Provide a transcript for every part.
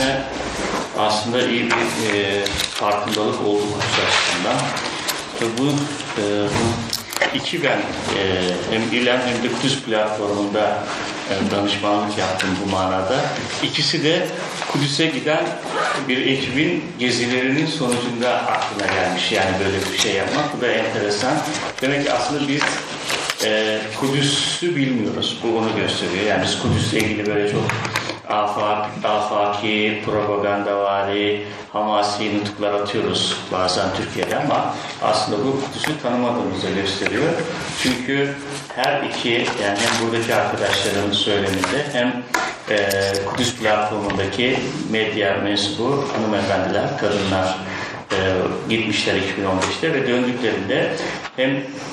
sene aslında iyi bir e, farkındalık oldu Kudüs açısından. Bu, e, iki ben e, hem İLEM hem de Kudüs platformunda e, danışmanlık yaptım bu manada. İkisi de Kudüs'e giden bir ekibin gezilerinin sonucunda aklına gelmiş. Yani böyle bir şey yapmak. Bu da enteresan. Demek ki aslında biz e, Kudüs'ü bilmiyoruz. Bu onu gösteriyor. Yani biz Kudüs'le ilgili böyle çok afak, afaki, propagandavari, hamasi nutuklar atıyoruz bazen Türkiye'de ama aslında bu Kudüs'ü tanımadığımızı gösteriyor. Çünkü her iki yani hem buradaki arkadaşların söyleminde hem e, Kudüs platformundaki medya mensubu hanımefendiler, kadınlar e, gitmişler 2015'te ve döndüklerinde hem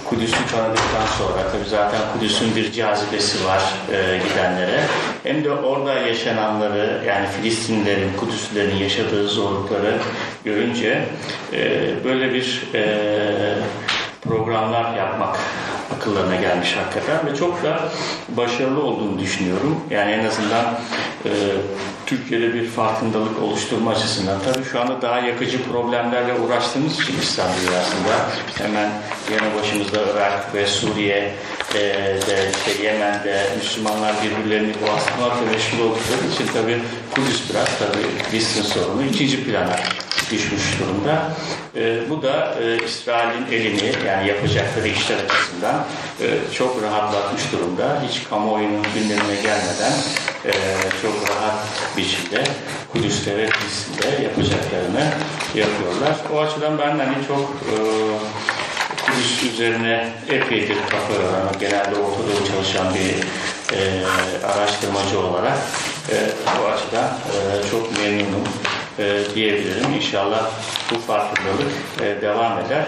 Kudüs'ü tanıdıktan sonra tabi zaten Kudüs'ün bir cazibesi var e, gidenlere. Hem de orada yaşananları yani Filistinlilerin, Kudüslilerin yaşadığı zorlukları görünce e, böyle bir e, programlar yapmak akıllarına gelmiş hakikaten ve çok da başarılı olduğunu düşünüyorum. Yani en azından e, Türkiye'de bir farkındalık oluşturma açısından. Tabii şu anda daha yakıcı problemlerle uğraştığımız için İslam dünyasında hemen yanı başımızda Irak ve Suriye e, de işte Yemen'de Müslümanlar birbirlerini bastırmakla meşgul oldukları için tabii Kudüs biraz tabii Filistin sorunu ikinci plana düşmüş durumda. E, bu da e, İsrail'in elini yani yapacakları işler açısından e, çok rahatlatmış durumda. Hiç kamuoyunun gündemine gelmeden e, çok rahat biçimde Kudüs'te ve yapacaklarını yapıyorlar. O açıdan ben hani çok e, Kudüs üzerine epeydir kafa yoran, genelde Orta Doğu çalışan bir e, araştırmacı olarak e, bu açıdan e, çok memnunum e, diyebilirim. İnşallah bu farkındalık e, devam eder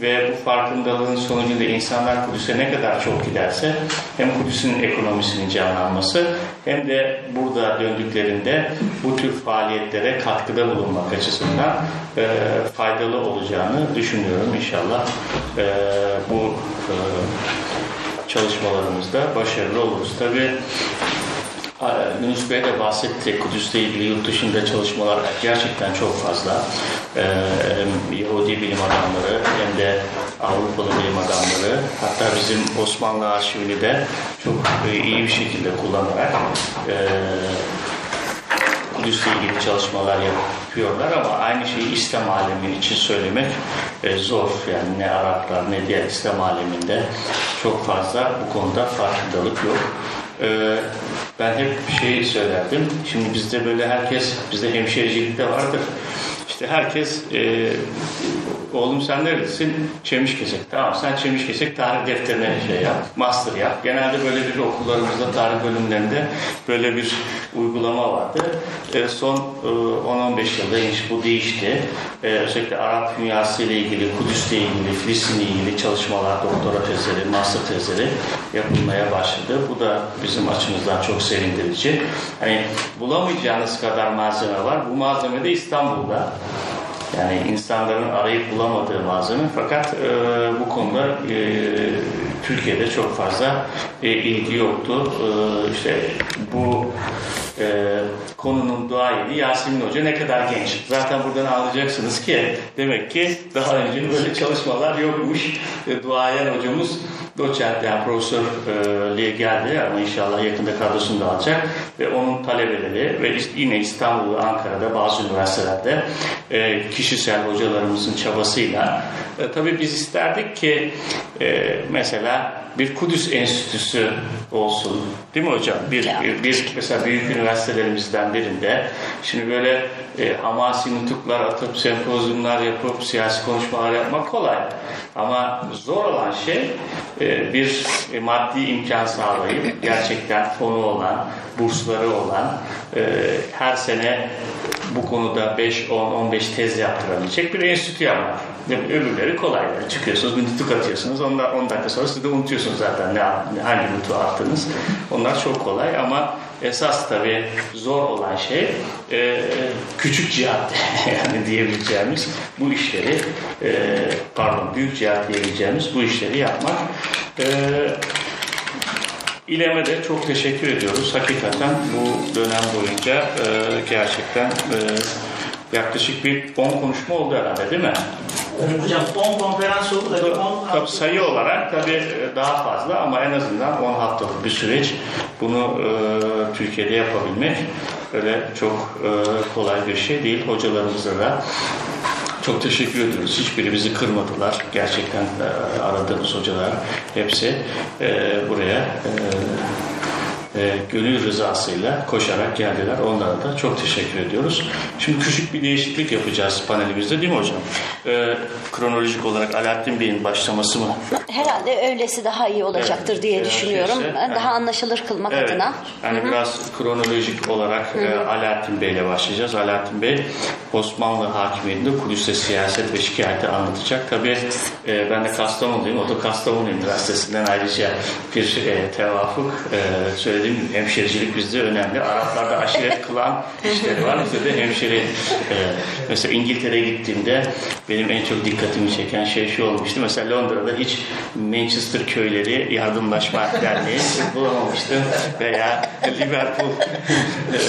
ve bu farkındalığın sonucunda insanlar Kudüs'e ne kadar çok giderse hem Kudüs'ün ekonomisinin canlanması hem de burada döndüklerinde bu tür faaliyetlere katkıda bulunmak açısından e, faydalı olacağını düşünüyorum inşallah. E, bu çalışmalarımızda başarılı oluruz. Tabii Yunus Bey de bahsetti. Kudüs'le ilgili yurt dışında çalışmalar gerçekten çok fazla. Ee, Yahudi bilim adamları hem de Avrupalı bilim adamları hatta bizim Osmanlı arşivini de çok iyi bir şekilde kullanarak e, Kudüs'le ilgili çalışmalar yapıyorlar ama aynı şeyi İslam alemi için söylemek e, zor. Yani ne Araplar ne diğer İslam aleminde çok fazla bu konuda farkındalık yok. Ee, ben hep bir şey söylerdim. Şimdi bizde böyle herkes, bizde hemşericilikte vardır. İşte herkes e, oğlum sen neredesin? Çemişkesek. Tamam sen Çemişkesek tarih defterine şey yap, master yap. Genelde böyle bir okullarımızda tarih bölümlerinde böyle bir uygulama vardı. E, son e, 10-15 yılda hiç bu değişti. E, özellikle Arap dünyası ile ilgili, Kudüs ile ilgili, Filistin ile ilgili çalışmalar, doktora tezleri, master tezleri yapılmaya başladı. Bu da bizim açımızdan çok sevindirici. Hani bulamayacağınız kadar malzeme var. Bu malzeme de İstanbul'da. Yani insanların arayıp bulamadığı malzeme fakat e, bu konuda e, Türkiye'de çok fazla e, ilgi yoktu. E, işte bu e, konunun duayeni Yasemin Hoca ne kadar genç. Zaten buradan anlayacaksınız ki demek ki daha önce böyle çalışmalar yokmuş. E, duayen hocamız doçent yani profesörlüğe geldi. Ama inşallah yakında kadrosunu da alacak. Ve onun talebeleri ve yine İstanbul ve Ankara'da bazı üniversitelerde e, kişisel hocalarımızın çabasıyla e, tabii biz isterdik ki e, mesela bir Kudüs Enstitüsü olsun. Değil mi hocam? Bir, bir, bir mesela büyük üniversitelerimizden birinde şimdi böyle e, hamasi nutuklar atıp sempozyumlar yapıp siyasi konuşmalar yapmak kolay. Ama zor olan şey e, bir e, maddi imkan sağlayıp gerçekten fonu olan, bursları olan e, her sene bu konuda 5, 10, 15 tez yaptırabilecek bir enstitü yapmak. Öbürleri kolay. Yani çıkıyorsunuz, bir nutuk atıyorsunuz. 10 dakika sonra siz de unutuyorsunuz zaten ne, hangi nutuğu attınız. Onlar çok kolay ama esas tabii zor olan şey e, küçük cihat yani diyebileceğimiz bu işleri e, pardon büyük cihat diyebileceğimiz bu işleri yapmak. E, İLEM'e de çok teşekkür ediyoruz. Hakikaten bu dönem boyunca e, gerçekten e, yaklaşık bir 10 konuşma oldu herhalde değil mi? Hocam 10 konferans oldu da 10 Tabii sayı olarak tabii e, daha fazla ama en azından 10 haftalık bir süreç bunu e, Türkiye'de yapabilmek öyle çok e, kolay bir şey değil. Hocalarımıza da çok teşekkür ediyoruz. Hiçbiri bizi kırmadılar. Gerçekten e, aradığımız hocalar hepsi e, buraya e, gönül rızasıyla koşarak geldiler. Onlara da çok teşekkür ediyoruz. Şimdi küçük bir değişiklik yapacağız panelimizde değil mi hocam? E, kronolojik olarak Alaaddin Bey'in başlaması mı? Herhalde öylesi daha iyi olacaktır Evet. diye düşünüyorum. şeyse, daha yani- anlaşılır kılmak Evet. adına. Yani biraz kronolojik olarak e, Alaaddin Bey ile başlayacağız. Alaaddin Bey Osmanlı hakimiyetinde Kudüs'te siyaset ve şikayeti anlatacak. Tabii e, ben de Kastamonluyum. O da Kastamonu Üniversitesi'nden ayrıca bir e, tevafuk e, söylediğim gibi bizde önemli. Araplarda aşiret kılan işleri var. Bizde de hemşeri e, mesela İngiltere'ye gittiğimde benim en çok dikkatimi çeken şey şu olmuştu. Mesela Londra'da hiç Manchester köyleri yardımlaşma derneği bulamamıştım. Veya Liverpool e,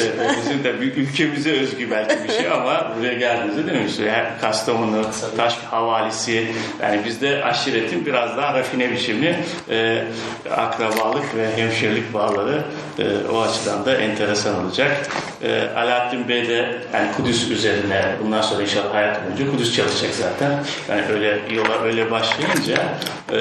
bizim de ülkemize özgü belki bir şey ama buraya geldiğinizde? İşte her Kastamonu, Taş havalisi yani bizde aşiretin biraz daha rafine biçimi e, akrabalık ve hemşirelik bağları e, o açıdan da enteresan olacak. E, Alaaddin Bey de yani Kudüs üzerine bundan sonra inşallah hayat boyunca Kudüs çalışacak zaten. Yani öyle yola öyle başlayınca e,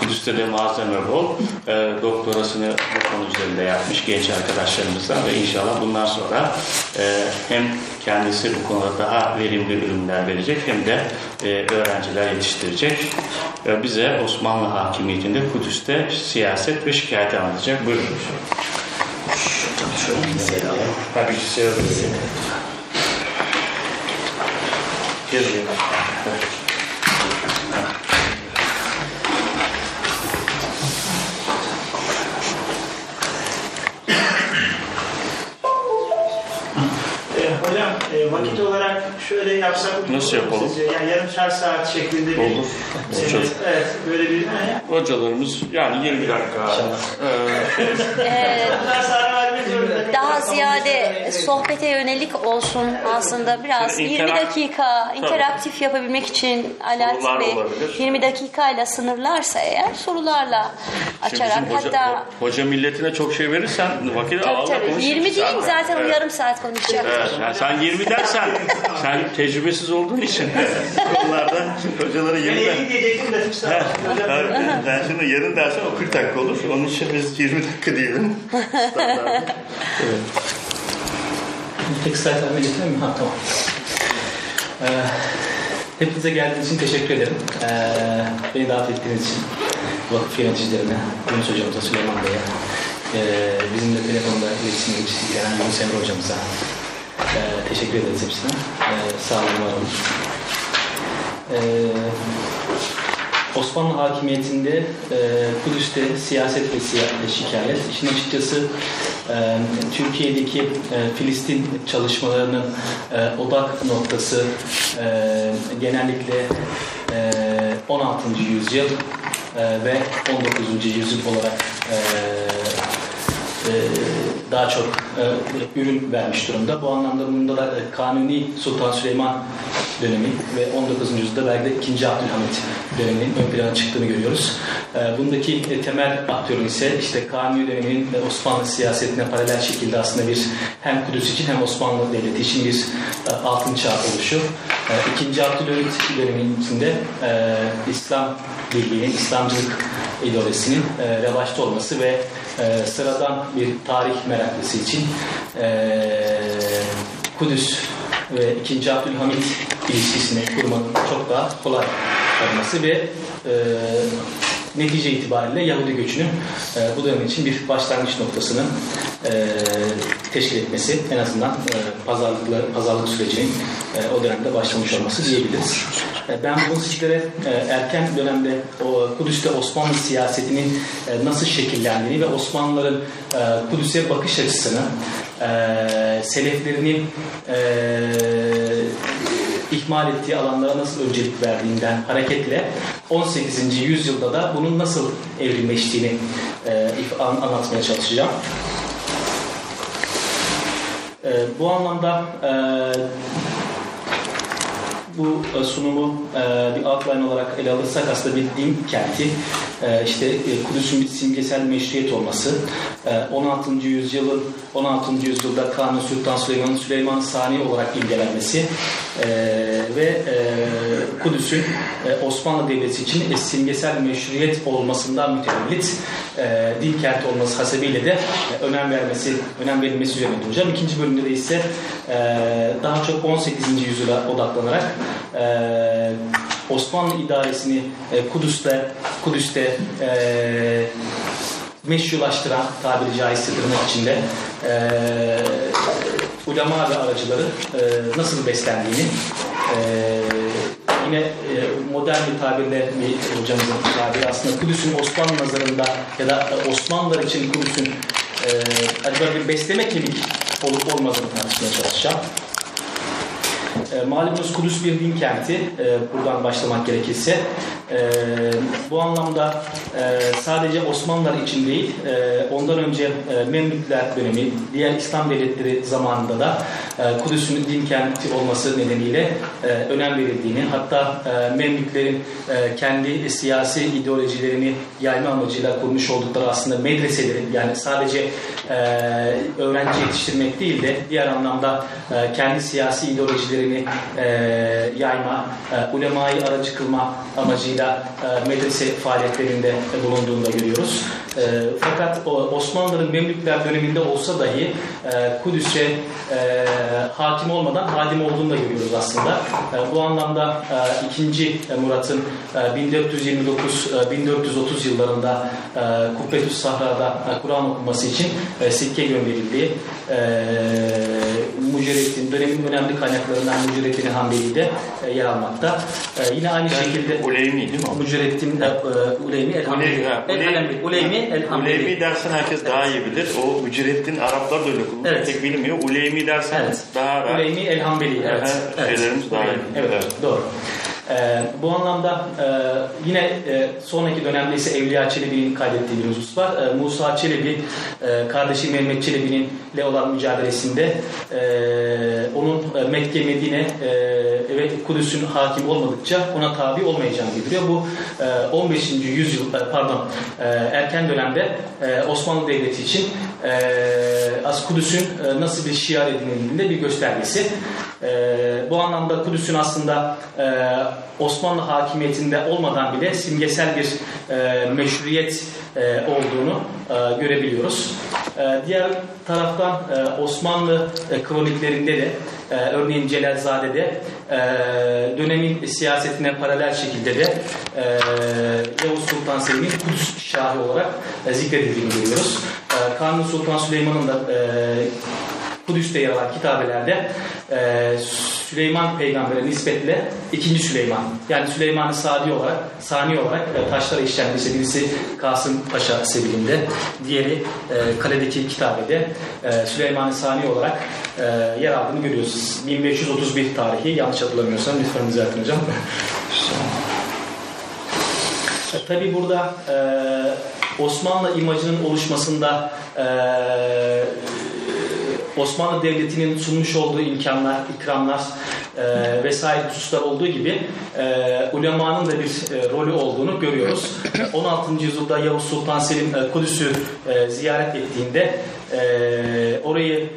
Kudüs'te de malzeme bol. E, doktorasını bu konu üzerinde yapmış genç arkadaşlarımızdan ve inşallah bundan sonra e, hem kendisi bu konuda daha verimli ürünler verecek hem de e, öğrenciler yetiştirecek. E, bize Osmanlı hakimiyetinde Kudüs'te siyaset ve şikayeti anlatacak. Buyurun. Tabii ki seviyorum. Geliyor. E, vakit olarak şöyle yapsak Nasıl yapalım? sizce? Yani yarımşar saat şeklinde bir Olur. e, evet böyle bir yani, Hocalarımız yani 20 dakika. e, vermek zorunda. Daha ziyade sohbete yönelik olsun aslında biraz Şimdi 20 interak- dakika Tabii. interaktif yapabilmek için Alaaddin Bey olabilir. 20 dakikayla sınırlarsa eğer sorularla açarak hoca, hatta hoca milletine çok şey verirsen vakit tabii tabii konuşuruz 20 değil zaten. o Evet. yarım saat konuşacak. Evet, yani sen 20 dersen sen tecrübesiz olduğun için konularda hocalara Ben 20 der. 50 diyecektim de Evet, evet. Ben şimdi yarın dersen o 40 dakika olur. Onun için biz 20 dakika diyelim. Standart. Tek slide verme getireyim mi? Ha tamam. Ee, hepinize geldiğiniz için teşekkür ederim. Ee, beni davet ettiğiniz için vakıf yöneticilerine, Yunus hocamıza, Süleyman Bey'e, ee, bizimle telefonda iletişime geçen Yunus Emre hocamıza ee, teşekkür ederiz hepsine. Ee, sağ olun, var olun. Ee, Osmanlı hakimiyetinde e, Kudüs'te siyaset ve siya- şikayet. İşin açıkçası e, Türkiye'deki e, Filistin çalışmalarının e, odak noktası e, genellikle e, 16. yüzyıl e, ve 19. yüzyıl olarak e, e, daha çok e, ürün vermiş durumda. Bu anlamda bunda da e, Kanuni Sultan Süleyman dönemi ve 19. yüzyılda belki de 2. Abdülhamit döneminin ön plana çıktığını görüyoruz. E, bundaki e, temel aktörün ise işte Kanuni döneminin e, Osmanlı siyasetine paralel şekilde aslında bir hem Kudüs için hem Osmanlı Devleti için bir e, altın çağ oluşu. E, 2. Abdülhamit döneminin içinde e, İslam Birliği'nin, İslamcılık ideolojisinin e, revaçta olması ve e, sıradan bir tarih meraklısı için e, Kudüs ve 2. Abdülhamit ilişkisini kurmanın çok daha kolay olması ve e, netice itibariyle Yahudi göçünün e, bu dönem için bir başlangıç noktasını e, teşkil etmesi en azından e, pazarlıklar, pazarlık sürecinin e, o dönemde başlamış olması diyebiliriz. E, ben bunu sizlere e, erken dönemde o Kudüs'te Osmanlı siyasetinin e, nasıl şekillendiğini ve Osmanlıların e, Kudüs'e bakış açısını e, seleflerinin e, ihmal ettiği alanlara nasıl öncelik verdiğinden hareketle 18. yüzyılda da bunun nasıl evrimleştiğini e, an, anlatmaya çalışacağım. E, bu anlamda e, bu e, sunumu e, bir outline olarak ele alırsak aslında bir din kenti, e, işte Kudüs'ün bir simgesel meşruiyet olması, 16. yüzyılın 16. yüzyılda Kanuni Sultan Süleyman'ın Süleyman Sani olarak imgelenmesi ve Kudüs'ün Osmanlı Devleti için simgesel meşruiyet olmasından mütevellit din kenti olması hasebiyle de önem vermesi, önem verilmesi üzerine duracağım. İkinci bölümde de ise daha çok 18. yüzyıla odaklanarak e, Osmanlı idaresini e, Kudüs'te Kudüs'te e, meşrulaştıran tabiri caizse tırnak içinde e, ulema ve aracıları e, nasıl beslendiğini e, yine e, modern bir tabirle bir hocamızın tabiri aslında Kudüs'ün Osmanlı nazarında ya da Osmanlılar için Kudüs'ün e, acaba bir besleme kemik olup olmadığını tartışmaya çalışacağım. E, malumunuz Kudüs bir din kenti. E, buradan başlamak gerekirse. E, bu anlamda e, sadece Osmanlılar için değil, e, ondan önce e, Memlükler dönemi, diğer İslam devletleri zamanında da e, Kudüs'ün din kenti olması nedeniyle e, önem verildiğini, hatta e, Memlüklerin e, kendi siyasi ideolojilerini yayma amacıyla kurmuş oldukları aslında medreseleri, yani sadece e, öğrenci yetiştirmek değil de diğer anlamda e, kendi siyasi ideolojilerini e, yayma, e, ulemayı aracı kılma amacıyla e, medrese faaliyetlerinde bulunduğunu da görüyoruz. E, fakat Osmanlıların Memlükler döneminde olsa dahi e, Kudüs'e e, hakim olmadan hadim olduğunu da görüyoruz aslında. E, bu anlamda e, 2. Murat'ın e, 1429-1430 yıllarında e, Kubbetüs Sahra'da e, Kur'an okuması için e, sikke gönderildiği e, Mücerrettin dönemin önemli kaynaklarından Mücerrettin Hanbeli de e, yer almakta. E, yine aynı yani şekilde Uleymi değil mi? Mücerrettin e, Uleymi El Hanbeli. El Hanbeli. Uleymi El Hanbeli. Uleymi dersen herkes evet. daha iyi bilir. O Mücerrettin Araplar da öyle kullanıyor. Evet. Pek bilmiyor. Uleymi dersen evet. daha rahat. Uleymi El Hanbeli. Evet. Şeylerimiz evet. daha iyi. Evet. evet. Doğru. Ee, bu anlamda e, yine e, sonraki dönemde ise Evliya Çelebi'nin kaydettiği bir husus var. E, Musa Çelebi, e, kardeşi Mehmet Çelebi'nin ile olan mücadelesinde e, onun e, Mekke, Medine e, ve Kudüs'ün hakim olmadıkça ona tabi olmayacağını bildiriyor. Bu e, 15. yüzyıl, e, pardon e, erken dönemde e, Osmanlı Devleti için e, As Kudüs'ün e, nasıl bir şiar edinildiğinde bir göstergesi. E, bu anlamda Kudüs'ün aslında e, Osmanlı hakimiyetinde olmadan bile simgesel bir e, meşruiyet e, olduğunu e, görebiliyoruz. E, diğer taraftan e, Osmanlı e, kroniklerinde de e, örneğin Celalzade'de e, dönemin siyasetine paralel şekilde de e, Yavuz Sultan Selim'in Kudüs Şahı olarak e, zikredildiğini görüyoruz. E, Kanuni Sultan Süleyman'ın da e, Kudüs'te yer alan kitabelerde e, Süleyman peygambere nispetle ikinci Süleyman yani Süleyman-ı Sadi olarak Sani olarak e, taşlara işlenmişse birisi Kasım Paşa sebilinde diğeri e, kaledeki kitabede e, Süleyman-ı Sani olarak e, yer aldığını görüyoruz. 1531 tarihi yanlış hatırlamıyorsam lütfen düzeltin hocam. e, Tabi burada e, Osmanlı imajının oluşmasında e, Osmanlı Devleti'nin sunmuş olduğu imkanlar, ikramlar e, vesaire hususlar olduğu gibi e, ulemanın da bir e, rolü olduğunu görüyoruz. 16. yüzyılda Yavuz Sultan Selim e, Kudüs'ü e, ziyaret ettiğinde e, orayı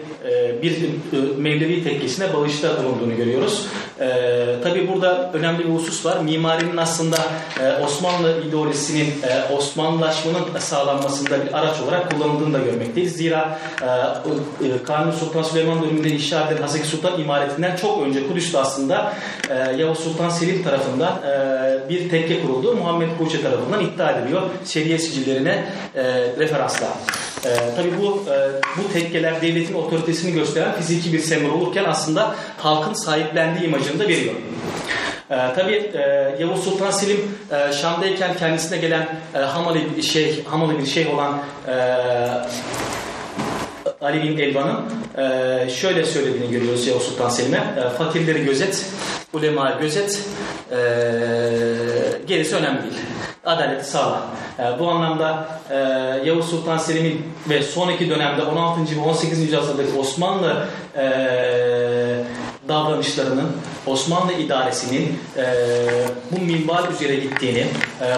bir e, Mevlevi tekkesine bağışta bulunduğunu görüyoruz. E, Tabi burada önemli bir husus var. Mimarinin aslında e, Osmanlı ideolojisinin e, Osmanlılaşmanın sağlanmasında bir araç olarak kullanıldığını da görmekteyiz. Zira e, e, Kanuni Sultan Süleyman döneminde inşa edilen Hazreti Sultan imaretinden çok önce Kudüs'te aslında e, Yavuz Sultan Selim tarafından e, bir tekke kuruldu. Muhammed Kuçe tarafından iddia ediliyor. Şeriye sicillerine e, referansla. E, tabii bu e, bu tekkeler devletin otoritesini gösteren fiziki bir sembol olurken aslında halkın sahiplendiği imajını da veriyor. Ee, tabii e, Yavuz Sultan Selim e, Şam'dayken kendisine gelen e, Hamali bir şey Hamali bir şey olan e, Ali bin Elvan'ın e, şöyle söylediğini görüyoruz Yavuz Sultan Selim'e. E, fakirleri gözet, ulema gözet, e, gerisi önemli değil. Adaleti sağla. E, bu anlamda e, Yavuz Sultan Selim'in ve sonraki dönemde 16. ve 18. yüzyıldaki Osmanlı e, davranışlarının Osmanlı idaresinin e, bu minval üzere gittiğini e,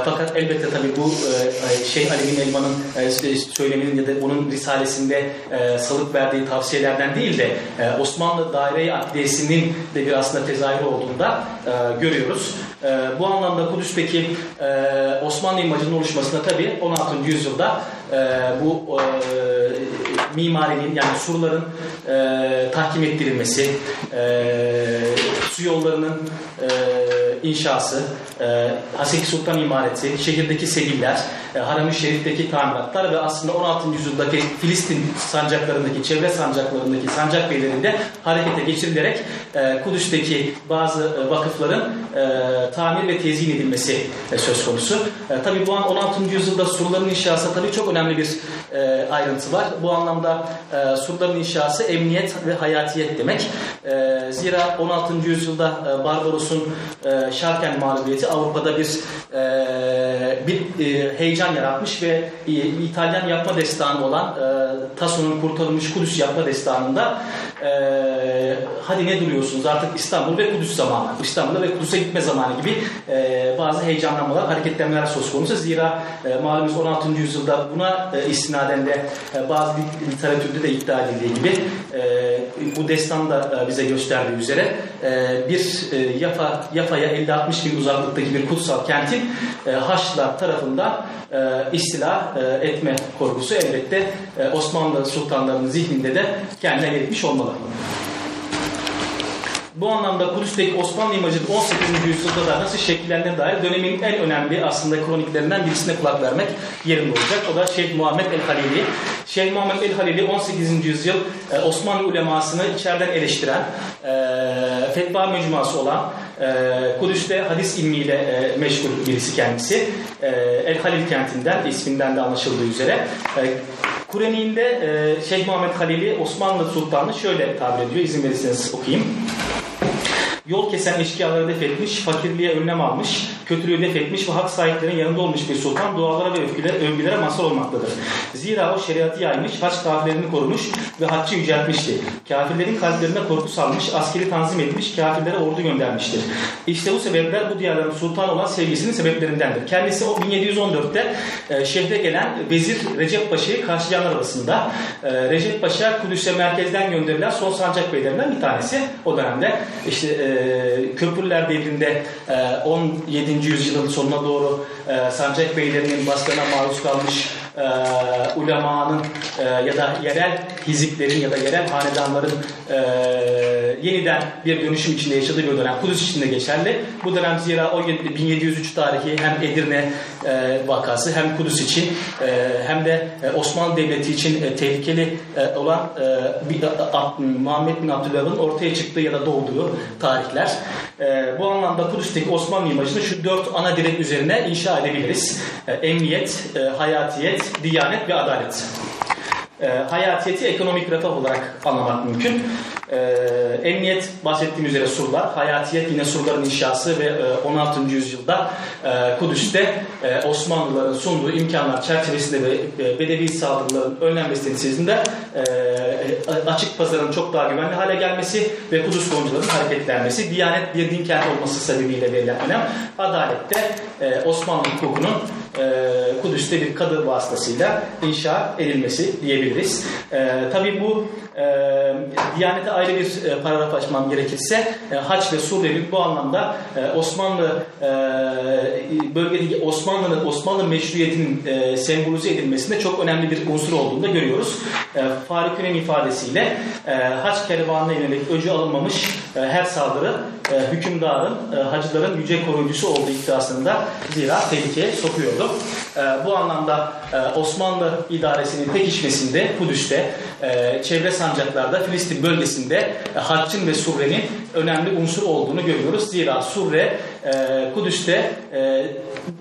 fakat elbette tabii bu e, Şeyh Ali bin Elvan'ın e, söyleminin ya da onun risalesinde e, salık verdiği tavsiyelerden değil de e, Osmanlı daire-i akdiyesinin de bir aslında tezahürü olduğunda e, görüyoruz. E, bu anlamda Kudüs'teki e, Osmanlı imajının oluşmasında tabii 16. yüzyılda e, bu e, mimarinin yani surların e, tahkim ettirilmesi, e, su yollarının e, inşası, e, Haseki Sultan imareti, şehirdeki seviller, e, Haram-ı Şerif'teki tamiratlar ve aslında 16. yüzyıldaki Filistin sancaklarındaki, çevre sancaklarındaki sancak beylerinde harekete geçirilerek e, Kudüs'teki bazı e, vakıfların e, tamir ve tezyin edilmesi e, söz konusu. E, tabii bu an 16. yüzyılda surların inşası tabii çok önemli bir e, ayrıntı var. Bu anlamda e, surların inşası emniyet ve hayatiyet demek. E, zira 16. yüzyılda e, Barbaros'un e, Şarken mağlubiyeti Avrupa'da bir e, bir e, heyecan yaratmış ve e, İtalyan yapma destanı olan e, Tasso'nun kurtarılmış Kudüs yapma destanında e, hadi ne duruyorsunuz artık İstanbul ve Kudüs zamanı, İstanbul'a ve Kudüs'e gitme zamanı gibi e, bazı heyecanlanmalar, hareketlenmeler söz konusu. Zira e, malumunuz 16. yüzyılda buna e, istinaden de e, bazı literatürde de iddia edildiği gibi e, bu destan da e, bize gösterdiği üzere e, bir e, Yafa Yafa'ya 50-60 bin uzaklıktaki bir kutsal kentin e, Haçlılar tarafından e, istila e, etme korkusu elbette e, Osmanlı sultanlarının zihninde de kendine yeritmiş olmalı. Bu anlamda Kudüs'teki Osmanlı imajının 18. yüzyılda da nasıl şekillendiğine dair dönemin en önemli aslında kroniklerinden birisine kulak vermek yerinde olacak. O da Şeyh Muhammed el-Halili. Şeyh Muhammed el-Halili 18. yüzyıl e, Osmanlı ulemasını içeriden eleştiren, e, fetva mecmuası olan, Kudüs'te hadis ilmiyle e, meşgul birisi kendisi. E, El-Halil kentinden, isminden de anlaşıldığı üzere. E, Kur'an'inde e, Şeyh Muhammed Halili Osmanlı Sultanı şöyle tabir ediyor. İzin verirseniz okuyayım. Yol kesen eşkıyaları def etmiş, fakirliğe önlem almış, kötülüğü def etmiş ve hak sahiplerinin yanında olmuş bir sultan dualara ve övgülere, övgülere mazhar olmaktadır. Zira o şeriatı yaymış, haç kafirlerini korumuş ve haccı yüceltmişti. Kafirlerin kalplerine korku salmış, askeri tanzim etmiş, kafirlere ordu göndermiştir. İşte bu sebepler bu diyarların sultan olan sevgisinin sebeplerindendir. Kendisi o 1714'te e, şehre gelen Vezir Recep Paşa'yı karşılayanlar arasında. E, Recep Paşa Kudüs'e merkezden gönderilen son sancak beylerinden bir tanesi. O dönemde işte e, Köprüler devrinde e, 17. yüzyılın sonuna doğru e, sancak beylerinin baskına maruz kalmış e, ulemanın e, ya da yerel hiziplerin ya da yerel hanedanların e, yeniden bir dönüşüm içinde yaşadığı bir dönem. Kudüs içinde geçerli. Bu dönem zira 17, 1703 tarihi hem Edirne e, vakası hem Kudüs için e, hem de e, Osmanlı Devleti için e, tehlikeli e, olan e, bir, a, Muhammed bin Abdülhamid'in ortaya çıktığı ya da doğduğu tarihler. E, bu anlamda Kudüs'teki Osmanlı imajını şu dört ana direk üzerine inşa edebiliriz. E, emniyet, e, hayatiyet, diyanet ve adalet. E, hayatiyeti ekonomik refah olarak anlamak mümkün. E, emniyet bahsettiğim üzere surlar, hayatiyet yine surların inşası ve e, 16. yüzyılda e, Kudüs'te e, Osmanlıların sunduğu imkanlar çerçevesinde ve e, bedevi saldırıların önlenmesi neticesinde e, açık pazarın çok daha güvenli hale gelmesi ve Kudüs koncuların hareketlenmesi, Diyanet bir din kenti olması sebebiyle verilen adalette e, Osmanlı hukukunun e, Kudüs'te bir kadı vasıtasıyla inşa edilmesi diyebiliriz. E, tabii bu e, Diyanete ayrı bir e, paragraf açmam gerekirse e, Haç ve Suriyeli bu anlamda Osmanlı bölgedeki Osmanlı'nın Osmanlı meşruiyetinin sembolize edilmesinde çok önemli bir unsur olduğunu da görüyoruz. E, Faruk'un ifadesiyle Haç kervanına yönelik öcü alınmamış her saldırı e, hükümdarın, e, hacıların yüce koruyucusu olduğu iddiasında zira tehlikeye sokuyordu. E, bu anlamda e, Osmanlı idaresinin pekişmesinde Kudüs'te, e, çevre sancaklarda, Filistin bölgesinde e, Haccın ve Surre'nin önemli unsur olduğunu görüyoruz. Zira Surre e, Kudüs'te e,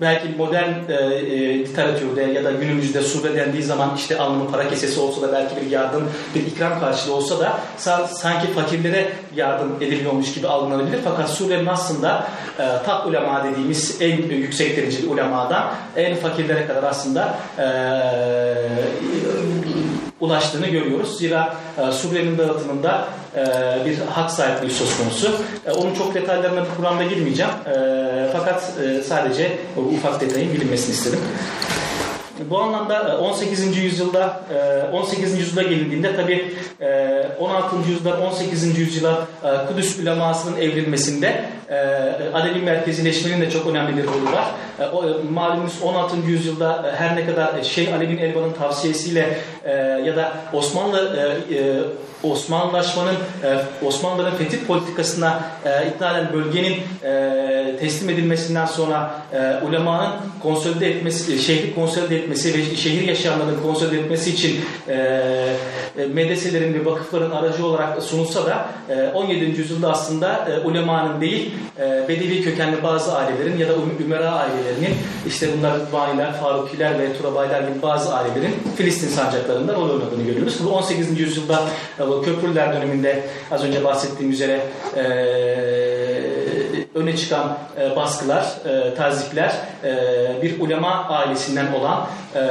belki modern e, e, literatürde ya da günümüzde surre dendiği zaman işte alnının para kesesi olsa da belki bir yardım, bir ikram karşılığı olsa da sa- sanki fakirlere yardım ediliyormuş gibi algılanabilir. Fakat surenin aslında e, tak ulema dediğimiz en yüksek dereceli ulemadan en fakirlere kadar aslında e, ulaştığını görüyoruz. Zira e, surenin dağıtımında e, bir hak sahipliği söz konusu. E, onun çok detaylarına bu Kur'an'da girmeyeceğim. E, fakat e, sadece bu ufak detayın bilinmesini istedim. Bu anlamda e, 18. yüzyılda e, 18. yüzyılda gelindiğinde tabi 16. yüzyıldan 18. yüzyıla e, Kudüs ulemasının evrilmesinde e, Alevi merkezileşmenin de çok önemli bir rolü var. E, Malumunuz 16. yüzyılda e, her ne kadar Şeyh Alevi'nin Elvan'ın tavsiyesiyle e, ya da Osmanlı e, e, Osmanlılaşmanın e, Osmanlıların fetih politikasına e, ikna eden bölgenin e, teslim edilmesinden sonra e, ulemanın konsolide etmesi, şehri konsolide etmesi ve şehir yaşayanların konsolide etmesi için e, e, medreselerin ve vakıfların aracı olarak sunulsa da e, 17. yüzyılda aslında e, ulemanın değil e, Bedevi kökenli bazı ailelerin ya da Üm- Ümera ailelerinin işte bunlar Vaniler, Farukiler ve Turabaylar gibi bazı ailelerin Filistin sancaklarında rol oynadığını görüyoruz. Bu 18. yüzyılda e, bu Köprülüler döneminde az önce bahsettiğim üzere e, öne çıkan e, baskılar, e, tazikler e, bir ulema ailesinden olan e,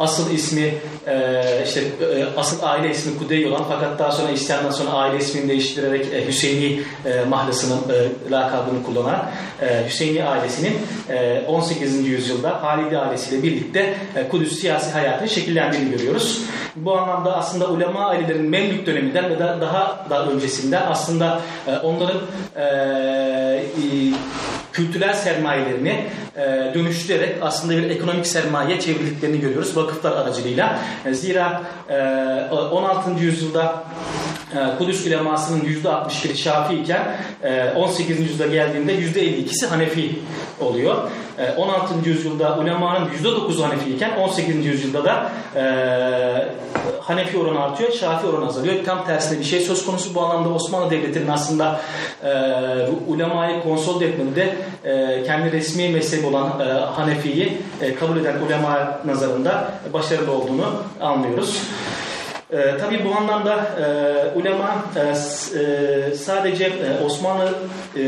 asıl ismi e, işte e, asıl aile ismi Kudey olan fakat daha sonra isyandan sonra aile ismini değiştirerek e, Hüseyini e, mahlasının e, lakabını kullanan e, Hüseyini ailesinin e, 18. yüzyılda Halidi ailesiyle birlikte e, Kudüs siyasi hayatını şekillendiğini görüyoruz. Bu anlamda aslında ulema ailelerin Memlük döneminden ve da- daha da öncesinden aslında e, onların e, e, kültürel sermayelerini e, dönüştürerek aslında bir ekonomik sermaye çevirdiklerini görüyoruz vakıflar aracılığıyla. E, zira e, 16. yüzyılda Kudüs ulemasının %61'i Şafii iken e, 18. yüzyılda geldiğinde %52'si Hanefi oluyor. E, 16. yüzyılda ulemanın %9'u Hanefi iken 18. yüzyılda da e, Hanefi oranı artıyor, Şafii oranı azalıyor. Tam tersine bir şey söz konusu. Bu anlamda Osmanlı Devleti'nin aslında e, ulemayı konsolide etmede e, kendi resmi mezhebi olan e, Hanefi'yi e, kabul eden ulema nazarında başarılı olduğunu anlıyoruz. E, tabii bu anlamda e, ulema e, e, sadece e, Osmanlı e,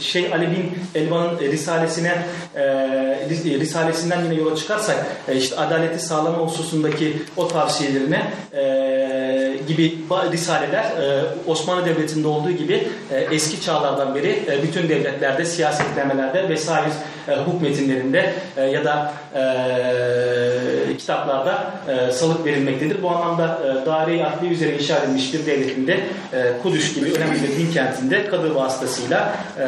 şey Alevi'nin Elvan'ın risalesine e, ris- risalesinden yine yola çıkarsak e, işte adaleti sağlama hususundaki o tavsiyelerine e, gibi risaleler e, Osmanlı Devleti'nde olduğu gibi e, eski çağlardan beri e, bütün devletlerde siyasetlemelerde vesaire e, hukuk metinlerinde e, ya da e, kitaplarda e, salık verilmektedir. Bu anlamda e, daire-i adli üzere inşa edilmiş bir devletinde e, Kudüs gibi önemli bir din kentinde kadı vasıtasıyla e,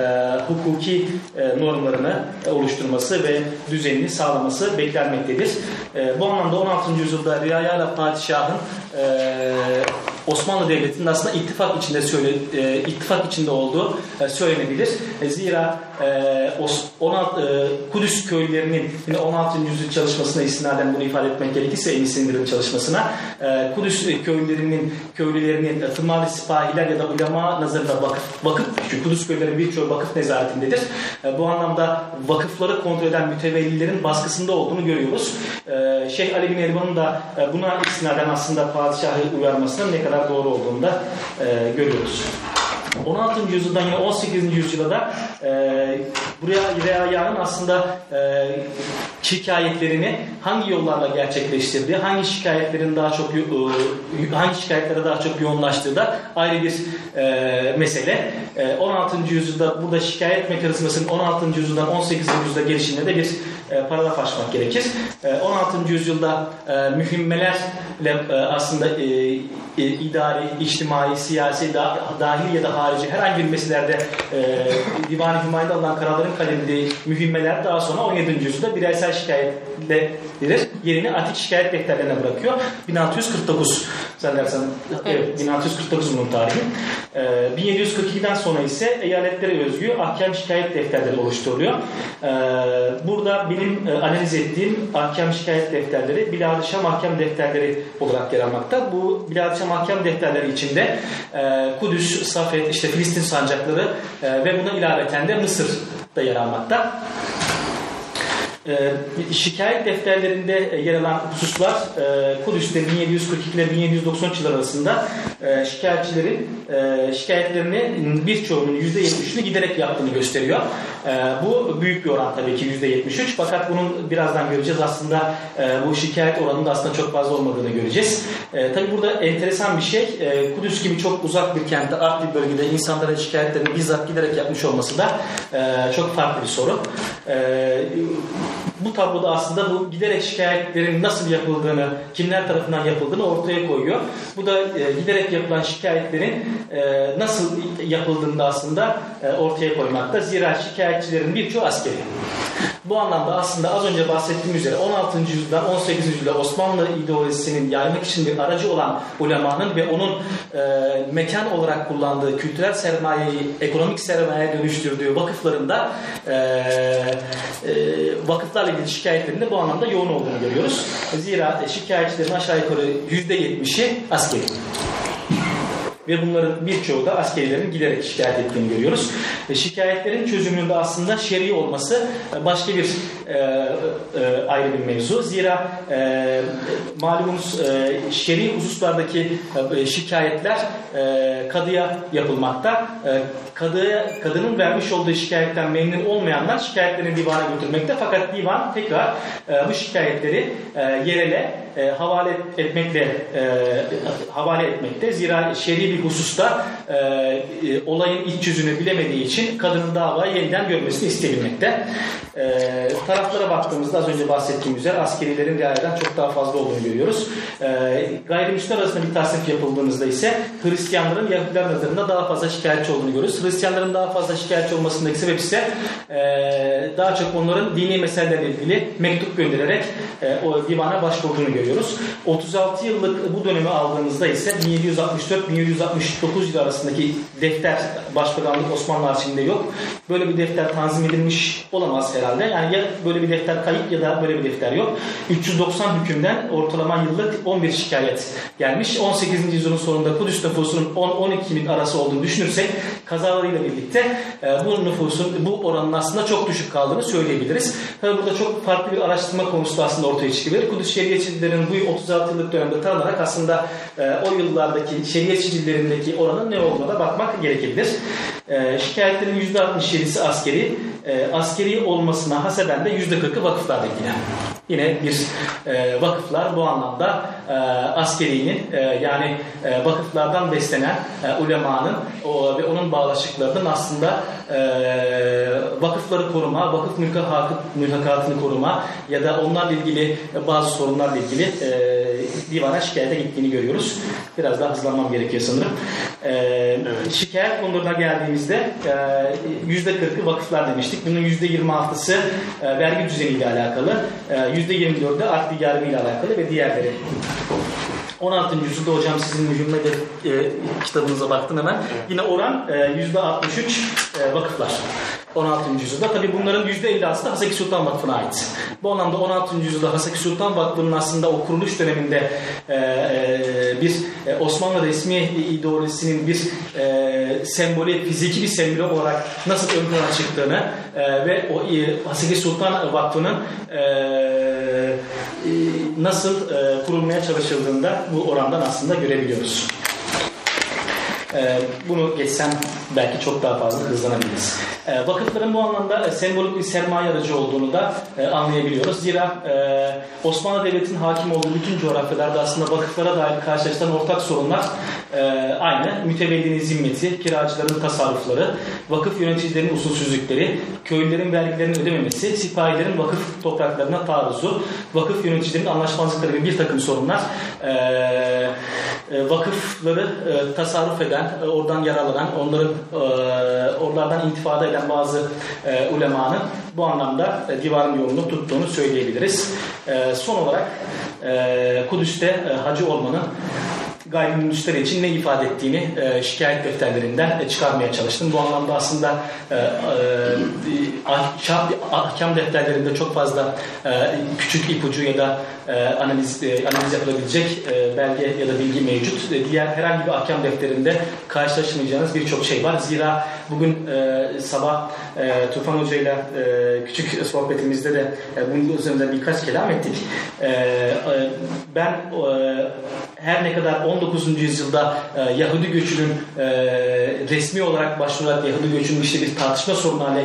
hukuki e, normlarını e, oluşturması ve düzenini sağlaması beklenmektedir. E, bu anlamda 16. yüzyılda Riayala Padişah'ın e, Osmanlı Devleti'nin aslında ittifak içinde söyle, e, ittifak içinde olduğu e, söylenebilir. E, zira e, Os- 16, e, Kudüs köylülerinin yine 16. yüzyıl çalışmasına istinaden bunu ifade etmek gerekirse Enis Sindir'in çalışmasına e, Kudüs köylülerinin köylülerinin tımarlı sipahiler ya da ulema nazarında vakıf, vakıf çünkü Kudüs köyleri birçoğu vakıf nezaretindedir. E, bu anlamda vakıfları kontrol eden mütevellilerin baskısında olduğunu görüyoruz. E, Şeyh Ali bin Elvan'ın da e, buna istinaden aslında padişahı uyarmasının ne kadar doğru olduğunu da e, görüyoruz. 16. yüzyıldan yine 18. yüzyıla da e, buraya Reaya'nın aslında e, şikayetlerini hangi yollarla gerçekleştirdiği, hangi şikayetlerin daha çok e, hangi şikayetlere daha çok yoğunlaştığı da ayrı bir e, mesele. E, 16. yüzyılda burada şikayet mekanizmasının 16. yüzyıldan 18. yüzyılda gelişinde de bir e, paragraf açmak gerekir. E, 16. yüzyılda e, mühimmelerle e, aslında e, e, idari, içtimai, siyasi, da, dahil ya da harici herhangi bir meselelerde e, Divan-ı Hümayun'da alınan kararların kaleminde mühimmeler daha sonra 17. yüzyılda bireysel şikayetledir. Yerini atik şikayet defterlerine bırakıyor. 1649 zannedersem evet, 1649 bunun tarihi. E, 1742'den sonra ise eyaletlere özgü ahkam şikayet defterleri oluşturuluyor. E, burada benim e, analiz ettiğim ahkam şikayet defterleri Biladişa mahkem defterleri olarak yer almakta. Bu Biladişa mahkem defterleri içinde e, Kudüs, Safed, işte Filistin sancakları e, ve buna ilaveten de Mısır da yer almakta. Ee, şikayet defterlerinde yer alan hususlar e, Kudüs'te 1742 ile 1793 yıl arasında e, şikayetçilerin e, şikayetlerini birçoğunun %73'ünü giderek yaptığını gösteriyor. E, bu büyük bir oran tabii ki %73 fakat bunun birazdan göreceğiz aslında e, bu şikayet oranının da aslında çok fazla olmadığını göreceğiz. E, tabii burada enteresan bir şey e, Kudüs gibi çok uzak bir kentte, art bir bölgede insanların şikayetlerini bizzat giderek yapmış olması da e, çok farklı bir soru. E, bu tabloda aslında bu giderek şikayetlerin nasıl yapıldığını, kimler tarafından yapıldığını ortaya koyuyor. Bu da e, giderek yapılan şikayetlerin e, nasıl yapıldığını da aslında e, ortaya koymakta. Zira şikayetçilerin birçoğu askeri. Bu anlamda aslında az önce bahsettiğim üzere 16. yüzyıldan 18. yüzyılda Osmanlı ideolojisinin yaymak için bir aracı olan ulemanın ve onun e, mekan olarak kullandığı kültürel sermayeyi ekonomik sermayeye dönüştürdüğü vakıflarında e, e, vakıflarla ilgili şikayetlerin de bu anlamda yoğun olduğunu görüyoruz. Zira şikayetçilerin aşağı yukarı %70'i askeri ve bunların birçoğu da askerilerin giderek şikayet ettiğini görüyoruz. E, şikayetlerin çözümünde aslında şer'i olması e, başka bir e, e, ayrı bir mevzu. Zira e, malumunuz e, şer'i hususlardaki e, şikayetler e, kadıya yapılmakta. E, kadıya, kadının vermiş olduğu şikayetten memnun olmayanlar şikayetlerini divana götürmekte. Fakat divan tekrar e, bu şikayetleri e, yerele e, havale etmekle e, havale etmekte. Zira şer'i bir hususta e, e, olayın iç yüzünü bilemediği için kadının davayı yeniden görmesini isteyebilmekte. E, taraflara baktığımızda az önce bahsettiğim üzere askerilerin diğerlerden çok daha fazla olduğunu görüyoruz. E, gayrimüslimler arasında bir tasnif yapıldığımızda ise Hristiyanların Yahudiler nazarında daha fazla şikayetçi olduğunu görüyoruz. Hristiyanların daha fazla şikayetçi olmasındaki sebep ise e, daha çok onların dini meselelerle ilgili mektup göndererek e, o divana başvurduğunu görüyoruz. 36 yıllık bu dönemi aldığımızda ise 1764-1769 yıl arasındaki defter Başbakanlık Osmanlı arşivinde yok. Böyle bir defter tanzim edilmiş olamaz herhalde. Yani ya böyle bir defter kayıp ya da böyle bir defter yok. 390 hükümden ortalama yıllık 11 şikayet gelmiş. 18. yüzyılın sonunda Kudüs nüfusunun 10-12 bin arası olduğunu düşünürsek kazalarıyla birlikte e, bu nüfusun bu oranın aslında çok düşük kaldığını söyleyebiliriz. Tabii burada çok farklı bir araştırma konusu da aslında ortaya çıkabilir. Kudüs şeriyetçilerinin bu 36 yıllık dönemde tanınarak aslında e, o yıllardaki şeriyet sicillerindeki oranın ne olduğuna bakmak gerekebilir. E, şikayetlerin %67'si askeri, e, askeri olmasına haseden de %40'ı vakıflarla. Yine bir e, vakıflar bu anlamda e, askerinin e, yani e, vakıflardan beslenen e, ulemanın o, ve onun bağlaşıklarının aslında e, vakıfları koruma, vakıf mülkakatı, mülkakatını koruma ya da onlarla ilgili bazı sorunlarla ilgili e, divana şikayete gittiğini görüyoruz. Biraz daha hızlanmam gerekiyor sanırım. E, evet. Şikayet konularına geldiğimizde e, %40'ı vakıflar demiştik. Bunun %26'sı e, vergi düzeniyle alakalı. E, %24'ü adli yargı ile alakalı ve diğerleri. 16. yüzyılda hocam sizin mühim medef e, kitabınıza baktım hemen. Yine oran e, %63 e, vakıflar. 16. yüzyılda. Tabi bunların %50'sı da Haseki Sultan Vakfı'na ait. Bu anlamda 16. yüzyılda Haseki Sultan Vakfı'nın aslında o kuruluş döneminde e, e, bir e, Osmanlı resmi ideolojisinin bir e, sembolü, fiziki bir sembolü olarak nasıl ön plana çıktığını e, ve o e, Haseki Sultan Vakfı'nın e, e, nasıl e, kurulmaya çalışıldığında bu orandan aslında görebiliyoruz. E, bunu geçsem belki çok daha fazla hızlanabiliriz. E, vakıfların bu anlamda e, sembolik bir sermaye aracı olduğunu da e, anlayabiliyoruz. Zira e, Osmanlı Devleti'nin hakim olduğu bütün coğrafyalarda aslında vakıflara dair karşılaşılan ortak sorunlar aynı. Mütevellinin zimmeti, kiracıların tasarrufları, vakıf yöneticilerinin usulsüzlükleri, köylülerin vergilerini ödememesi, sipahilerin vakıf topraklarına taarruzu, vakıf yöneticilerinin anlaşmazlıkları gibi bir takım sorunlar vakıfları tasarruf eden, e, oradan yararlanan, onların e, oralardan intifada eden bazı e, ulemanın bu anlamda e, divanın yolunu tuttuğunu söyleyebiliriz. E, son olarak e, Kudüs'te e, hacı olmanın gayrimüslimler için ne ifade ettiğini e, şikayet defterlerinden e, çıkarmaya çalıştım. Bu anlamda aslında e, e, ahkam, ahkam defterlerinde çok fazla e, küçük ipucu ya da e, analiz e, analiz yapılabilecek e, belge ya da bilgi mevcut. E, diğer herhangi bir ahkam defterinde karşılaşmayacağınız birçok şey var. Zira bugün e, sabah e, Tufan Hoca ile küçük sohbetimizde de e, bunun üzerinde birkaç kelam ettik. E, e, ben e, her ne kadar 19. yüzyılda e, Yahudi göçünün e, resmi olarak başvurarak Yahudi göçünün işte bir tartışma sorunu haline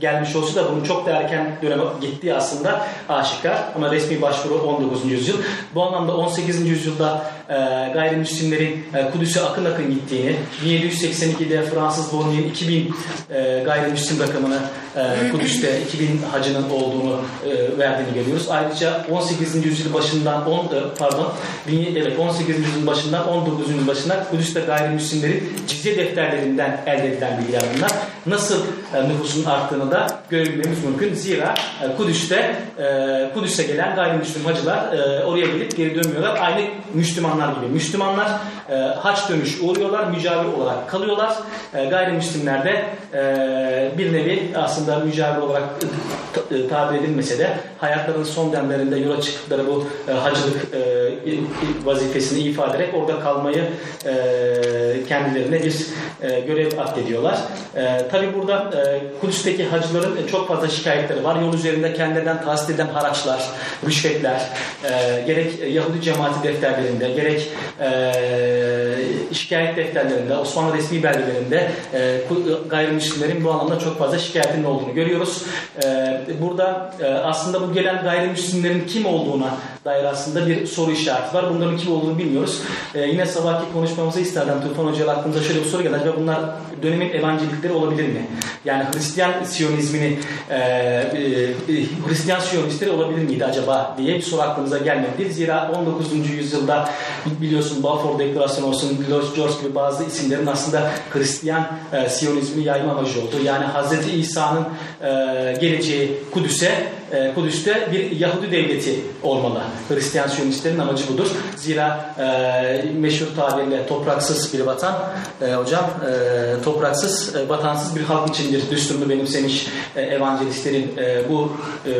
gelmiş olsa da bunun çok da erken döneme gittiği aslında aşikar. Ama resmi başvuru 19. yüzyıl. Bu anlamda 18. yüzyılda e, gayrimüslimlerin e, Kudüs'e akın akın gittiğini, 1782'de Fransız Bonnier 2000 e, gayrimüslim rakamını e, Kudüs'te 2000 hacının olduğunu e, verdiğini görüyoruz. Ayrıca 18. yüzyıl başından 10 e, pardon evet 18. yüzyıl başından 19. yüzyıl başından Kudüs'te gayrimüslimlerin cizye defterlerinden elde edilen bilgiler bunlar. Nasıl e, nüfusun arttığını da görebilmemiz mümkün. Zira e, Kudüs'te e, Kudüs'e gelen gayrimüslim hacılar e, oraya gelip geri dönmüyorlar. Aynı Müslümanlar gibi. Müslümanlar e, haç dönüş uğruyorlar, mücavir olarak kalıyorlar. E, gayrimüslimler de e, bir nevi aslında mücavir olarak e, tabir edilmese de hayatlarının son demlerinde yola çıktıkları bu e, hacılık e, vazifesini ifade ederek orada kalmayı e, kendilerine bir e, görev atfediyorlar. E, Tabi burada e, Kudüs'teki hacıların çok fazla şikayetleri var. Yol üzerinde kendilerinden tahsil edilen haraçlar, rüşvetler, e, gerek Yahudi cemaati defterlerinde, gerek e, şikayet defterlerinde, Osmanlı resmi belgelerinde e, gayrimüslimlerin bu anlamda çok fazla şikayetinin olduğunu görüyoruz. E, burada e, aslında bu gelen gayrimüslimlerin kim olduğuna dair aslında bir soru işareti var. Bunların kim olduğunu bilmiyoruz. E, yine sabahki konuşmamızı isterdim. Tufan Hoca'yla aklımıza şöyle bir soru geldi. Acaba bunlar dönemin evangelikleri olabilir mi? Yani Hristiyan Siyonizmini e, e, Hristiyan Siyonistleri olabilir miydi acaba diye bir soru aklımıza gelmedi. Zira 19. yüzyılda biliyorsun Balfour Deklarasyonu olsun, George gibi bazı isimlerin aslında Hristiyan e, Siyonizmi yayma amacı oldu. Yani Hz. İsa'nın e, geleceği Kudüs'e e, Kudüs'te bir Yahudi devleti olmalı. Hristiyan Siyonistlerin amacı budur. Zira e, meşhur tabirle topraksız bir vatan e, hocam e, topraksız e, vatansız bir halk içindir düsturunu benimsemiş e, evangelistlerin e, bu e,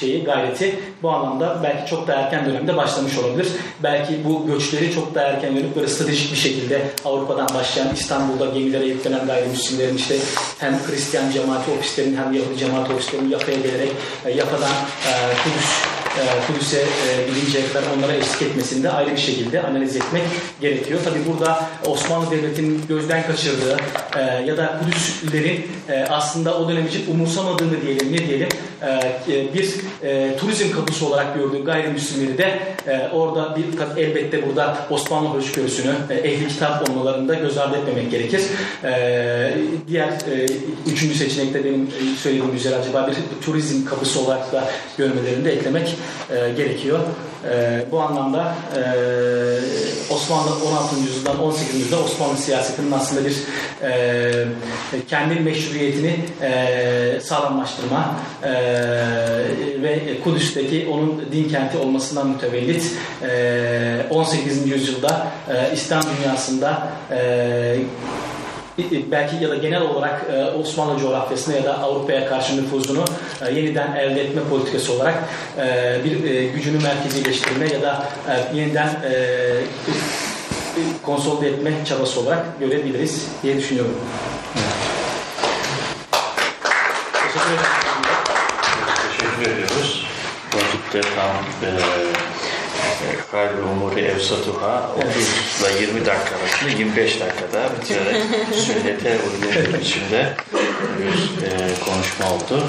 şeyi gayreti bu anlamda belki çok da erken dönemde başlamış olabilir. Belki bu göçleri çok da erken yönük böyle stratejik bir şekilde Avrupa'dan başlayan İstanbul'da gemilere yüklenen gayrimüslimlerin işte hem Hristiyan cemaati ofislerinin hem Yahudi cemaati ofislerinin Yafa'ya gelerek e, Yafa'dan e, Kudüs Kudüs'e e, bilinceye kadar onlara eşlik etmesini de ayrı bir şekilde analiz etmek gerekiyor. Tabi burada Osmanlı Devleti'nin gözden kaçırdığı e, ya da Kudüslerin e, aslında o dönem için umursamadığını diyelim ne diyelim e, e, bir e, turizm kapısı olarak gördüğü gayrimüslimleri de e, orada bir elbette burada Osmanlı hoşgörüsünü e, ehli kitap olmalarında göz ardı etmemek gerekir. E, diğer e, üçüncü seçenekte benim e, söylediğim üzere acaba bir turizm kapısı olarak da görmelerini de eklemek e, gerekiyor. E, bu anlamda e, Osmanlı 16. yüzyıldan 18. yüzyılda Osmanlı siyasetinin aslında bir e, kendi meşruiyetini e, sağlamlaştırma e, ve Kudüs'teki onun din kenti olmasından mütevellit e, 18. yüzyılda e, İslam dünyasında e, belki ya da genel olarak e, Osmanlı coğrafyasına ya da Avrupa'ya karşı nüfuzunu e, yeniden elde etme politikası olarak e, bir gücünü merkezileştirme ya da yeniden konsolide etme çabası olarak görebiliriz diye düşünüyorum. Teşekkür ederim. Teşekkür ediyoruz. Vakitte tam e, Hayrul umuri evsatuha 30 ile 20 dakika arasında 25 dakikada bitirerek sünnete uygun bir biçimde bir e, konuşma oldu.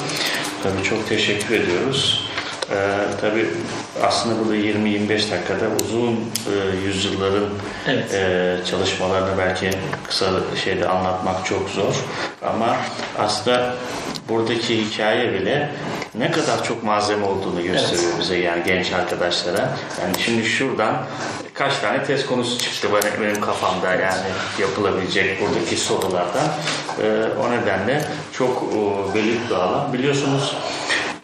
Tabii çok teşekkür ediyoruz. Ee, tabii aslında burada 20-25 dakikada uzun e, yüzyılların Evet. e, çalışmalarını belki kısa şeyde anlatmak çok zor. Ama aslında buradaki hikaye bile ne kadar çok malzeme olduğunu gösteriyor bize yani genç arkadaşlara. Yani şimdi şuradan kaç tane test konusu çıktı benim, benim kafamda yani yapılabilecek buradaki sorulardan. Ee, o nedenle çok e, belirli bir alan. Biliyorsunuz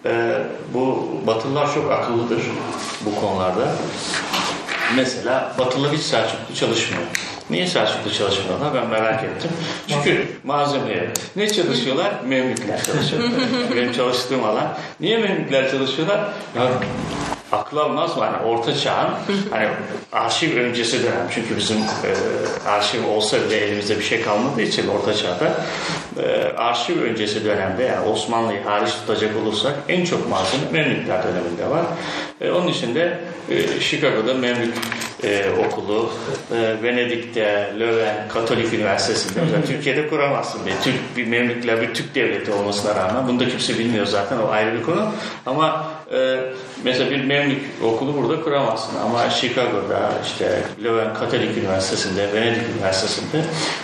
e, bu Batılılar çok akıllıdır bu konularda. mesela Batılı hiç Selçuklu çalışmıyor. Niye Selçuklu çalışmıyorlar? Ben merak ettim. Çünkü malzeme yok. Ne çalışıyorlar? Memlükler çalışıyorlar. Benim çalıştığım alan. Niye Memlükler çalışıyorlar? Ya akıl almaz mı? Hani orta çağın hani arşiv öncesi dönem. Çünkü bizim e, arşiv olsa bile elimizde bir şey kalmadığı için orta çağda e, arşiv öncesi dönemde yani Osmanlı'yı hariç tutacak olursak en çok malzeme Memlükler döneminde var. E, onun için de e, Chicago'da Memlük e, okulu, e, Venedik'te Löwen Katolik Üniversitesi'nde Türkiye'de kuramazsın bir Türk bir Memlükler bir Türk devleti olmasına rağmen bunu da kimse bilmiyor zaten o ayrı bir konu ama e, mesela bir Memlük okulu burada kuramazsın ama Chicago'da işte Löwen Katolik Üniversitesi'nde Venedik Üniversitesi'nde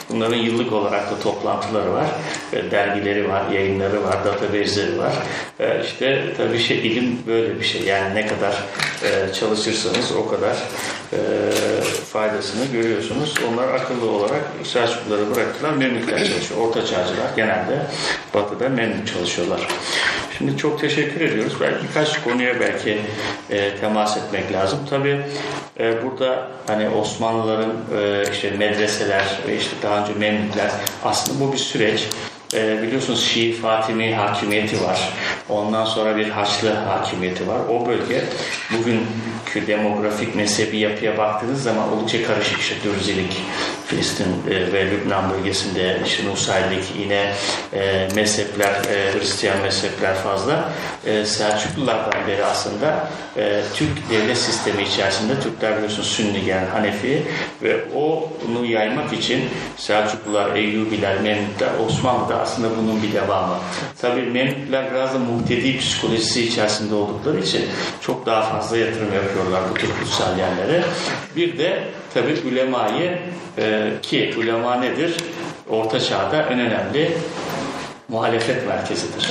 bunların yıllık olarak da toplantıları var e, dergileri var, yayınları var, database'leri var. E, işte tabii şey ilim böyle bir şey yani ne kadar e, çalışırsanız o kadar e, faydasını görüyorsunuz. Onlar akıllı olarak Selçukluları bıraktılar. Memlükler çalışıyor. Orta çağcılar genelde batıda Memlük çalışıyorlar. Şimdi çok teşekkür ediyoruz. Belki birkaç konuya belki e, temas etmek lazım. Tabii e, burada hani Osmanlıların e, işte medreseler ve işte daha önce Memlükler aslında bu bir süreç. E, biliyorsunuz Şii Fatimi hakimiyeti var. Ondan sonra bir Haçlı hakimiyeti var. O bölge bugünkü demografik mezhebi yapıya baktığınız zaman oldukça karışık. İşte Dürzilik, Filistin e, ve Lübnan bölgesinde işte Nusayrilik yine e, mezhepler, e, Hristiyan mezhepler fazla. Selçuklulardan beri aslında Türk devlet sistemi içerisinde Türkler biliyorsunuz Sünni gelen Hanefi ve onu yaymak için Selçuklular, Eyyubiler, Memlükler, Osmanlı'da aslında bunun bir devamı. Tabii Memlükler biraz da muhtedi psikolojisi içerisinde oldukları için çok daha fazla yatırım yapıyorlar bu tür kutsal yerlere. Bir de tabii ulemayı e, ki ulema nedir? Orta çağda en önemli muhalefet merkezidir.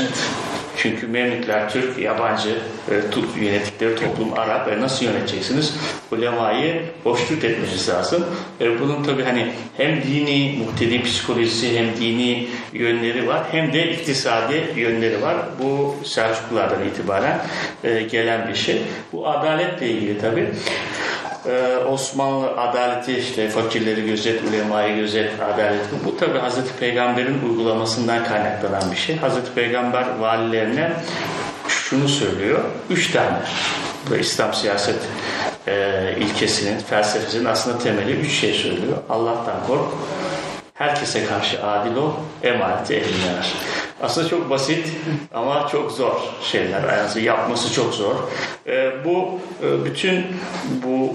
Çünkü Memlükler Türk, yabancı e, tut, yönettikleri toplum Arap ve nasıl yöneteceksiniz? Ulemayı hoşnut etmeniz lazım. E, bunun tabi hani hem dini muhtedi psikolojisi hem dini yönleri var hem de iktisadi yönleri var. Bu Selçuklulardan itibaren e, gelen bir şey. Bu adaletle ilgili tabi. Ee, Osmanlı adaleti işte fakirleri gözet, ulemayı gözet, adalet. Bu tabi Hazreti Peygamber'in uygulamasından kaynaklanan bir şey. Hazreti Peygamber valilerine şunu söylüyor. Üç tane. Bu İslam siyaset e, ilkesinin, felsefesinin aslında temeli üç şey söylüyor. Allah'tan kork, herkese karşı adil ol, emaneti eline ver. Aslında çok basit ama çok zor şeyler. Yani yapması çok zor. Ee, bu e, bütün bu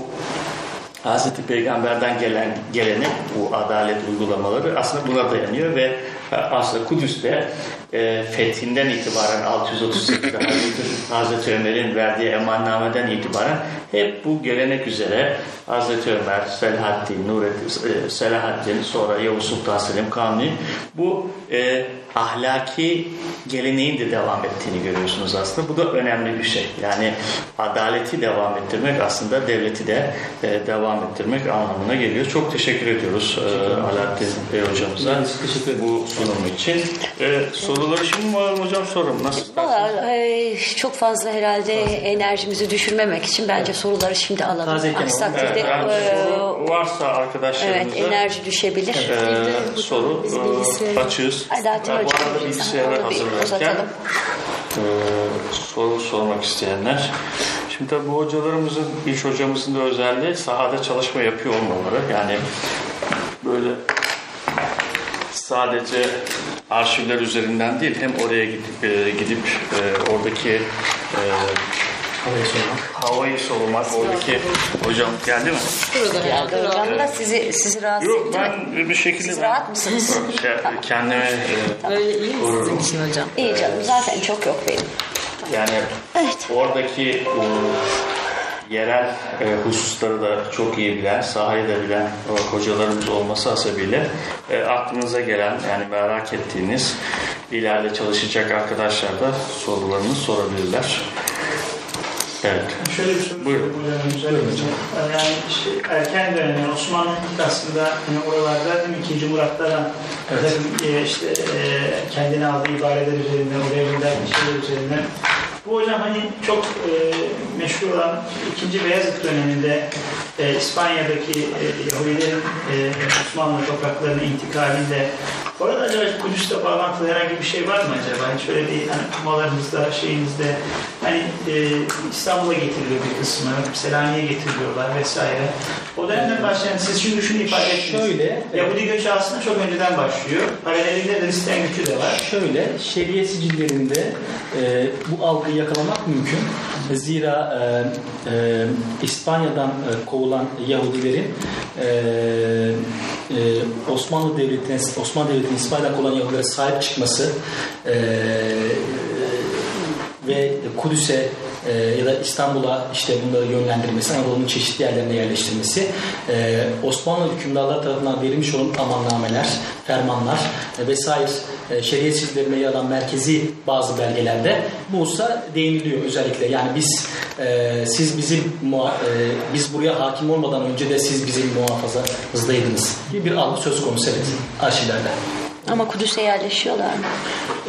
Hazreti Peygamber'den gelen gelenek bu adalet uygulamaları aslında buna dayanıyor ve e, aslında Kudüs'te e, fethinden itibaren 638'de Hazreti, Hazreti Ömer'in verdiği emannameden itibaren hep bu gelenek üzere Hazreti Ömer, Selahaddin, Nurettin, e, Selahaddin sonra Yavuz Sultan Selim Kanuni bu e, ahlaki geleneğin de devam ettiğini görüyorsunuz aslında. Bu da önemli bir şey. Yani adaleti devam ettirmek aslında devleti de e, devam ettirmek anlamına geliyor. Çok teşekkür ediyoruz e, Alaaddin Bey hocamıza bu sunum için. E, soruları şimdi mi alalım hocam sorun. Nasıl? Valla e, çok fazla herhalde enerjimizi düşürmemek için bence soruları şimdi alalım. Tazeyken Aksi takdirde Evet, yani e, varsa evet, arkadaşlarımıza enerji düşebilir. e, soru e, açığız. Alaaddin bu arada bilgisayarı bir hazırlarken e, soru sormak isteyenler. Şimdi tabii bu hocalarımızın, iş hocamızın da özelliği sahada çalışma yapıyor olmaları. Yani böyle sadece arşivler üzerinden değil hem oraya gidip, e, gidip e, oradaki e, havayı solumak, oradaki hocam geldi mi? Geldi hocam da sizi, sizi rahatsız Yok ben bir şekilde Siz ben- rahat mısınız? Şey, kendimi e, Öyle iyi mi sizin için hocam? İyi canım zaten çok yok benim. Yani Evet. oradaki yerel e, hususları da çok iyi bilen, sahayı da bilen e, hocalarımız olması hasebiyle e, aklınıza gelen yani merak ettiğiniz ileride çalışacak arkadaşlar da sorularını sorabilirler. Evet. Şöyle bir soru Buyurun. sorayım hocam. Güzel Yani işte erken dönem yani Osmanlı aslında hani oralarda hem 2. Murat'ta hem e, işte e, kendine aldığı ibareler üzerinden, oraya gönderdiği şeyler üzerinden. Bu hocam hani çok e, meşhur olan 2. Beyazıt döneminde e, İspanya'daki e, Yahudilerin e, Osmanlı topraklarına intikalinde orada acaba Kudüs'te bağlantılı herhangi bir şey var mı acaba? Hiç öyle bir hani kumalarınızda, şeyinizde hani e, İstanbul'a getiriliyor bir kısmı, Selanik'e getiriliyorlar vesaire. O dönemden başlayan siz şimdi şunu ifade ettiniz. Şöyle, Yahudi göçü aslında çok önceden başlıyor. Paralelinde de Hristiyan göçü de var. Şöyle, şeriye sicillerinde e, bu algıyı yakalamak mümkün. Zira e, e, İspanya'dan e, kovulan Yahudilerin e, e, Osmanlı Devleti'ne, Osmanlı Devleti'nin İspanya'dan kovulan Yahudilere sahip çıkması e, ve Kudüs'e e, ya da İstanbul'a işte bunları yönlendirmesi, Anadolu'nun çeşitli yerlerine yerleştirmesi, e, Osmanlı hükümdarlar tarafından verilmiş olan amannameler, fermanlar e, vesaire e, şeriat çizgilerine yer merkezi bazı belgelerde bu hususa değiniliyor özellikle. Yani biz e, siz bizim muha- e, biz buraya hakim olmadan önce de siz bizim muhafazamızdaydınız gibi bir algı söz konusu evet arşivlerde. Ama Kudüs'e yerleşiyorlar mı?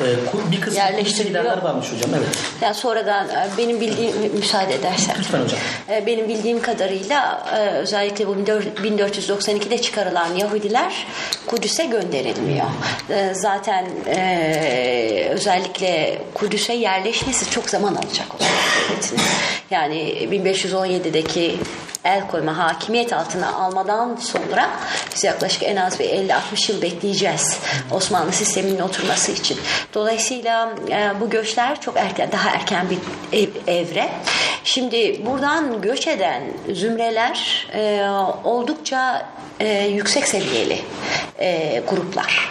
E, ku- bir kısmı Yerleştiriliyor. Varmış hocam evet. Yani sonradan e, benim bildiğim müsaade edersen. Lütfen hocam. E, Benim bildiğim kadarıyla e, özellikle bu 1492'de çıkarılan Yahudiler Kudüs'e gönderilmiyor. Zaten özellikle Kudüs'e yerleşmesi çok zaman alacak. Yani 1517'deki el koyma, hakimiyet altına almadan sonra biz yaklaşık en az bir 50-60 yıl bekleyeceğiz Osmanlı sisteminin oturması için. Dolayısıyla e, bu göçler çok erken, daha erken bir ev- evre. Şimdi buradan göç eden zümreler e, oldukça e, yüksek seviyeli gruplar.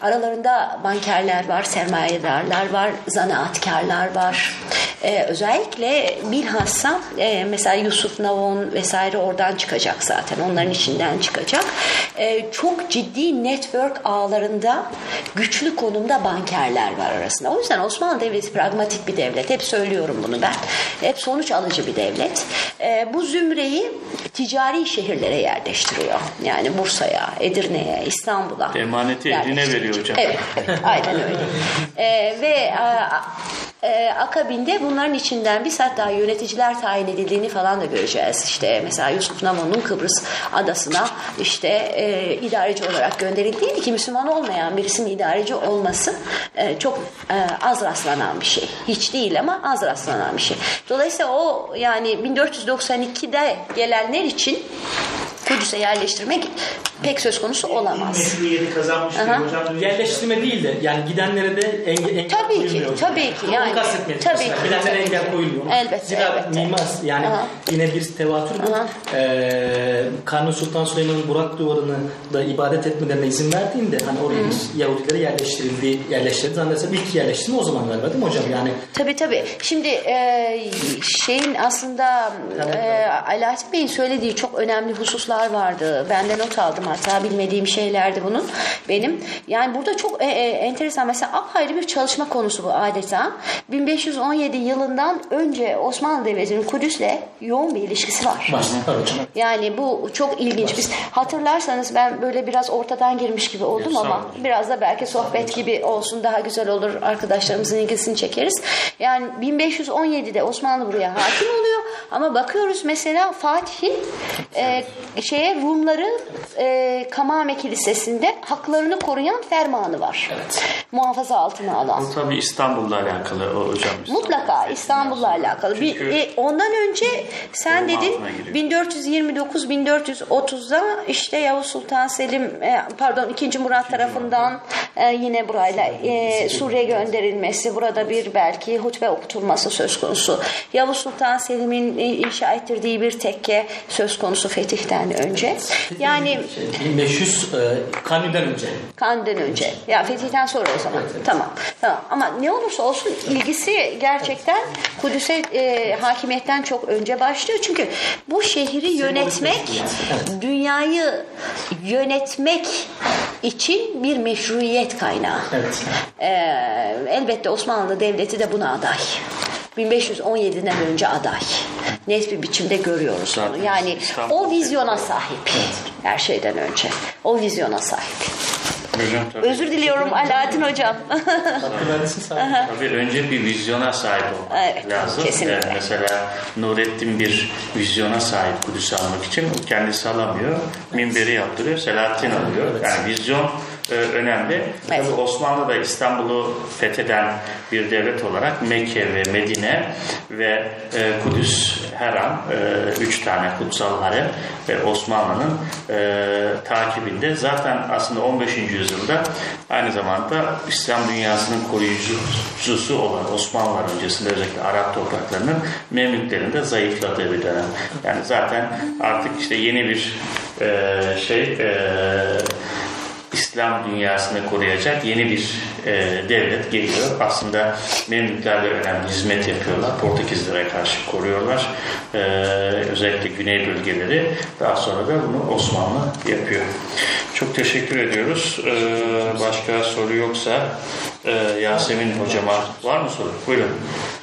Aralarında bankerler var, sermayedarlar var, zanaatkarlar var. Ee, özellikle bilhassa e, mesela Yusuf Navon vesaire oradan çıkacak zaten. Onların içinden çıkacak. Ee, çok ciddi network ağlarında güçlü konumda bankerler var arasında. O yüzden Osmanlı Devleti pragmatik bir devlet. Hep söylüyorum bunu ben. Hep sonuç alıcı bir devlet. Ee, bu zümreyi ticari şehirlere yerleştiriyor. Yani Bursa'ya, Edirne'ye, İstanbul'a. Emaneti eline yerleştiriyor. veriyor hocam. Evet, evet aynen öyle. Ee, ve a, e, akabinde bunların içinden bir daha yöneticiler tayin edildiğini falan da göreceğiz. İşte mesela Yusuf Namon'un Kıbrıs adasına işte e, idareci olarak gönderildiğiydi ki Müslüman olmayan birisinin idareci olması e, çok e, az rastlanan bir şey. Hiç değil ama az rastlanan bir şey. Dolayısıyla o yani 1492'de gelenler için Kudüs'e yerleştirmek pek söz konusu olamaz. Kazanmış hocam. Yerleştirme değil de yani gidenlere de engel, engel Tabii ki, tabii ki, Onu yani. kastetmedim Tabii mesela. ki, Gidenlere tabii engel ki. koyulmuyor. Elbette, Zira elbette. mimar yani Aha. yine bir tevatür bu. Ee, Kanuni Sultan Süleyman'ın Burak Duvarı'nı da ibadet etmelerine izin verdiğinde hani oraya Yahudilere yerleştirildi, yerleştirildi. Zannedersem ilk yerleştirme o zaman galiba değil mi hocam? Yani Tabii tabii. Şimdi e, şeyin aslında e, Alaaddin Bey'in söylediği çok önemli hususlar vardı. Ben de not aldım hatta bilmediğim şeylerdi bunun benim. Yani burada çok e, e, enteresan mesela apayrı bir çalışma konusu bu adeta. 1517 yılından önce Osmanlı Devleti'nin Kudüs'le yoğun bir ilişkisi var. Yani bu çok ilginç. Biz hatırlarsanız ben böyle biraz ortadan girmiş gibi oldum ama biraz da belki sohbet gibi olsun daha güzel olur. Arkadaşlarımızın ilgisini çekeriz. Yani 1517'de Osmanlı buraya hakim oluyor ama bakıyoruz mesela Fatih'in e, şeye Rumları e, Kamame Kilisesi'nde haklarını koruyan fermanı var. Muhafaza altına alan. Bu tabii İstanbul'la alakalı o hocam. Mutlaka İstanbul'la alakalı. Bir, e, ondan önce sen dedin altına giriyor. 1429-1430'da işte Yavuz Sultan Selim e, pardon 2. Murat tarafından e, yine burayla e, Suriye gönderilmesi burada bir belki hutbe okutulması söz konusu. Yavuz Sultan Selim'in e, inşa ettirdiği bir tekke söz konusu fetihten önce. Yani Şey, 1500 e, Kanuni'den önce. Kanun'dan önce. Ya fetihten sonra o zaman. Tamam. Tamam. Ama ne olursa olsun ilgisi gerçekten Kudüs'e e, hakimiyetten çok önce başlıyor. Çünkü bu şehri yönetmek, dünyayı yönetmek için bir meşruiyet kaynağı. Evet. Ee, elbette Osmanlı Devleti de buna aday. 1517'den önce aday. Net bir biçimde görüyoruz Zaten bunu. Yani İstanbul o vizyona sahip. Her şeyden önce. O vizyona sahip. Hocam tabii. Özür diliyorum Alaaddin Hocam. Tabii önce bir vizyona sahip olmak Evet, lazım. kesinlikle. Yani mesela Nurettin bir vizyona sahip Kudüs'ü almak için kendisi alamıyor. Minberi yaptırıyor, Selahattin alıyor. Yani vizyon e, önemli. Evet. Tabii Osmanlı da İstanbul'u fetheden bir devlet olarak Mekke ve Medine ve e, Kudüs her an e, üç tane kutsal harem ve Osmanlı'nın e, takibinde. Zaten aslında 15. yüzyılda aynı zamanda İslam dünyasının koruyucusu olan Osmanlılar öncesinde özellikle Arap topraklarının Memlüklerin de zayıfladığı bir dönem. Yani zaten artık işte yeni bir e, şey e, İslam dünyasını koruyacak yeni bir e, devlet geliyor. Aslında Memlükler de önemli hizmet yapıyorlar. Portekizlere karşı koruyorlar. E, özellikle güney bölgeleri. Daha sonra da bunu Osmanlı yapıyor. Çok teşekkür ediyoruz. E, başka soru yoksa e, Yasemin hocama var mı soru? Buyurun.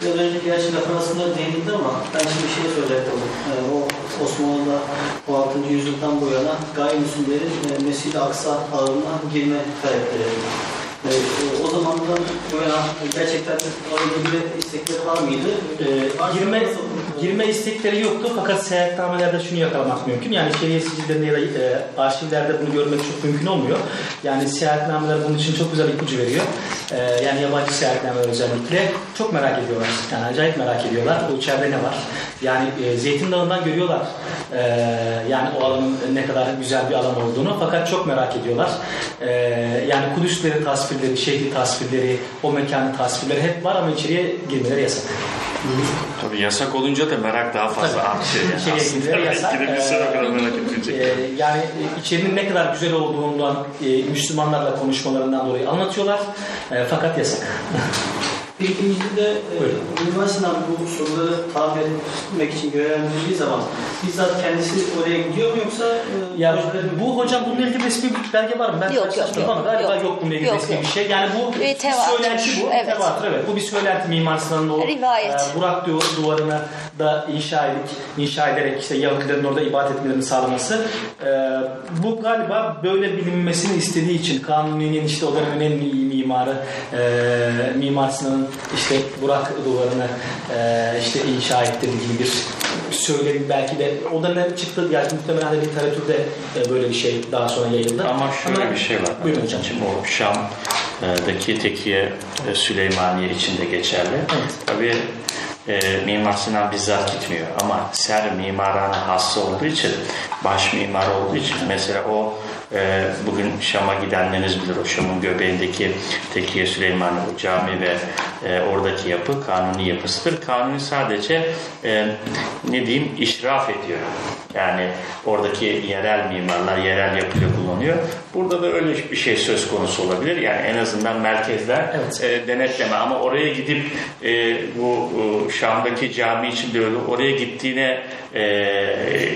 Biraz önce gerçi laf arasında değinildi ama ben şimdi bir şey soracaktım. Ee, o Osmanlı'da o 6. yüzyıldan bu yana gayrimüslimlerin e, Mescid-i Aksa ağına girme talepleri. Ee, e, o zamandan bu yana gerçekten orada bir istekleri var mıydı? Ee, Varsa girme? Girme istekleri yoktu fakat seyahatnamelerde şunu yakalamak mümkün. Yani şehir sicillerinde ya da e, arşivlerde bunu görmek çok mümkün olmuyor. Yani seyahatnameler bunun için çok güzel ipucu veriyor. Ee, yani yabancı seyahatnameler özellikle çok merak ediyorlar. Yani acayip merak ediyorlar. O içeride ne var? Yani e, Zeytin Dağı'ndan görüyorlar. Ee, yani o alanın ne kadar güzel bir alan olduğunu fakat çok merak ediyorlar. Ee, yani Kudüsleri tasvirleri, şehri tasvirleri, o mekanın tasvirleri hep var ama içeriye girmeleri yasak. Tabii yasak olunca da merak daha fazla artıyor. Yani. İçeriye Aslında yasak. kadar Ee, merak edilecek. e, yani içerinin ne kadar güzel olduğundan e, Müslümanlarla konuşmalarından dolayı anlatıyorlar. E, fakat yasak. Bir ikincide de e. Mimar Sinan bu soruları tahmin etmek için görevlendirildiği zaman bizzat kendisi oraya gidiyor mu yoksa e, Ya projeleri- bu hocam bununla ilgili resmi bir belge var mı? Ben Yok, karşılaştırdım yok, ama galiba yok. yok, bununla ilgili Yok, resmi yok. bir şey. Yani bu Bir bir tevatür, söylenti bu. evet. Tevatür, evet. Bu bir söylenti Mimar Sinan'ın o Rivayet. e, Burak du- duvarını da inşa edip inşa ederek işte Yahudilerin orada ibadet etmelerini sağlaması. E, bu galiba böyle bilinmesini istediği için Kanuni'nin işte o dönemin en iyi mimarı e, Mimar Sinan'ın işte Burak duvarını e, işte inşa ettirdiği gibi bir söylerim belki de o da ne çıktı yani muhtemelen de literatürde e, böyle bir şey daha sonra yayıldı. Ama şöyle bir şey var. Buyurun hocam. Şimdi o Şam'daki Tekiye e, Süleymaniye için de geçerli. Evet. Tabii e, Mimar Sinan bizzat gitmiyor ama ser mimarhane hassa olduğu için, baş mimar olduğu için mesela o e, bugün Şam'a gidenleriniz bilir o Şam'ın göbeğindeki Tekiye Süleymaniye o cami ve e, oradaki yapı kanuni yapısıdır. Kanuni sadece e, ne diyeyim işraf ediyor. Yani oradaki yerel mimarlar yerel yapıyı kullanıyor. Burada da öyle bir şey söz konusu olabilir. Yani en azından merkezden Evet. e, denetleme ama oraya gidip e, bu e, Şam'daki cami için de öyle oraya gittiğine e,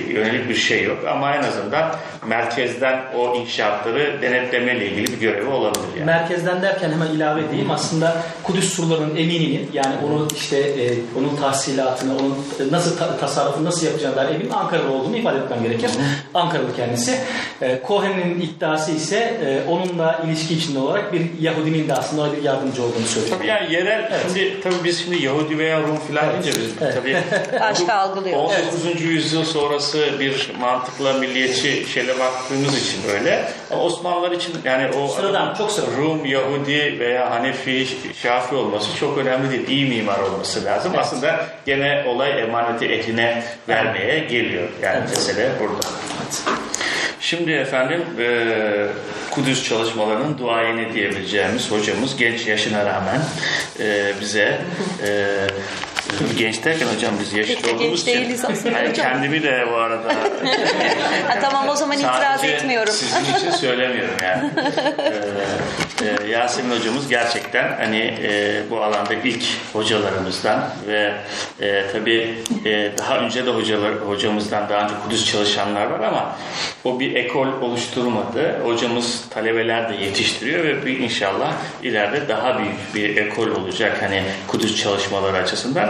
yönelik bir şey yok ama en azından merkezden o inşaatları denetlemeyle ilgili bir görevi olabilir yani. Merkezden derken hemen ilave edeyim. Aslında Kudüs surlarının emininin yani onun işte e, onun tahsilatını, onun nasıl ta- tasarrufunu nasıl yapacağına dair eminim Ankaralı olduğunu ifade etmem gerekir. Ankaralı kendisi. E, Cohen'in iddiası ise e, onunla ilişki içinde olarak bir Yahudinin de aslında bir yardımcı olduğunu söylüyor. Tabii yani yerel şimdi tabii biz şimdi Yahudi veya Rum filan deyince biz Evet. tabii Başka algılıyoruz. 19. yüzyıl sonrası bir mantıkla milliyetçi şeyle baktığımız için öyle. Ama Osmanlılar için yani o Sıradan, çok sıradan. Rum, Yahudi veya Hanefi, Şafi olması çok önemli değil. İyi mimar olması lazım. Aslında gene olay emaneti ehline vermeye geliyor. Yani Evet. mesele burada. Şimdi efendim e, Kudüs çalışmalarının duayeni diyebileceğimiz hocamız genç yaşına rağmen e, bize e, genç derken hocam biz yaşlı Pek de genç olduğumuz için değiliz aslında Hayır, hocam. kendimi de bu arada Ha, tamam o zaman itiraz etmiyorum. Sizin için söylemiyorum yani. Ee, e, Yasemin hocamız gerçekten hani e, bu alanda ilk hocalarımızdan ve e, tabii e, daha önce de hocalar hocamızdan daha önce Kudüs çalışanlar var ama o bir ekol oluşturmadı. Hocamız talebeler de yetiştiriyor ve bir inşallah ileride daha büyük bir ekol olacak hani Kudüs çalışmaları açısından.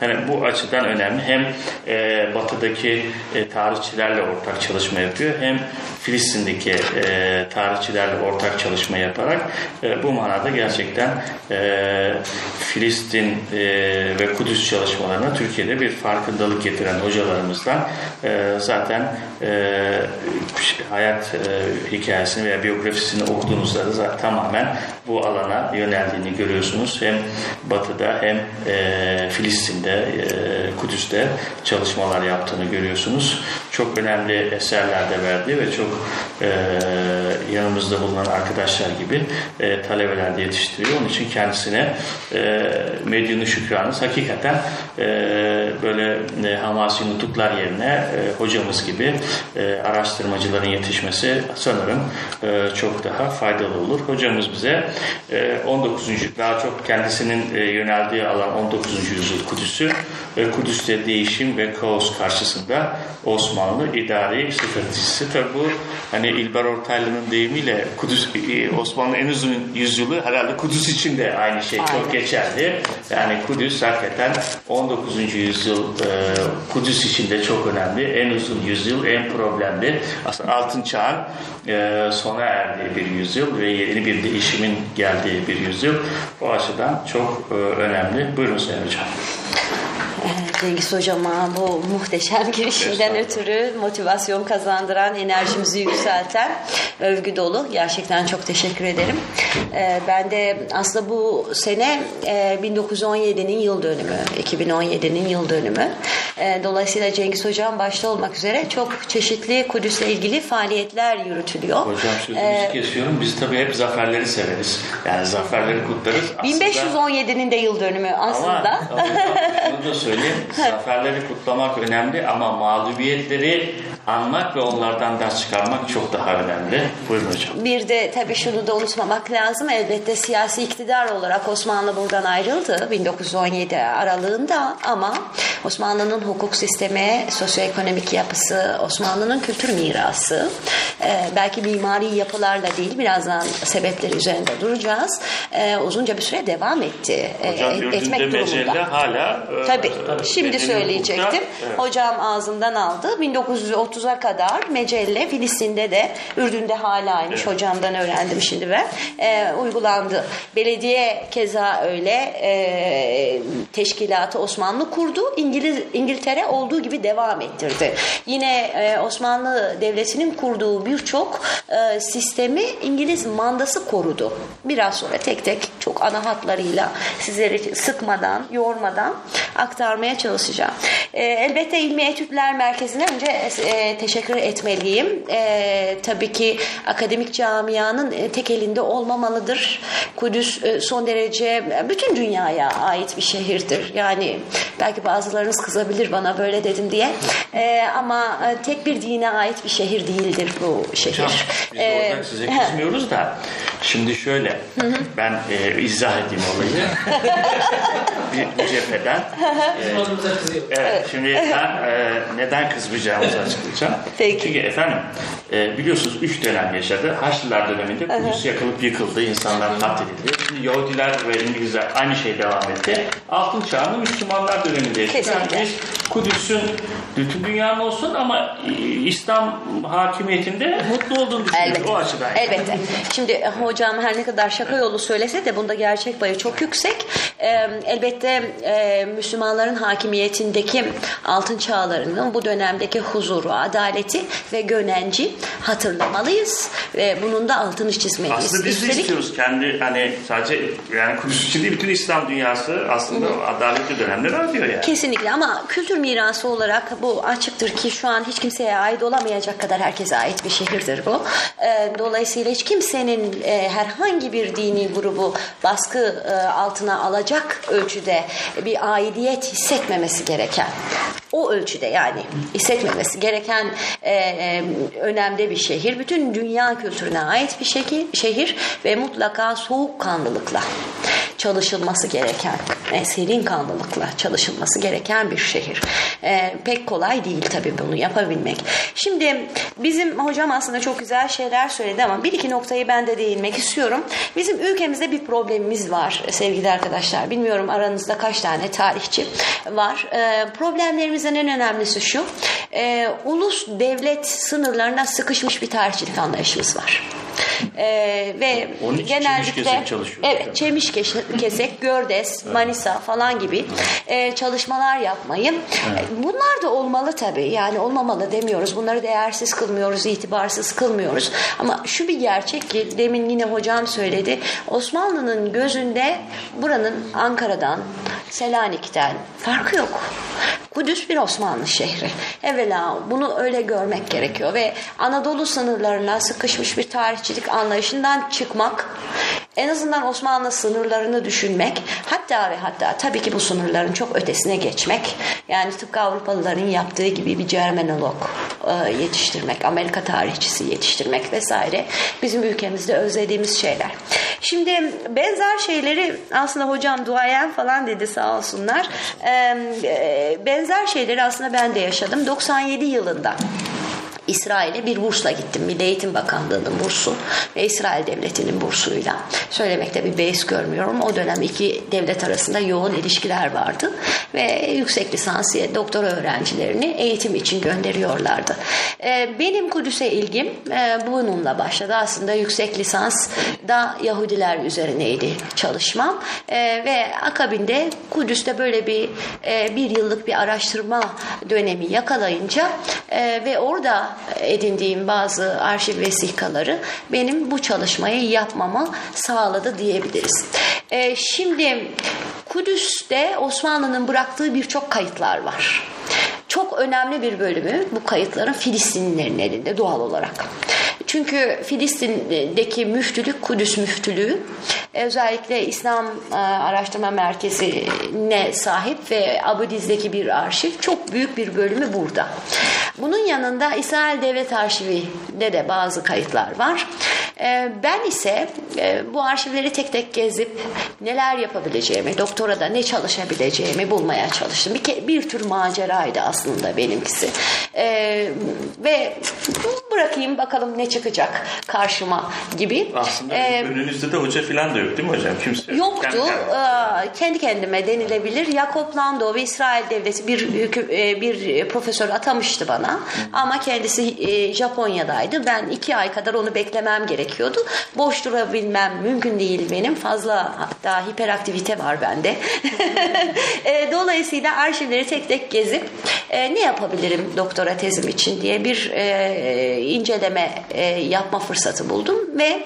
hani bu açıdan önemli. Hem e, batıdaki e, tarihçilerle ortak çalışma yapıyor hem Filistin'deki e, tarihçilerle ortak çalışma yaparak e, bu manada gerçekten e, Filistin e, ve Kudüs çalışmalarına Türkiye'de bir farkındalık getiren hocalarımızdan e, zaten e, hayat e, hikayesini veya biyografisini okuduğunuzda da zaten tamamen bu alana yöneldiğini görüyorsunuz. Hem Batı'da hem e, Filistin'de, e, Kudüs'te çalışmalar yaptığını görüyorsunuz. Çok önemli eserler de verdi ve çok e, yanımızda bulunan arkadaşlar gibi e, talebeler de yetiştiriyor. Onun için kendisine e, medyunu şükranız hakikaten e, böyle e, hamasi nutuklar yerine e, hocamız gibi e, araştırmacıların yetişmesi sanırım e, çok daha faydalı olur. Hocamız bize e, 19. daha çok kendisinin e, yöneldiği alan 19. yüzyıl Kudüs'ü ve Kudüs'te değişim ve kaos karşısında Osmanlı idari stratejisi. Tabi bu hani İlber Ortaylı'nın deyimiyle Kudüs e, Osmanlı en uzun yüzyılı herhalde Kudüs için de aynı şey çok Aynen. geçerli. Yani Kudüs hakikaten 19. yüzyıl e, Kudüs için de çok önemli. En uzun yüzyıl, en problemli. Aslında altın çağın e, sona erdiği bir yüzyıl ve yeni bir değişimin geldiği bir yüzyıl. Bu açıdan çok e, önemli. Buyurun Sayın Hocam. Ee, Cengiz Hocama bu muhteşem girişinden ötürü motivasyon kazandıran, enerjimizi yükselten, övgü dolu. Gerçekten çok teşekkür ederim. Ee, Ben de aslında bu sene e, 1917'nin yıl dönümü, 2017'nin yıl dönümü. Ee, Dolayısıyla Cengiz Hocam başta olmak üzere çok çeşitli Kudüs'le ilgili faaliyetler yürütülüyor. Hocam sözünüzü kesiyorum. Biz tabii hep zaferleri severiz. Yani zaferleri kutlarız. Aslında- 1517'nin de yıl dönümü aslında. Ama hocam şunu da söyleyeyim. Zaferleri kutlamak önemli ama mağlubiyetleri anmak ve onlardan ders çıkarmak çok daha önemli. Buyurun hocam. Bir de tabii şunu da unutmamak lazım. Elbette siyasi iktidar olarak Osmanlı buradan ayrıldı 1917 aralığında ama Osmanlı'nın hukuk sistemi, sosyoekonomik yapısı, Osmanlı'nın kültür mirası, e, belki mimari yapılarla değil birazdan sebepleri üzerinde duracağız. E, uzunca bir süre devam etti. e, Hocam etmek durumunda. hala e, Tabii. Şimdi medeni söyleyecektim. hukukta, evet. Hocam ağzından aldı. 1930'a kadar Mecelle Filistin'de de Ürdün'de halaymış. Evet. Hocamdan öğrendim şimdi ben. Ee, uygulandı. Belediye keza öyle e, teşkilatı Osmanlı kurdu. İngiliz İngiltere olduğu gibi devam ettirdi. Yine e, Osmanlı Devleti'nin kurduğu birçok e, sistemi İngiliz mandası korudu. Biraz sonra tek tek çok ana hatlarıyla sizleri sıkmadan, yormadan aktarmaya çalışacağım. E, elbette İlmi Etütler Merkezi'ne önce e, teşekkür etmeliyim. E, tabii ki akademik camianın e, tek elinde olmamalıdır. Kudüs e, son derece e, bütün dünyaya ait bir şehirdir. Yani belki bazılarınız kızabilir bana böyle dedim diye. E, ama tek bir dine ait bir şehir değildir bu şehir. Hocam biz E, orada size kızmıyoruz da şimdi şöyle ben e, izah edeyim olayı. bir, bir cepheden. E. Evet, şimdi ben e, neden kızmayacağımızı açıklayacağım. Peki. Çünkü efendim e, biliyorsunuz üç dönem yaşadı. Haçlılar döneminde Kudüs yakılıp yıkıldı, insanlar katledildi. Şimdi Yahudiler ve İngilizler aynı şey devam etti. Altın çağında Müslümanlar döneminde yaşadık. Yani biz Kudüs'ün bütün dünyanın olsun ama İslam hakimiyetinde mutlu olduğunu düşünüyoruz Elbette. o açıdan. Elbette. Şimdi e, hocam her ne kadar şaka yolu söylese de bunda gerçek payı çok yüksek. E, elbette e, Müslümanların hakimiyetindeki altın çağlarının bu dönemdeki huzuru, adaleti ve gönenci hatırlamalıyız ve bunun da altını çizmeliyiz. Aslında biz de istiyoruz kendi hani sadece yani Kudüs için değil bütün İslam dünyası aslında adaletli dönemleri arıyor yani. Kesinlikle ama kültür mirası olarak bu açıktır ki şu an hiç kimseye ait olamayacak kadar herkese ait bir şehirdir bu. Ee, Dolayısıyla hiç kimsenin e, herhangi bir dini grubu baskı e, altına alacak ölçüde bir aidiyet hissetmemesi gereken o ölçüde yani hissetmemesi gereken e, e, önemli bir şehir. Bütün dünya kültürüne ait bir şehir, şehir ve mutlaka soğukkanlılıkla çalışılması gereken, e, serin kanlılıkla çalışılması gereken bir şehir. E, pek kolay değil tabii bunu yapabilmek. Şimdi bizim hocam aslında çok güzel şeyler söyledi ama bir iki noktayı ben de değinmek istiyorum. Bizim ülkemizde bir problemimiz var sevgili arkadaşlar. Bilmiyorum aranızda kaç tane tarihçi var. E, problemlerimizin en önemlisi şu. E, ulus devlet sınırlarına sıkışmış bir tarihçilik anlayışımız var. Ee, ve Onun için genellikle çemiş çalışıyor. evet çemiş keş- kesek, gördes, manisa falan gibi e, çalışmalar yapmayı. E, Bunlar da olmalı tabii. Yani olmamalı demiyoruz. Bunları değersiz kılmıyoruz, itibarsız kılmıyoruz. Ama şu bir gerçek ki demin yine hocam söyledi. Osmanlı'nın gözünde buranın Ankara'dan, Selanik'ten farkı yok. Kudüs bir Osmanlı şehri. Evvela bunu öyle görmek gerekiyor ve Anadolu sınırlarına sıkışmış bir tarihçilik anlayışından çıkmak, en azından Osmanlı sınırlarını düşünmek, hatta ve hatta tabii ki bu sınırların çok ötesine geçmek, yani tıpkı Avrupalıların yaptığı gibi bir Cermenolog e, yetiştirmek, Amerika tarihçisi yetiştirmek vesaire bizim ülkemizde özlediğimiz şeyler. Şimdi benzer şeyleri aslında hocam duayen falan dedi sağ olsunlar. E, benzer şeyleri aslında ben de yaşadım. 97 yılında İsrail'e bir bursla gittim. Milli Eğitim Bakanlığı'nın bursu ve İsrail Devleti'nin bursuyla. Söylemekte bir beis görmüyorum. O dönem iki devlet arasında yoğun ilişkiler vardı ve yüksek lisansiye doktora öğrencilerini eğitim için gönderiyorlardı. Ee, benim Kudüs'e ilgim e, bununla başladı. Aslında yüksek lisans da Yahudiler üzerineydi çalışmam Ee, ve akabinde Kudüs'te böyle bir e, bir yıllık bir araştırma dönemi yakalayınca e, ve orada edindiğim bazı arşiv vesikaları benim bu çalışmayı yapmamı sağladı diyebiliriz. E, şimdi Kudüs'te Osmanlı'nın bıraktığı birçok kayıtlar var. Çok önemli bir bölümü bu kayıtların Filistinlilerin elinde doğal olarak. Çünkü Filistin'deki müftülük Kudüs müftülüğü özellikle İslam e, Araştırma Merkezi'ne sahip ve Abudiz'deki bir arşiv çok büyük bir bölümü burada. Bunun yanında İsrail Devlet Arşivi'nde de bazı kayıtlar var. E, Ben ise e, bu arşivleri tek tek gezip neler yapabileceğimi, doktorada ne çalışabileceğimi bulmaya çalıştım. Bir, bir tür maceraydı aslında benimkisi. E, ve bırakayım bakalım ne çıkacak karşıma gibi. Aslında E, önünüzde de hoca falan da yok değil mi hocam? Kimse yok. Yoktu. Kendi kendine. Ee, Kendi kendime denilebilir. Jakob Lando ve İsrail Devleti bir e, bir profesör atamıştı bana. Ama kendisi e, Japonya'daydı. Ben iki ay kadar onu beklemem gerekiyordu. Boş durabilmem mümkün değil benim. Fazla hatta hiperaktivite var bende. E, Dolayısıyla arşivleri tek tek gezip e, ne yapabilirim doktora tezim için diye bir e, inceleme e, yapma fırsatı buldum ve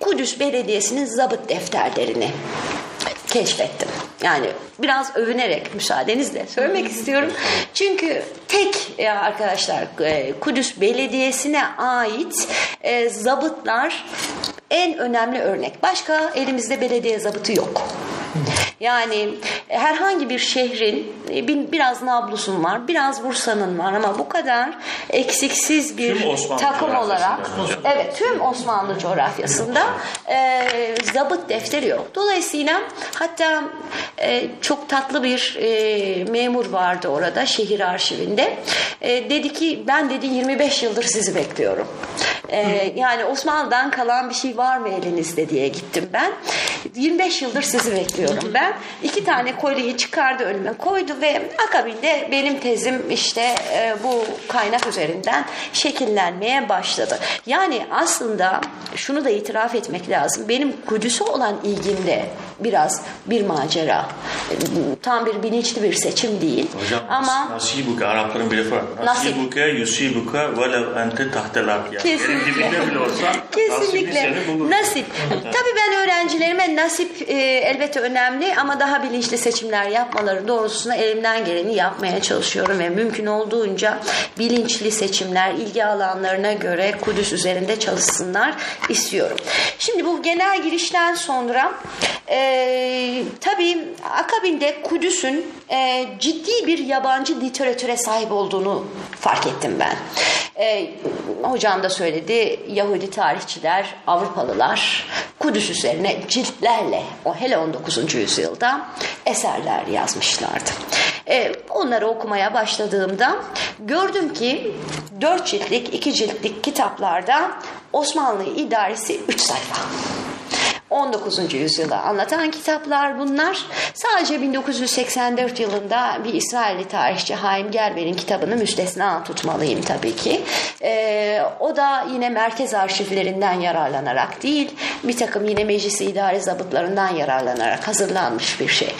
Kudüs Belediyesi'nin zabıt defterlerini keşfettim. Yani biraz övünerek müsaadenizle söylemek istiyorum. Çünkü tek e, arkadaşlar e, Kudüs Belediyesi'ne ait e, zabıtlar en önemli örnek. Başka elimizde belediye zabıtı yok. Yani herhangi bir şehrin bir- biraz Nablus'un var, biraz Bursa'nın var ama bu kadar eksiksiz bir takım olarak hocam. evet tüm Osmanlı coğrafyasında e, zabıt defteri yok. Dolayısıyla hatta e, çok tatlı bir e, memur vardı orada şehir arşivinde. E, dedi ki ben dedi 25 yıldır sizi bekliyorum. E, yani Osmanlı'dan kalan bir şey var mı elinizde diye gittim ben. 25 yıldır sizi bekliyorum ben. İki tane kolyeyi çıkardı önüme koydu ve akabinde benim tezim işte e, bu kaynak üzerinden şekillenmeye başladı. Yani aslında şunu da itiraf etmek lazım. Benim Kudüs'e olan ilgim de biraz bir macera. Tam bir bilinçli bir seçim değil. Hocam Ama nasibuka Arapların bir lafı var. Nasip. Nasibuka yusibuka velev ente tahtelat yani. Kesinlikle. Bile olsa Kesinlikle. Nasip. Tabii ben öğrencilerime nasip e, elbette önemli ama daha bilinçli seçimler yapmaları doğrultusunda elimden geleni yapmaya çalışıyorum ve mümkün olduğunca bilinçli seçimler ilgi alanlarına göre Kudüs üzerinde çalışsınlar istiyorum. Şimdi bu genel girişten sonra e, tabii akabinde Kudüs'ün e, ciddi bir yabancı literatüre sahip olduğunu fark ettim ben. E, hocam da söyledi Yahudi tarihçiler, Avrupalılar Kudüs üzerine ciltlerle o hele 19. yüzyılda eserler yazmışlardı. E, onları okumaya başladığımda gördüm ki dört ciltlik, iki ciltlik kitaplarda Osmanlı idaresi 3 sayfa. 19. yüzyılı anlatan kitaplar bunlar. Sadece 1984 yılında bir İsrailli tarihçi Haim Gerber'in kitabını müstesna tutmalıyım tabii ki. Ee, o da yine merkez arşivlerinden yararlanarak değil, bir takım yine meclis idare zabıtlarından yararlanarak hazırlanmış bir şey.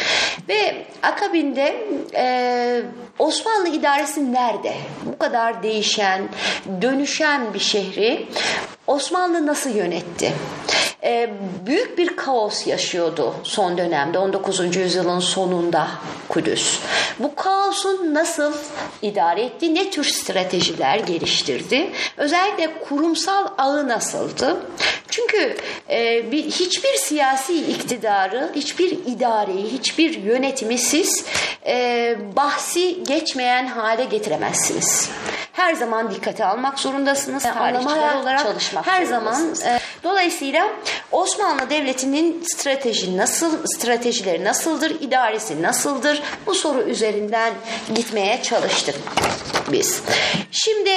Ve akabinde e, Osmanlı idaresi nerede? Bu kadar değişen, dönüşen bir şehri Osmanlı nasıl yönetti? Ee, büyük bir kaos yaşıyordu son dönemde 19. yüzyılın sonunda Kudüs. Bu kaosun nasıl idare etti, ne tür stratejiler geliştirdi? Özellikle kurumsal ağı nasıldı? Çünkü e, bir, hiçbir siyasi iktidarı, hiçbir idareyi, hiçbir yönetimi siz e, bahsi geçmeyen hale getiremezsiniz. Her zaman dikkate almak zorundasınız. Tarihçiler olarak çalışmak her zaman. E, dolayısıyla Osmanlı Devleti'nin strateji nasıl, stratejileri nasıldır, idaresi nasıldır? Bu soru üzerinden gitmeye çalıştık biz. Şimdi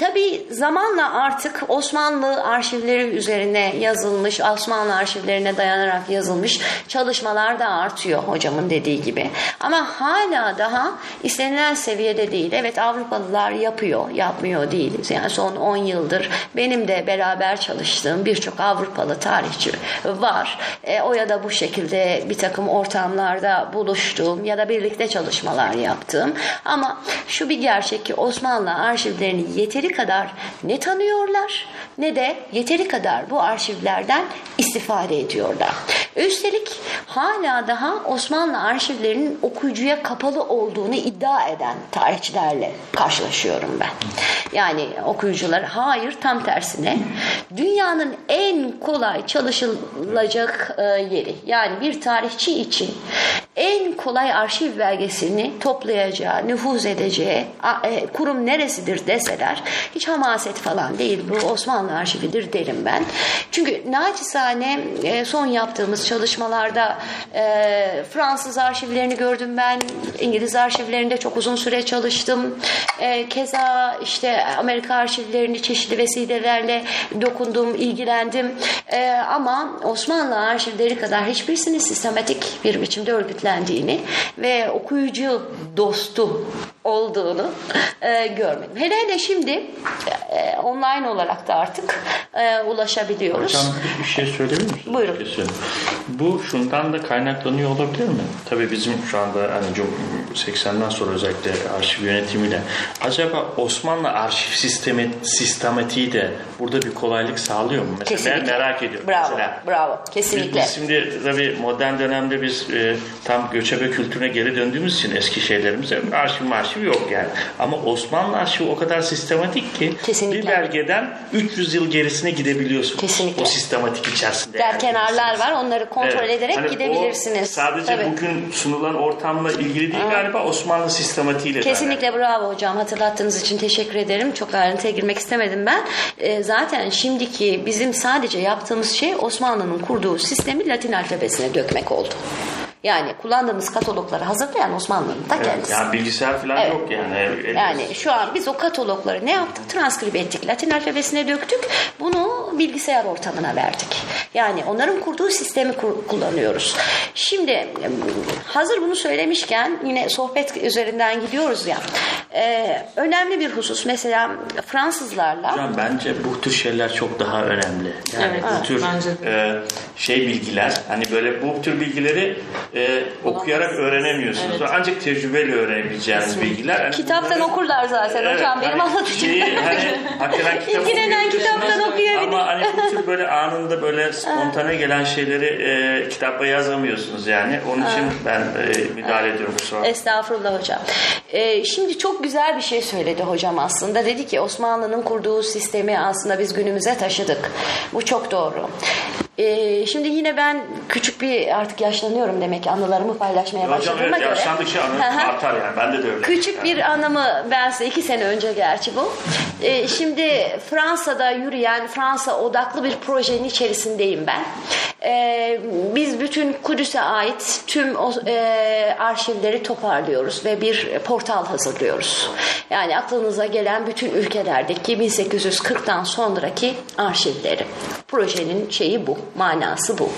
Tabi zamanla artık Osmanlı arşivleri üzerine yazılmış, Osmanlı arşivlerine dayanarak yazılmış çalışmalar da artıyor hocamın dediği gibi. Ama hala daha istenilen seviyede değil. Evet Avrupalılar yapıyor, yapmıyor değiliz. Yani son 10 yıldır benim de beraber çalıştığım birçok Avrupalı tarihçi var. E, o ya da bu şekilde bir takım ortamlarda buluştuğum ya da birlikte çalışmalar yaptığım. Ama şu bir gerçek ki Osmanlı arşivlerini yeteri kadar ne tanıyorlar ne de yeteri kadar bu arşivlerden istifade ediyorlar. Üstelik hala daha Osmanlı arşivlerinin okuyucuya kapalı olduğunu iddia eden tarihçilerle karşılaşıyorum ben. Yani okuyucular hayır tam tersine dünyanın en kolay çalışılacak e, yeri yani bir tarihçi için en kolay arşiv belgesini toplayacağı, nüfuz edeceği e, kurum neresidir deseler hiç hamaset falan değil bu Osmanlı arşividir derim ben. Çünkü naçizane e, son yaptığımız çalışmalarda e, Fransız arşivlerini gördüm ben, İngiliz arşivlerinde çok uzun süre çalıştım. Keza işte Amerika arşivlerini çeşitli vesilelerle dokundum, ilgilendim. Ama Osmanlı arşivleri kadar hiçbirisinin sistematik bir biçimde örgütlendiğini ve okuyucu dostu olduğunu e, görmedim. Hele hele şimdi e, online olarak da artık e, ulaşabiliyoruz. Hocam bir şey söyleyebilir misiniz? Buyurun. Bir şey Bu şundan da kaynaklanıyor olabilir mi? Tabii bizim şu anda hani çok 80'den sonra özellikle arşiv yönetimiyle acaba Osmanlı arşiv sistemi sistematiği de burada bir kolaylık sağlıyor mu? Mesela ben Kesinlikle. merak ediyorum. Bravo, Mesela bravo. Kesinlikle. biz şimdi tabii modern dönemde biz e, tam göçebe kültürüne geri döndüğümüz için eski şeylerimize arşiv marşiv yok yani. Ama Osmanlı arşivi o kadar sistematik ki Kesinlikle. bir belgeden 300 yıl gerisine gidebiliyorsun. Kesinlikle. O sistematik içerisinde. Der yani. kenarlar var. Onları kontrol Evet. ederek Hani gidebilirsiniz. sadece Tabii. bugün sunulan ortamla ilgili değil galiba Osmanlı sistematiğiyle. Kesinlikle bravo hocam. Hatırlattığınız için teşekkür ederim. Çok ayrıntıya girmek istemedim ben. Ee, zaten şimdiki bizim sadece yaptığımız şey Osmanlı'nın kurduğu sistemi Latin alfabesine dökmek oldu. Yani kullandığımız katalogları hazırlayan Osmanlı'nın ta Evet, kendisi. yani bilgisayar falan Evet. yok yani. El- Yani şu an biz o katalogları ne yaptık? Transkribe ettik. Latin alfabesine döktük. Bunu bilgisayar ortamına verdik. Yani onların kurduğu sistemi kur- kullanıyoruz. Şimdi hazır bunu söylemişken yine sohbet üzerinden gidiyoruz ya. Ee, önemli bir husus mesela Fransızlarla Hocam bence bu tür şeyler çok daha önemli. Yani Evet, bu evet, tür bence e, şey bilgiler hani böyle bu tür bilgileri e, okuyarak öğrenemiyorsunuz. Evet. Ancak tecrübeyle öğrenebileceğiniz bilgiler. Hani kitaptan bunları- okurlar zaten Evet, hocam benim hani anlatacağım. şeyi, hani, hakikaten kitap İlgilenen kitaptan okuyabilir. Ama hani bu tür böyle anında böyle spontane gelen şeyleri e, kitapta yazamıyorsunuz yani. Onun için ben e, müdahale ediyorum kusura. Estağfurullah hocam. Ee, şimdi çok güzel bir şey söyledi hocam aslında. Dedi ki Osmanlı'nın kurduğu sistemi aslında biz günümüze taşıdık. Bu çok doğru. Ee, şimdi yine ben küçük bir artık yaşlanıyorum demek ki anılarımı paylaşmaya Hocam başladığıma evet göre. yaşlandıkça anı artar yani. Bende de öyle. Küçük bir anımı ben size iki sene önce gerçi bu. Ee, şimdi Fransa'da yürüyen Fransa odaklı bir projenin içerisindeyim ben. Ee, biz bütün Kudüs'e ait tüm o, e, arşivleri toparlıyoruz ve bir portal hazırlıyoruz. Yani aklınıza gelen bütün ülkelerdeki 1840'tan sonraki arşivleri. Projenin şeyi bu, manası bu.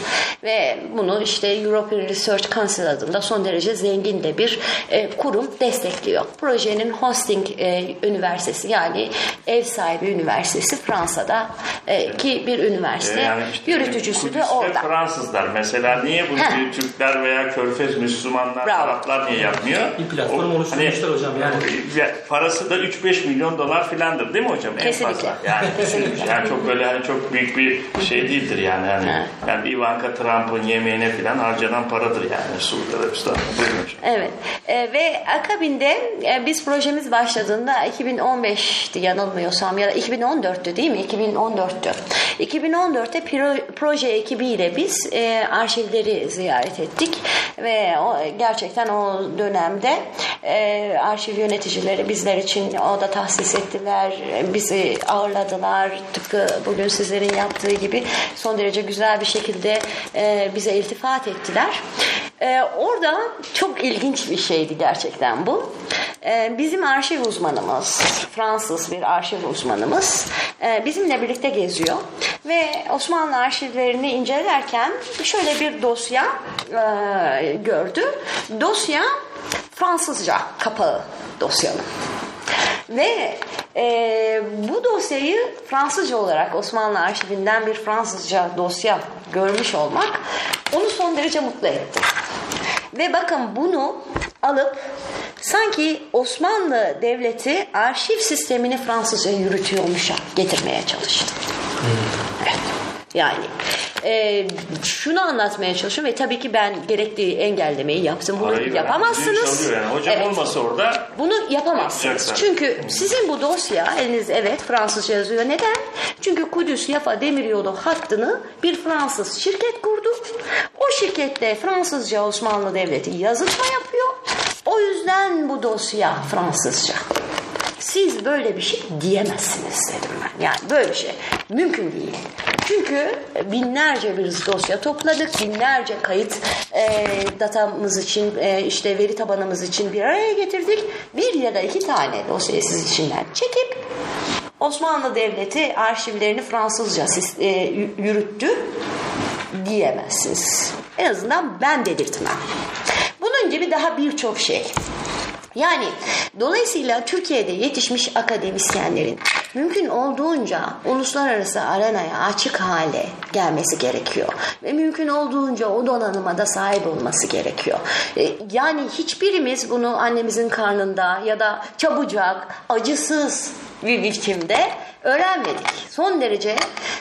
Ve bunu işte European Research Council adında son derece zengin de bir e, kurum destekliyor. Projenin hosting e, üniversitesi yani ev sahibi üniversitesi Fransa'da e, ki bir üniversite Ee, yani işte yürütücüsü de Kudüs'te orada. Fransızlar mesela niye bunu Heh. Türkler veya Körfez Müslümanlar Bravo. Araplar niye yapmıyor? Bir platform O- oluşturmuşlar hocam, yani. ya, parası da 3-5 milyon dolar filandır değil mi hocam en Kesinlikle. fazla? Yani Kesinlikle. yani çok böyle hani çok büyük bir şey değildir yani hani Ha. yani Ivanka Trump'ın yemeğine filan harcanan paradır yani Suudi Arabistan. Buyurun hocam. Evet E, ve akabinde e, biz projemiz başladığında 2015'ti yanılmıyorsam ya da 2014'tü değil mi? 2014'tü. 2014'te pro- proje ekibiyle biz e, arşivleri ziyaret ettik ve o, gerçekten o dönemde e, arşiv yöneticileri bizler için oda tahsis ettiler, bizi ağırladılar tıpkı bugün sizlerin yaptığı gibi son derece güzel bir şekilde e, bize iltifat ettiler. Ee, orada çok ilginç bir şeydi gerçekten bu. Ee, bizim arşiv uzmanımız, Fransız bir arşiv uzmanımız e, bizimle birlikte geziyor ve Osmanlı arşivlerini incelerken şöyle bir dosya e, gördü. Dosya Fransızca kapağı dosyanın. Ve e, bu dosyayı Fransızca olarak Osmanlı arşivinden bir Fransızca dosya görmüş olmak onu son derece mutlu etti. Ve bakın bunu alıp sanki Osmanlı Devleti arşiv sistemini Fransızca yürütüyormuşa getirmeye çalıştı. Evet. Yani e, şunu anlatmaya çalışıyorum ve tabii ki ben gerekli engellemeyi yaptım. Bunu veren yapamazsınız. yani. Hocam Evet. olmasa orada Bunu yapamazsınız. Yapacaksın. Çünkü sizin bu dosya eliniz evet Fransızca yazıyor. Neden? Çünkü Kudüs Yafa Demiryolu hattını bir Fransız şirket kurdu. O şirkette Fransızca Osmanlı Devleti yazışma yapıyor. O yüzden bu dosya Fransızca. Siz böyle bir şey diyemezsiniz dedim ben. Yani böyle bir şey mümkün değil. Çünkü binlerce bir dosya topladık, binlerce kayıt e, datamız için, e, işte veri tabanımız için bir araya getirdik. Bir ya da iki tane dosyayı siz içinden çekip Osmanlı Devleti arşivlerini Fransızca sis- e, yürüttü diyemezsiniz. En azından ben dedirtmem. Bunun gibi daha birçok şey. Yani dolayısıyla Türkiye'de yetişmiş akademisyenlerin mümkün olduğunca uluslararası arenaya açık hale gelmesi gerekiyor. Ve mümkün olduğunca o donanıma da sahip olması gerekiyor. E, Yani hiçbirimiz bunu annemizin karnında ya da çabucak, acısız bir biçimde öğrenmedik. Son derece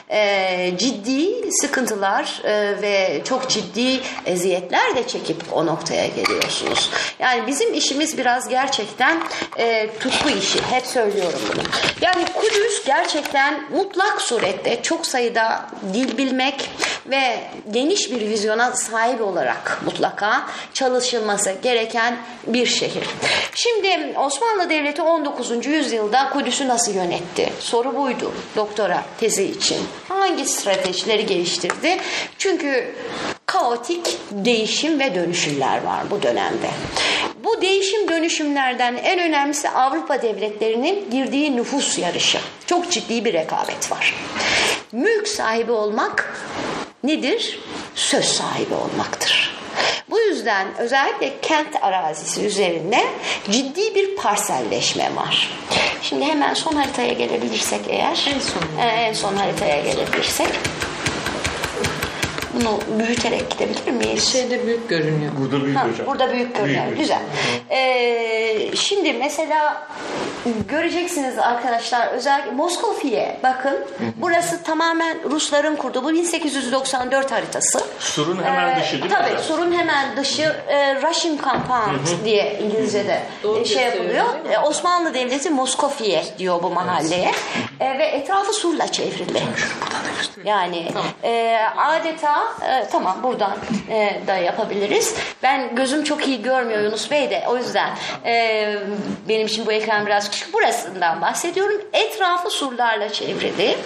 e, ciddi sıkıntılar e, ve çok ciddi eziyetler de çekip o noktaya geliyorsunuz. Yani bizim işimiz biraz gerçekten e, tutku işi. Hep söylüyorum bunu. Yani Kudüs gerçekten mutlak surette çok sayıda dil bilmek ve geniş bir vizyona sahip olarak mutlaka çalışılması gereken bir şehir. Şimdi Osmanlı Devleti 19. yüzyılda Kudüs'ü nasıl yönetti? Soru buydu doktora tezi için. Hangi stratejileri geliştirdi? Çünkü kaotik değişim ve dönüşümler var bu dönemde. Bu değişim dönüşümlerden en önemlisi Avrupa devletlerinin girdiği nüfus yarışı. Çok ciddi bir rekabet var. Mülk sahibi olmak nedir? Söz sahibi olmaktır. Bu yüzden özellikle kent arazisi üzerinde ciddi bir parselleşme var. Şimdi hemen son haritaya gelebilirsek eğer. En son. Ee, en son haritaya gelebilirsek. Bunu büyüterek gidebilir miyiz? Şeyde büyük görünüyor. burada büyük Ha, hocam. burada büyük görünüyor. Büyük. Güzel. Ee, şimdi mesela göreceksiniz arkadaşlar özellikle Moskofiye bakın. Burası tamamen Rusların kurduğu. Bu 1894 haritası. Surun hemen Ee, dışı değil mi Tabii surun hemen dışı e, Russian Compound diye İngilizce'de Doğru e, şey yapılıyor. E, Osmanlı Devleti Moskofiye diyor bu mahalleye. E, ve etrafı surla çevrili. Yani e, adeta e, tamam buradan e, da yapabiliriz. Ben gözüm çok iyi görmüyor Yunus Bey de o yüzden e, benim için bu ekran biraz küçük. Burasından bahsediyorum. Etrafı surlarla çevrili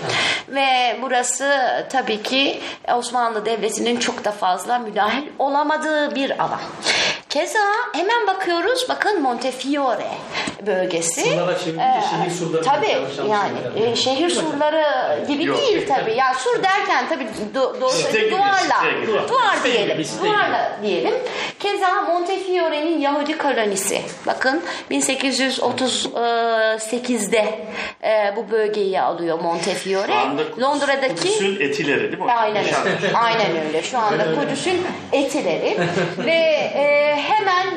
ve burası tabii ki Osmanlı Devleti'nin çok da fazla müdahil olamadığı bir alan. Keza hemen bakıyoruz bakın Montefiore bölgesi. Surlara çevirince şehir surları Tabii yani e, şehir surları gibi Yok. değil tabii. Ya sur derken tabii do, do, Site gibi, duvarla, gibi. duvar diyelim. gibi, duvarla diyelim. Keza Montefiore'nin Yahudi kolonisi. Bakın 1838'de e, bu bölgeyi alıyor Montefiore. Londra'daki Kudüs'ün etileri değil mi? Aynen öyle. Aynen öyle. Şu anda Kudüs'ün etileri ve e, hemen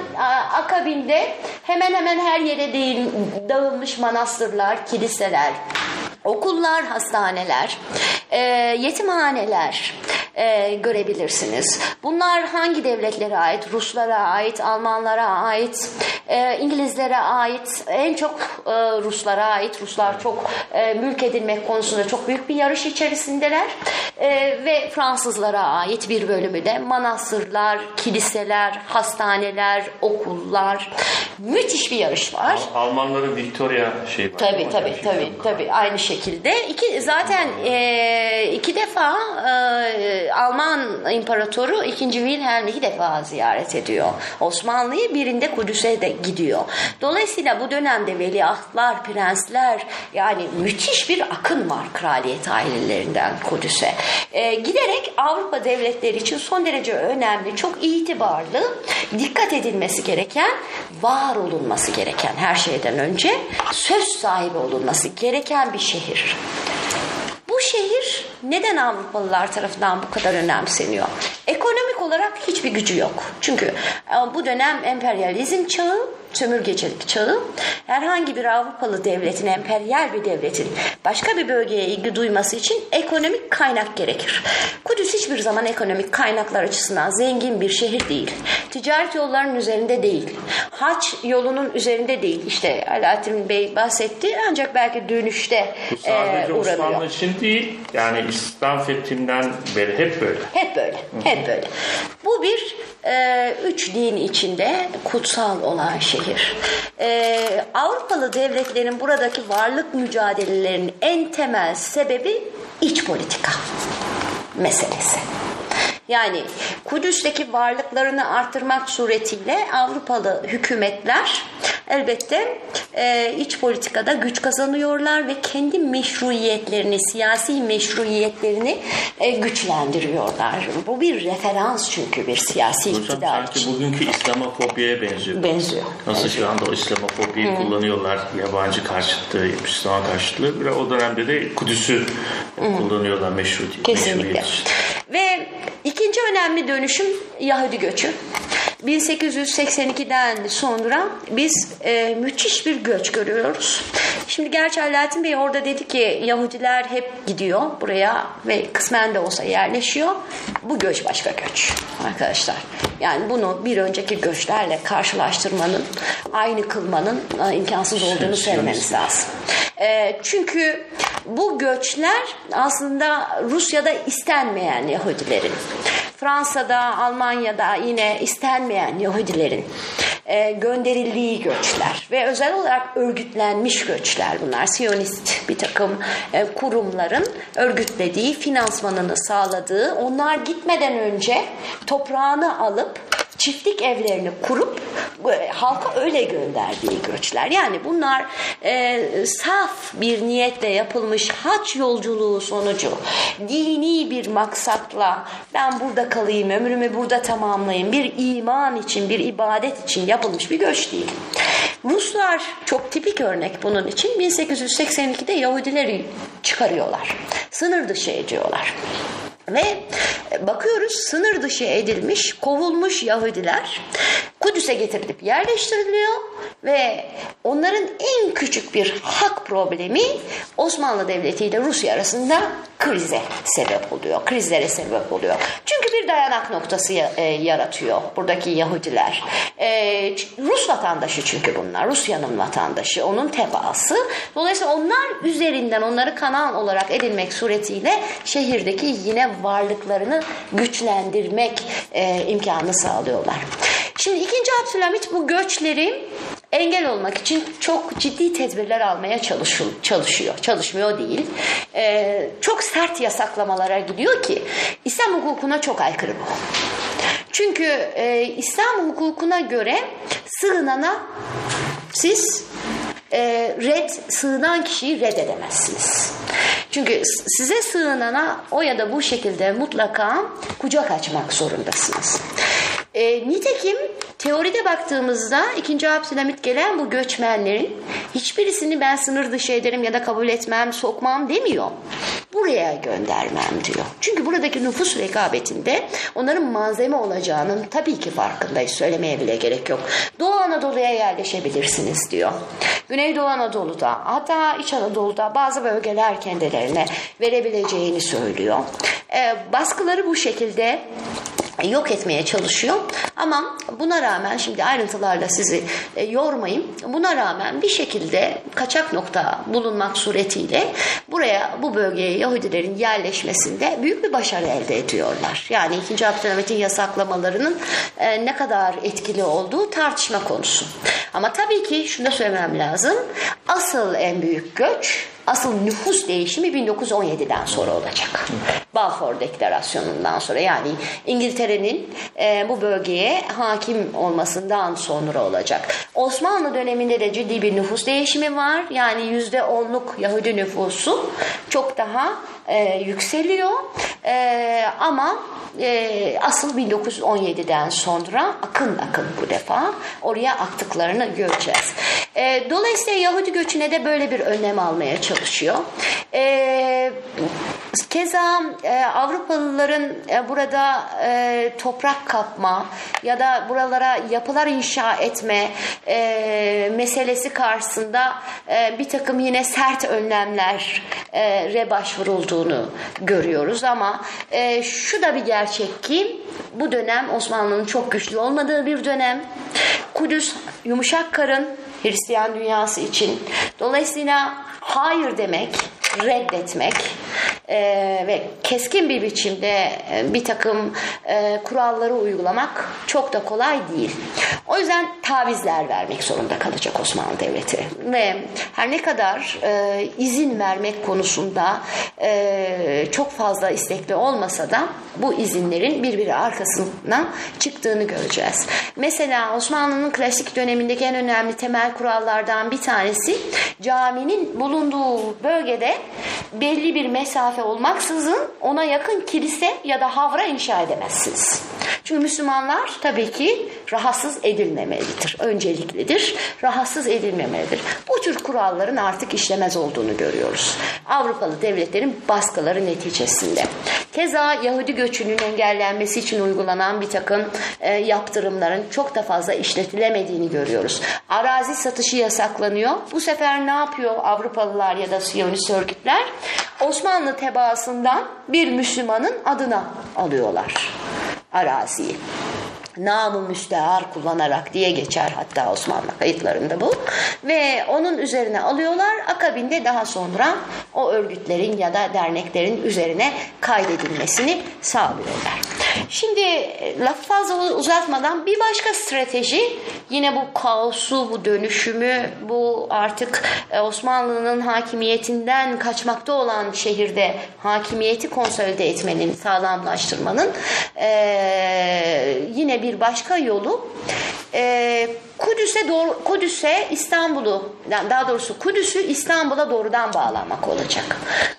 akabinde hemen hemen her yere değil, dağılmış manastırlar, kiliseler, okullar, hastaneler, e, yetimhaneler e, görebilirsiniz. Bunlar hangi devletlere ait? Ruslara ait, Almanlara ait, e, İngilizlere ait, en çok e, Ruslara ait. Ruslar çok e, mülk edilmek konusunda çok büyük bir yarış içerisindeler. E, ve Fransızlara ait bir bölümü de manastırlar, kiliseler, hastaneler, okullar. Müthiş bir yarış var. Al- Almanların Victoria şey var. Tabii tabii Şey tabii tabii aynı şekilde iki zaten e, iki defa e, Alman imparatoru 2. Wilhelm iki defa ziyaret ediyor. Osmanlı'yı birinde Kudüs'e de gidiyor. Dolayısıyla bu dönemde veliahtlar, prensler yani müthiş bir akın var kraliyet ailelerinden Kudüs'e. E, giderek Avrupa devletleri için son derece önemli, çok itibarlı, dikkat edilmesi gereken, var olunması gereken her şeyden önce söz sahibi olunması gereken bir şehir. Bu şehir neden Avrupalılar tarafından bu kadar önemseniyor? Ekonomik olarak hiçbir gücü yok. Çünkü e, bu dönem emperyalizm çağı, sömürgecilik çağı. Herhangi bir Avrupalı devletin, emperyal bir devletin başka bir bölgeye ilgi duyması için ekonomik kaynak gerekir. Kudüs hiçbir zaman ekonomik kaynaklar açısından zengin bir şehir değil. Ticaret yollarının üzerinde değil. Haç yolunun üzerinde değil. İşte Alaaddin Bey bahsetti ancak belki dönüşte Bu sadece e, uğranıyor. Osmanlı için değil, yani İslam fethinden beri hep böyle. Hep böyle, hep böyle. Bu bir e, üç din içinde kutsal olan şehir. E, Avrupalı devletlerin buradaki varlık mücadelelerinin en temel sebebi iç politika meselesi. Yani Kudüs'teki varlıklarını artırmak suretiyle Avrupalı hükümetler elbette e, iç politikada güç kazanıyorlar ve kendi meşruiyetlerini, siyasi meşruiyetlerini e, güçlendiriyorlar. Bu bir referans çünkü bir siyasi Hocam iktidar sanki için. bugünkü İslamofobiye benziyor. Benziyor. Nasıl şu anda o İslamofobiyi kullanıyorlar, yabancı karşıtlığı, Müslüman karşıtlığı. Biraz o dönemde de Kudüs'ü kullanıyorlar meşrutiyet. Kesinlikle. meşruiyet. Ve ikinci önemli dönüşüm Yahudi göçü. 1882'den sonra biz e, müthiş bir göç görüyoruz. Şimdi gerçi Alaaddin Bey orada dedi ki Yahudiler hep gidiyor buraya ve kısmen de olsa yerleşiyor. Bu göç başka göç arkadaşlar. Yani bunu bir önceki göçlerle karşılaştırmanın, aynı kılmanın e, imkansız olduğunu söylememiz lazım. E, çünkü bu göçler aslında Rusya'da istenmeyen Yahudilerin, Fransa'da, Almanya'da yine istenmeyen Yahudilerin e, gönderildiği göçler ve özel olarak örgütlenmiş göçler bunlar. Siyonist bir takım e, kurumların örgütlediği, finansmanını sağladığı, onlar gitmeden önce toprağını alıp çiftlik evlerini kurup e, halka öyle gönderdiği göçler. Yani bunlar e, saf bir niyetle yapılmış haç yolculuğu sonucu dini bir maksatla ben burada kalayım, ömrümü burada tamamlayayım bir iman için, bir ibadet için yapılmış bir göç değil. Ruslar çok tipik örnek bunun için 1882'de Yahudileri çıkarıyorlar. Sınır dışı ediyorlar. Ve bakıyoruz sınır dışı edilmiş, kovulmuş Yahudiler Kudüs'e getirilip yerleştiriliyor ve onların en küçük bir hak problemi Osmanlı Devleti ile Rusya arasında krize sebep oluyor. Krizlere sebep oluyor. Çünkü bir dayanak noktası e, yaratıyor buradaki Yahudiler. E, Rus vatandaşı çünkü bunlar. Rusya'nın vatandaşı. Onun tebaası. Dolayısıyla onlar üzerinden onları kanal olarak edinmek suretiyle şehirdeki yine varlıklarını güçlendirmek e, imkanı sağlıyorlar. Şimdi ikinci Abdülhamit bu göçleri engel olmak için çok ciddi tedbirler almaya çalışıyor. Çalışmıyor değil. Ee, çok sert yasaklamalara gidiyor ki İslam hukukuna çok aykırı bu. Çünkü e, İslam hukukuna göre sığınana siz e, red sığınan kişiyi reddedemezsiniz. Çünkü size sığınana o ya da bu şekilde mutlaka kucak açmak zorundasınız. E, nitekim teoride baktığımızda 2. Abdülhamit gelen bu göçmenlerin hiçbirisini ben sınır dışı ederim ya da kabul etmem, sokmam demiyor. Buraya göndermem diyor. Çünkü buradaki nüfus rekabetinde onların malzeme olacağının tabii ki farkındayız. Söylemeye bile gerek yok. Doğu Anadolu'ya yerleşebilirsiniz diyor. Güneydoğu Anadolu'da hatta İç Anadolu'da bazı bölgeler kendilerine verebileceğini söylüyor. E, baskıları bu şekilde yok etmeye çalışıyor. Ama buna rağmen şimdi ayrıntılarla sizi e, yormayayım. Buna rağmen bir şekilde kaçak nokta bulunmak suretiyle buraya bu bölgeye Yahudilerin yerleşmesinde büyük bir başarı elde ediyorlar. Yani 2. Abdülhamit'in yasaklamalarının e, ne kadar etkili olduğu tartışma konusu. Ama tabii ki şunu da söylemem lazım. Asıl en büyük göç asıl nüfus değişimi 1917'den sonra olacak. Balfour Deklarasyonu'ndan sonra yani İngiltere'nin e, bu bölgeye hakim olmasından sonra olacak. Osmanlı döneminde de ciddi bir nüfus değişimi var. Yani yüzde onluk Yahudi nüfusu çok daha e, yükseliyor. E, ama e, asıl 1917'den sonra akın akın bu defa oraya aktıklarını göreceğiz. E, dolayısıyla Yahudi göçüne de böyle bir önlem almaya çalışıyor. E, keza e, Avrupalıların e, burada e, toprak kapma ya da buralara yapılar inşa etme e, meselesi karşısında e, bir takım yine sert önlemlere başvurulduğunu görüyoruz ama e, şu da bir gerçek ki bu dönem Osmanlı'nın çok güçlü olmadığı bir dönem. Kudüs yumuşak karın Hristiyan dünyası için. Dolayısıyla hayır demek, reddetmek e, ve keskin bir biçimde e, bir takım e, kuralları uygulamak çok da kolay değil. O yüzden tavizler vermek zorunda kalacak Osmanlı Devleti ve her ne kadar e, izin vermek konusunda e, çok fazla istekli olmasa da bu izinlerin birbiri arkasından çıktığını göreceğiz. Mesela Osmanlı'nın klasik dönemindeki en önemli temel kurallardan bir tanesi caminin bulunduğu bölgede belli bir mesafe olmaksızın ona yakın kilise ya da havra inşa edemezsiniz. Çünkü Müslümanlar tabii ki rahatsız edilmemelidir. Önceliklidir. Rahatsız edilmemelidir. Bu tür kuralların artık işlemez olduğunu görüyoruz. Avrupalı devletlerin baskıları neticesinde. Keza Yahudi göçünün engellenmesi için uygulanan bir takım e, yaptırımların çok da fazla işletilemediğini görüyoruz. Arazi satışı yasaklanıyor. Bu sefer ne yapıyor Avrupalılar ya da Siyonist örgütler? Osmanlı tebaasından bir Müslümanın adına alıyorlar araziyi namı müstehar kullanarak diye geçer hatta Osmanlı kayıtlarında bu. Ve onun üzerine alıyorlar. Akabinde daha sonra o örgütlerin ya da derneklerin üzerine kaydedilmesini sağlıyorlar. Şimdi laf fazla uzatmadan bir başka strateji yine bu kaosu, bu dönüşümü, bu artık Osmanlı'nın hakimiyetinden kaçmakta olan şehirde hakimiyeti konsolide etmenin, sağlamlaştırmanın ee, yine bir başka yolu e, Kudüs'e doğru Kudüs'e İstanbul'u daha doğrusu Kudüs'ü İstanbul'a doğrudan bağlanmak olacak.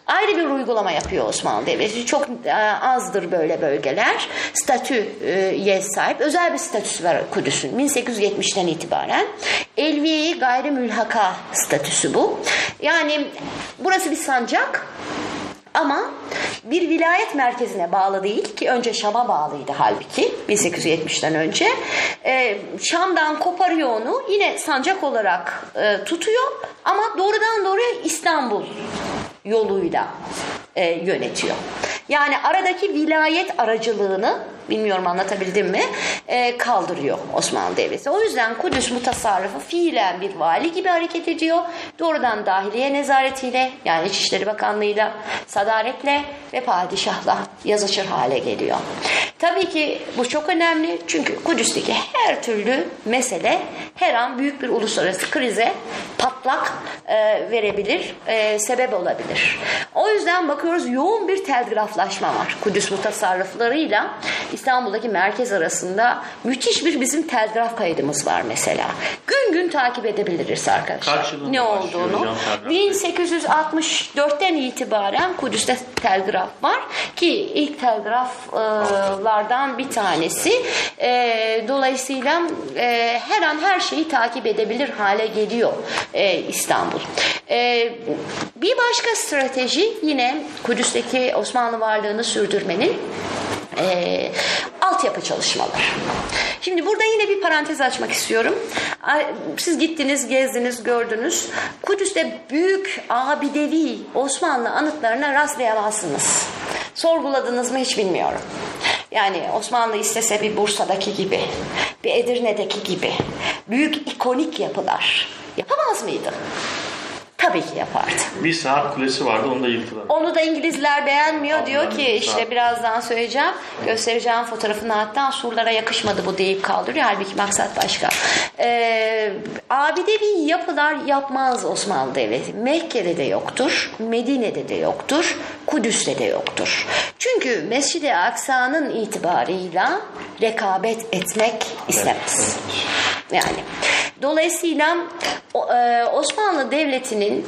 Ayrı bir uygulama yapıyor Osmanlı Devleti. Çok e, azdır böyle bölgeler. Statüye sahip. Özel bir statüsü var Kudüs'ün. 1870'ten itibaren. Elviye'yi gayrimülhaka statüsü bu. Yani burası bir sancak ama bir vilayet merkezine bağlı değil ki önce Şam'a bağlıydı halbuki 1870'ten önce. E, Şam'dan koparıyor onu yine sancak olarak e, tutuyor ama doğrudan doğruya İstanbul yoluyla e, yönetiyor. Yani aradaki vilayet aracılığını bilmiyorum anlatabildim mi e, kaldırıyor Osmanlı Devleti. O yüzden Kudüs mutasarrıfı fiilen bir vali gibi hareket ediyor. Doğrudan dahiliye nezaretiyle yani İçişleri Bakanlığı'yla sadaretle ve padişahla yazışır hale geliyor. Tabii ki bu çok önemli çünkü Kudüs'teki her türlü mesele her an büyük bir uluslararası krize patlak e, verebilir, e, sebep olabilir. O yüzden bakıyoruz yoğun bir telgraflaşma var Kudüs mutasarrıflarıyla İstanbul'daki merkez arasında müthiş bir bizim telgraf kaydımız var mesela. Gün gün takip edebiliriz arkadaşlar. Ne olduğunu. hocam telgraf? 1864'ten itibaren Kudüs'te telgraf var ki ilk telgraflardan bir tanesi. E, dolayısıyla e, her an her şeyi takip edebilir hale geliyor e, İstanbul. E, bir başka strateji yine Kudüs'teki Osmanlı varlığını sürdürmenin e, altyapı çalışmaları. Şimdi burada yine bir parantez açmak istiyorum. Siz gittiniz, gezdiniz, gördünüz. Kudüs'te büyük abidevi Osmanlı anıtlarına rastlayamazsınız. Sorguladınız mı hiç bilmiyorum. Yani Osmanlı istese bir Bursa'daki gibi, bir Edirne'deki gibi büyük ikonik yapılar yapamaz mıydı? Tabii ki yapardı. Bir saat kulesi vardı onu da yıktılar. Onu da İngilizler beğenmiyor. Diyor ki işte birazdan söyleyeceğim. Göstereceğim fotoğrafını hatta surlara yakışmadı bu deyip kaldırıyor. Halbuki maksat başka. Ee, abidevi yapılar yapmaz Osmanlı Devleti. Mekke'de de yoktur. Medine'de de yoktur. Kudüs'te de yoktur. Çünkü Mescid-i Aksa'nın itibarıyla rekabet etmek istemez. Yani dolayısıyla e, Devleti'nin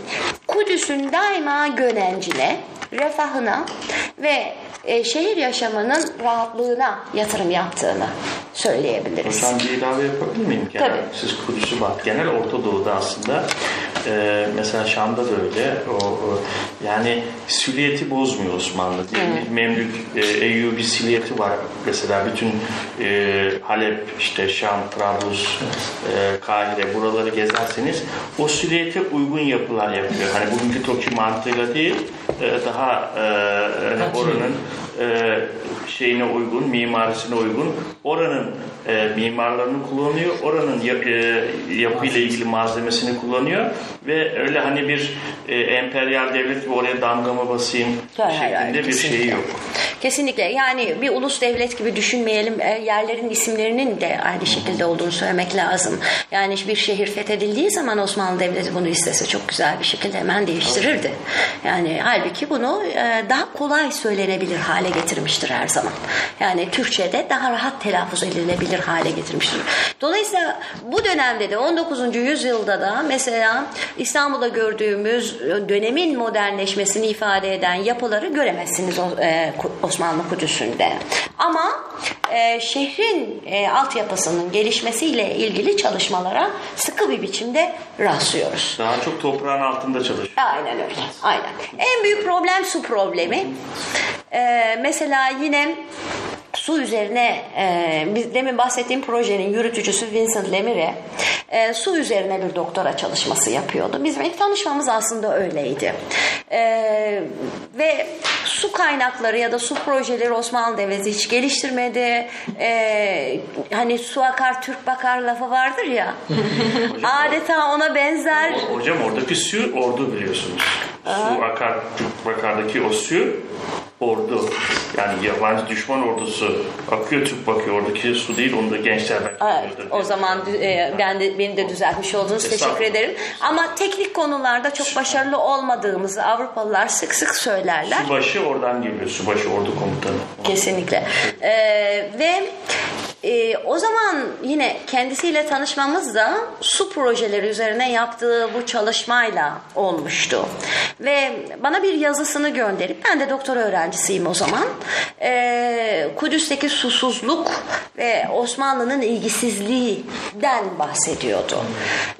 Kudüs'ün daima gönencine, refahına ve e, şehir yaşamının rahatlığına yatırım yaptığını söyleyebiliriz. Hocam bir ilave yapabilir miyim? Genel, Tabii. Siz Kudüs'ü bak. Genel Orta Doğu'da aslında e, mesela Şam'da da öyle. O, o, yani silüeti bozmuyor Osmanlı. Değil mi? Memlük e, Eyyubi silüeti var. Mesela bütün e, Halep, işte Şam, Trablus, e, Kahire buraları gezerseniz o silüete uygun yapılar yapıyor. Hani bugünkü TOKİ mantığıyla değil e, daha e, hani oranın e, şeyine uygun, mimarisine uygun oranın e, mimarlarını kullanıyor, oranın ya, e, yapıyla ilgili malzemesini kullanıyor ve öyle hani bir e, emperyal devlet gibi oraya damgamı basayım Hayır, hayır, şeklinde bir kesinlikle. şeyi yok. Kesinlikle yani bir ulus devlet gibi düşünmeyelim. E, Yerlerin isimlerinin de aynı şekilde olduğunu söylemek lazım. Yani bir şehir fethedildiği zaman Osmanlı Devleti bunu istese çok güzel bir şekilde hemen değiştirirdi. Yani halbuki bunu e, daha kolay söylenebilir hale getirmiştir her zaman. Yani Türkçe'de daha rahat telaffuz edilebilir hale getirmiştir. Dolayısıyla bu dönemde de 19. yüzyılda da mesela İstanbul'da gördüğümüz dönemin modernleşmesini ifade eden yapıları göremezsiniz e, Osmanlı Kudüs'ünde. Ama e, şehrin e, altyapısının gelişmesiyle ilgili çalışmalara sıkı bir biçimde rastlıyoruz. Daha çok toprağın altında çalışıyor. Aynen öyle. Aynen. En büyük problem su problemi. Ee, mesela yine su üzerine e, biz demin bahsettiğim projenin yürütücüsü Vincent Lemire e, su üzerine bir doktora çalışması yapıyordu. Bizim ilk tanışmamız aslında öyleydi. E, ve su kaynakları ya da su projeleri Osmanlı Devleti hiç geliştirmedi. E, hani su akar Türk bakar lafı vardır ya. Adeta ona benzer. Hocam oradaki su ordu biliyorsunuz. Su akar, Bakardaki o su ordu. Yani yabancı düşman ordusu akıyor tüp bakıyor. Oradaki su değil onu da gençler belki Evet, o diye. zaman e, ben de beni de düzeltmiş oldunuz. Teşekkür ederim. Ama teknik konularda çok başarılı olmadığımızı Avrupalılar sık sık söylerler. Subaşı oradan geliyor. Subaşı ordu komutanı. Kesinlikle. Ee, ve e, o zaman yine kendisiyle tanışmamız da su projeleri üzerine yaptığı bu çalışmayla olmuştu. Ve bana bir yazısını gönderip ben de doktora öğrencisiyim o zaman. E, Kudüs'teki susuzluk ve Osmanlı'nın ilgisizliğinden bahsediyordu.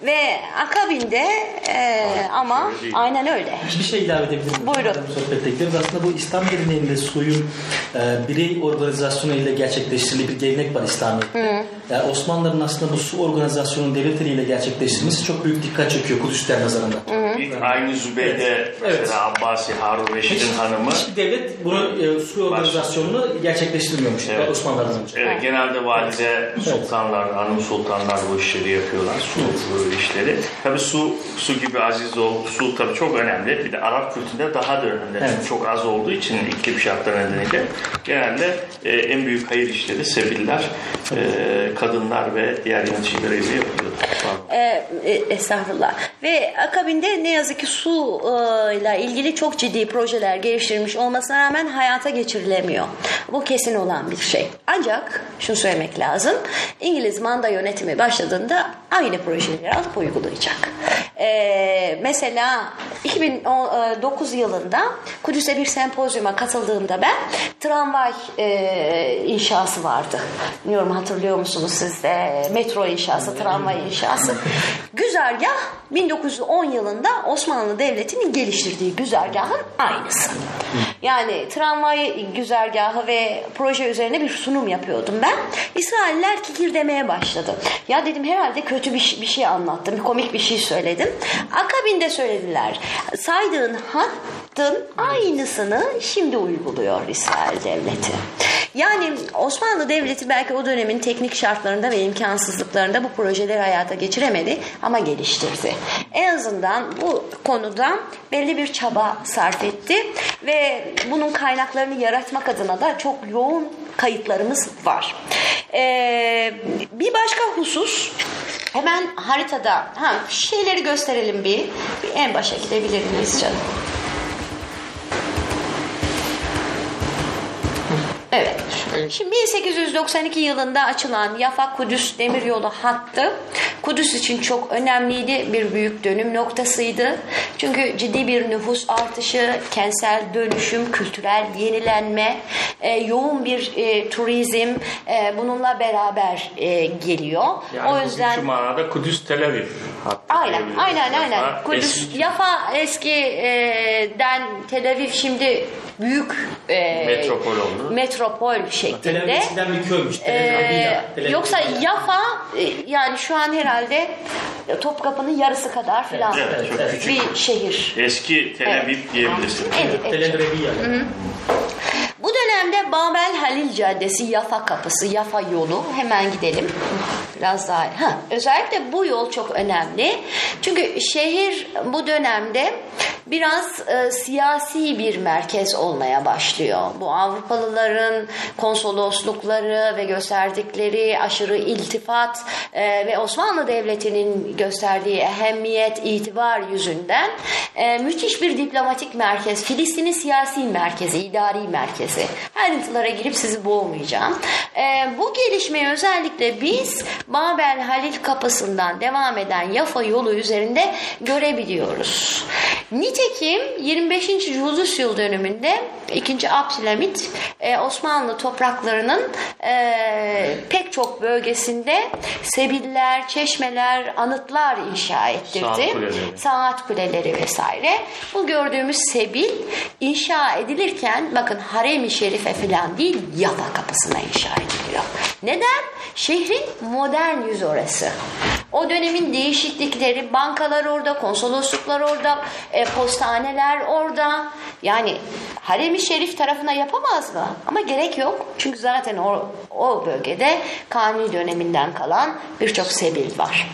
Ve akabinde e, ama aynen öyle. Bir şey ilave edebilir miyim? Buyurun. Sohbet ekleriz. Aslında bu İslam geleneğinde suyun e, birey organizasyonu ile gerçekleştirildiği bir gelenek var stanno. Mm. Yani Osmanlıların aslında bu su organizasyonunun devletleriyle gerçekleştirilmesi çok büyük dikkat çekiyor Kudüs'ler nazarında. İlk aynı Zübeyde Evet. mesela Abbasi Harun Reşit'in hanımı Hiçbir devlet bunu e, su organizasyonunu gerçekleştirmiyormuş Evet. Osmanlılardan önce. Evet, genelde valide sultanlar, hanım sultanlar bu işleri yapıyorlar. Su bu işleri. Tabii su, su gibi aziz ol, su tabii çok önemli. Bir de Arap kültüründe daha da önemli. Evet. Su çok az olduğu için iklim şartları nedeniyle genelde e, en büyük hayır işleri sebiller, e, kadınlar ve diğer yöneticiler ile yapıyor. E, e, estağfurullah. Ve akabinde ne yazık ki su e, ile ilgili çok ciddi projeler geliştirilmiş olmasına rağmen hayata geçirilemiyor. Bu kesin olan bir şey. Ancak şunu söylemek lazım. İngiliz manda yönetimi başladığında aynı projeleri alıp uygulayacak. E, mesela 2009 yılında Kudüs'te bir sempozyuma katıldığımda ben tramvay e, inşası vardı. Bilmiyorum hatırlıyor musunuz siz de metro inşası, tramvay inşası. Güzergah 1910 yılında Osmanlı Devleti'nin geliştirdiği güzergahın aynısı. Yani tramvay güzergahı ve proje üzerine bir sunum yapıyordum ben. İsrailler kikirdemeye başladı. Ya dedim herhalde kötü bir, bir şey anlattım, komik bir şey söyledim. Akabinde söylediler. Saydığın hattın aynısını şimdi uyguluyor İsrail Devleti. Yani Osmanlı Devleti belki o dönemin teknik şartlarında ve imkansızlıklarında bu projeleri hayata geçiremedi ama geliştirdi. En azından bu konuda belli bir çaba sarf etti ve bunun kaynaklarını yaratmak adına da çok yoğun kayıtlarımız var. Ee, bir başka husus hemen haritada ha, şeyleri gösterelim bir, bir en başa gidebilir miyiz canım? Evet. Şimdi 1892 yılında açılan Yafa Kudüs demiryolu hattı Kudüs için çok önemliydi. Bir büyük dönüm noktasıydı. Çünkü ciddi bir nüfus artışı, kentsel dönüşüm, kültürel yenilenme, e, yoğun bir e, turizm e, bununla beraber e, geliyor. Yani o yüzden bugünkü manada Kudüs Tel Aviv hattı Aynen, aynen, aynen. Yafa Kudüs, eski- Yafa eskiden Tel Aviv şimdi büyük e, Metropol oldu. Metropol Tel Aviv şeklinde. eskiden bir köymüş. Tel Ee, Tel yoksa Yafa e, yani şu an herhalde Topkapı'nın yarısı kadar filan Evet, Evet, küçük. bir şehir. Eski Tel Evet. Aviv diyebilirsiniz. Evet, evet. Tel Aviv yani. Bu dönemde Babel Halil Caddesi Yafa Kapısı, Yafa yolu hemen gidelim. Biraz daha. Ha, özellikle bu yol çok önemli. Çünkü şehir bu dönemde biraz e, siyasi bir merkez olmaya başlıyor. Bu Avrupalıların konsoloslukları ve gösterdikleri aşırı iltifat e, ve Osmanlı Devleti'nin gösterdiği ehemmiyet, itibar yüzünden e, müthiş bir diplomatik merkez, Filistin'in siyasi merkezi, idari merkezi. Ayrıntılara girip sizi boğmayacağım. E, bu gelişmeyi özellikle biz Babel Halil kapısından devam eden Yafa yolu üzerinde görebiliyoruz. Nitekim 25. Julius yıl dönümünde 2. Abdülhamit e, Osmanlı topraklarının e, pek çok bölgesinde sebiller, çeşmeler, anıtlar inşa ettirdi. Saat kuleleri. Saat kuleleri vesaire. Bu gördüğümüz sebil inşa edilirken bakın Harem-i Şerife falan değil Yafa kapısına inşa ediliyor. Neden? Şehrin modern yüzü orası. O dönemin değişiklikleri, bankalar orada, konsolosluklar orada, e, postaneler orada. Yani Harem-i Şerif tarafına yapamaz mı? Ama gerek yok. Çünkü zaten o, o bölgede Kanuni döneminden kalan birçok sebil var.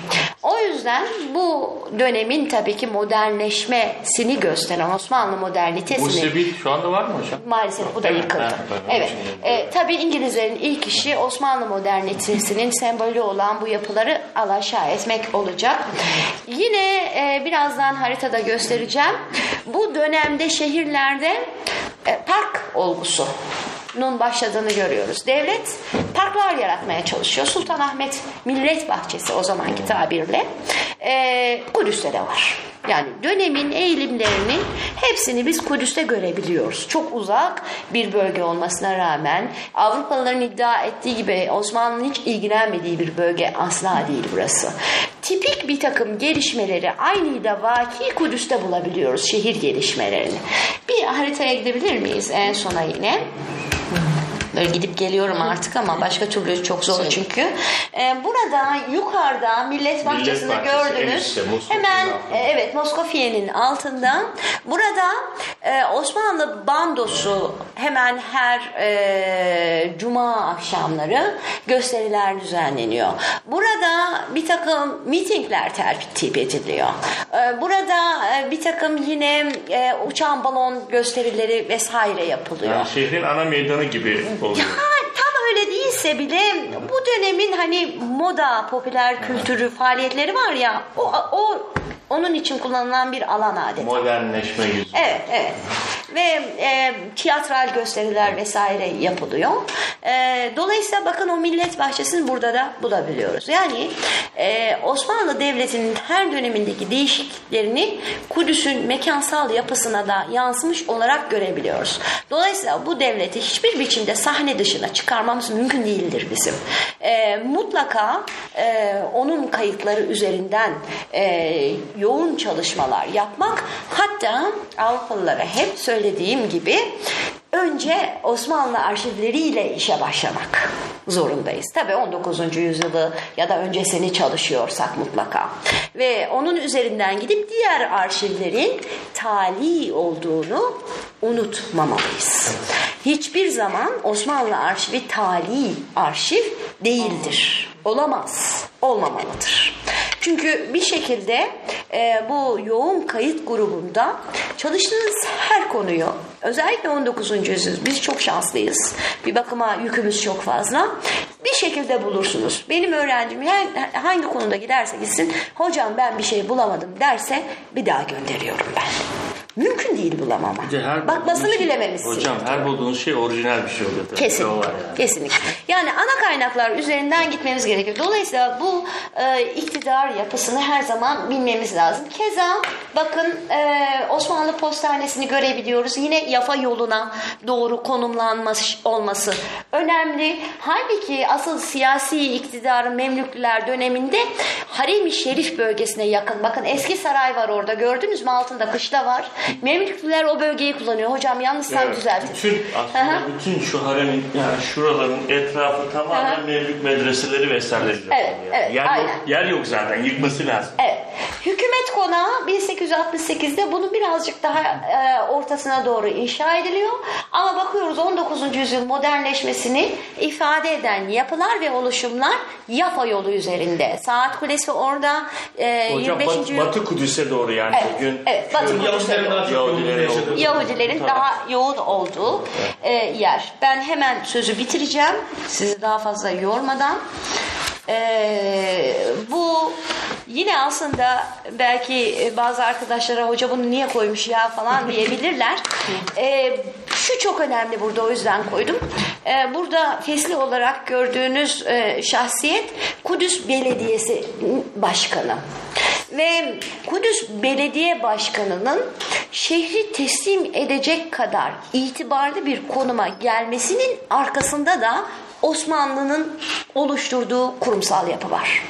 O yüzden bu dönemin tabii ki modernleşmesini gösteren Osmanlı modernitesini... Bu sebil şu anda var mı hocam? Maalesef bu da? Yıkıldı. Evet. E, tabii İngilizlerin ilk işi Osmanlı modernitesinin sembolü olan bu yapıları alaşağı etmek olacak. Yine e, birazdan haritada göstereceğim. Bu dönemde şehirlerde e, park olgusu nun başladığını görüyoruz. Devlet parklar yaratmaya çalışıyor. Sultanahmet Millet Bahçesi o zamanki tabirle e, Kudüs'te de var. Yani dönemin eğilimlerinin hepsini biz Kudüs'te görebiliyoruz. Çok uzak bir bölge olmasına rağmen Avrupalıların iddia ettiği gibi Osmanlı'nın hiç ilgilenmediği bir bölge asla değil burası. Tipik bir takım gelişmeleri aynıyla vaki Kudüs'te bulabiliyoruz şehir gelişmelerini. Bir haritaya gidebilir miyiz en sona yine? Böyle gidip geliyorum artık ama başka türlü çok zor çünkü. Ee, burada yukarıda Millet Bahçesi'ni Bahçesi, gördünüz. Moskofya'nın Hemen e, evet Moskofye'nin altında. Burada e, Osmanlı bandosu hemen her e, cuma akşamları gösteriler düzenleniyor. Burada bir takım mitingler tertip ediliyor. E, burada e, bir takım yine e, uçan balon gösterileri vesaire yapılıyor. Yani şehrin ana meydanı gibi oluyor. Ha, tam öyle değilse bile bu dönemin hani moda, popüler kültürü faaliyetleri var ya o, o onun için kullanılan bir alan adeta. Modernleşme yüzü. Evet, evet. Ve e, tiyatral gösteriler vesaire yapılıyor. E, dolayısıyla bakın o millet bahçesini burada da bulabiliyoruz. Yani e, Osmanlı Devleti'nin her dönemindeki değişikliklerini Kudüs'ün mekansal yapısına da yansımış olarak görebiliyoruz. Dolayısıyla bu devleti hiçbir biçimde sahne dışına çıkarmamız mümkün değildir bizim. E, mutlaka e, onun kayıtları üzerinden e, yoğun çalışmalar yapmak hatta Avrupalılara hep söylediğim gibi önce Osmanlı arşivleriyle işe başlamak zorundayız. Tabii 19. yüzyılı ya da öncesini çalışıyorsak mutlaka. Ve onun üzerinden gidip diğer arşivlerin tali olduğunu unutmamalıyız. Hiçbir zaman Osmanlı arşivi tali arşiv değildir. Olamaz, olmamalıdır. Çünkü bir şekilde e, bu yoğun kayıt grubunda çalıştığınız her konuyu özellikle 19. yüzyıl biz çok şanslıyız. Bir bakıma yükümüz çok fazla. Bir şekilde bulursunuz. Benim öğrencim hangi konuda giderse gitsin hocam ben bir şey bulamadım derse bir daha gönderiyorum ben. Mümkün değil bulamama. Her Bakmasını şey- bilememişsin. Hocam her bulduğunuz şey orijinal bir şey oluyor. Kesinlikle. Yani. Kesinlikle. Yani ana kaynaklar üzerinden gitmemiz gerekiyor. Dolayısıyla bu e, iktidar yapısını her zaman bilmemiz lazım. Keza bakın e, Osmanlı postanesini görebiliyoruz. Yine Yafa yoluna doğru konumlanmış olması önemli. Halbuki asıl siyasi iktidarın Memlüklüler döneminde Harem-i Şerif bölgesine yakın. Bakın eski saray var orada gördünüz mü? Altında kışla var. Memlüklüler o bölgeyi kullanıyor. Hocam yanlışsam Evet, düzeltin. bütün aslında bütün şu haremin yani şuraların etrafı tamamen hı. mevlüt medreseleri vesaireyle Evet, evet, yer, aynen. yok, yer yok zaten yıkması lazım. Evet. Hükümet konağı 1868'de bunun birazcık daha e, ortasına doğru inşa ediliyor. Ama bakıyoruz 19. yüzyıl modernleşmesini ifade eden yapılar ve oluşumlar Yafa yolu üzerinde. Saat Kulesi orada e, Hocam 25. Bat- Batı Kudüs'e doğru yani Evet, bugün evet, Batı Kudüs'e doğru. Daha çok Yahudilerin yaşadığı. Yahudilerin daha yoğun olduğu e, yer. Ben hemen sözü bitireceğim. Sizi daha fazla yormadan. E, bu yine aslında belki bazı arkadaşlara hoca bunu niye koymuş ya falan diyebilirler. E, şu çok önemli burada o yüzden koydum. E, burada fesli olarak gördüğünüz e, şahsiyet Kudüs Belediyesi Başkanı. Ve Kudüs Belediye Başkanı'nın şehri teslim edecek kadar itibarlı bir konuma gelmesinin arkasında da Osmanlı'nın oluşturduğu kurumsal yapı var.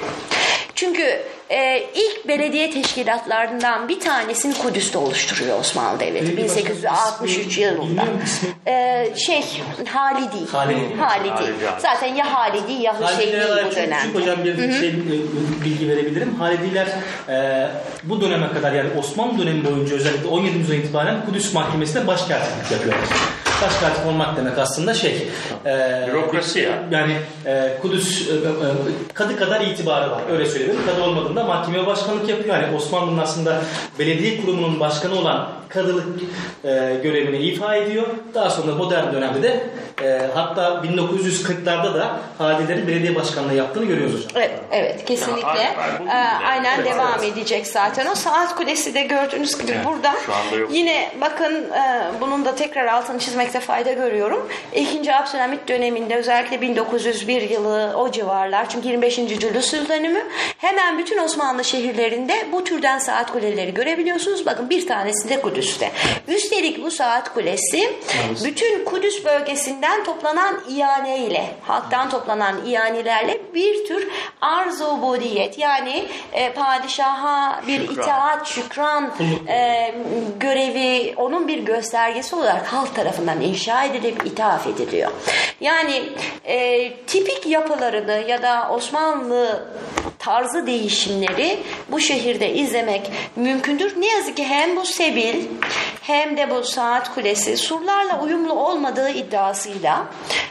Çünkü e, ilk belediye teşkilatlarından bir tanesini Kudüs'te oluşturuyor Osmanlı Devleti Belediye başkanı 1863 ismi yılında. E, şey Halidi. Halidi. Halidi. Halidi. Zaten ya Halidi ya dair bu çok dönem. küçük hocam bir şey e, bilgi verebilirim. Halidiler e, bu döneme kadar yani Osmanlı dönemi boyunca özellikle 17. yüzyıldan itibaren Kudüs Mahkemesi'nde başkatiplik yapıyorlar. Başkatip olmak demek aslında şey. e, Bürokrasi ya. Yani e, Kudüs e, e, kadı kadar itibarı var. Öyle söyleyelim. Kadı olmadığında mahkemeye başkanlık yapıyor. Yani Osmanlı'nın aslında belediye kurumunun başkanı olan kadılık e, görevini ifa ediyor. Daha sonra modern dönemde de e, hatta 1940'larda da Halilerin belediye başkanlığı yaptığını görüyoruz hocam. Evet, evet kesinlikle. Ya, bu- Ee, aynen Evet, devam evet. edecek zaten. O saat kulesi de gördüğünüz gibi Evet, burada. şu anda yok. Yine bakın e, bunun da tekrar altını çizmekte fayda görüyorum. İkinci Abdülhamit döneminde özellikle 1901 yılı o civarlar çünkü 25. Julius yıl dönümü hemen bütün Osmanlı şehirlerinde bu türden saat kuleleri görebiliyorsunuz. Bakın bir tanesi de Kudüs'te. Üstelik bu saat kulesi bütün Kudüs bölgesinden toplanan ihale ile halktan toplanan ihanelerle bir tür arz-ı ubudiyet yani e, padişaha bir Şükran. itaat, şükran e, görevi onun bir göstergesi olarak halk tarafından inşa edilip ithaf ediliyor. Yani e, tipik yapılarını ya da Osmanlı tarzı değişimleri bu şehirde izlemek mümkündür. Ne yazık ki hem bu Sebil hem de bu saat kulesi surlarla uyumlu olmadığı iddiasıyla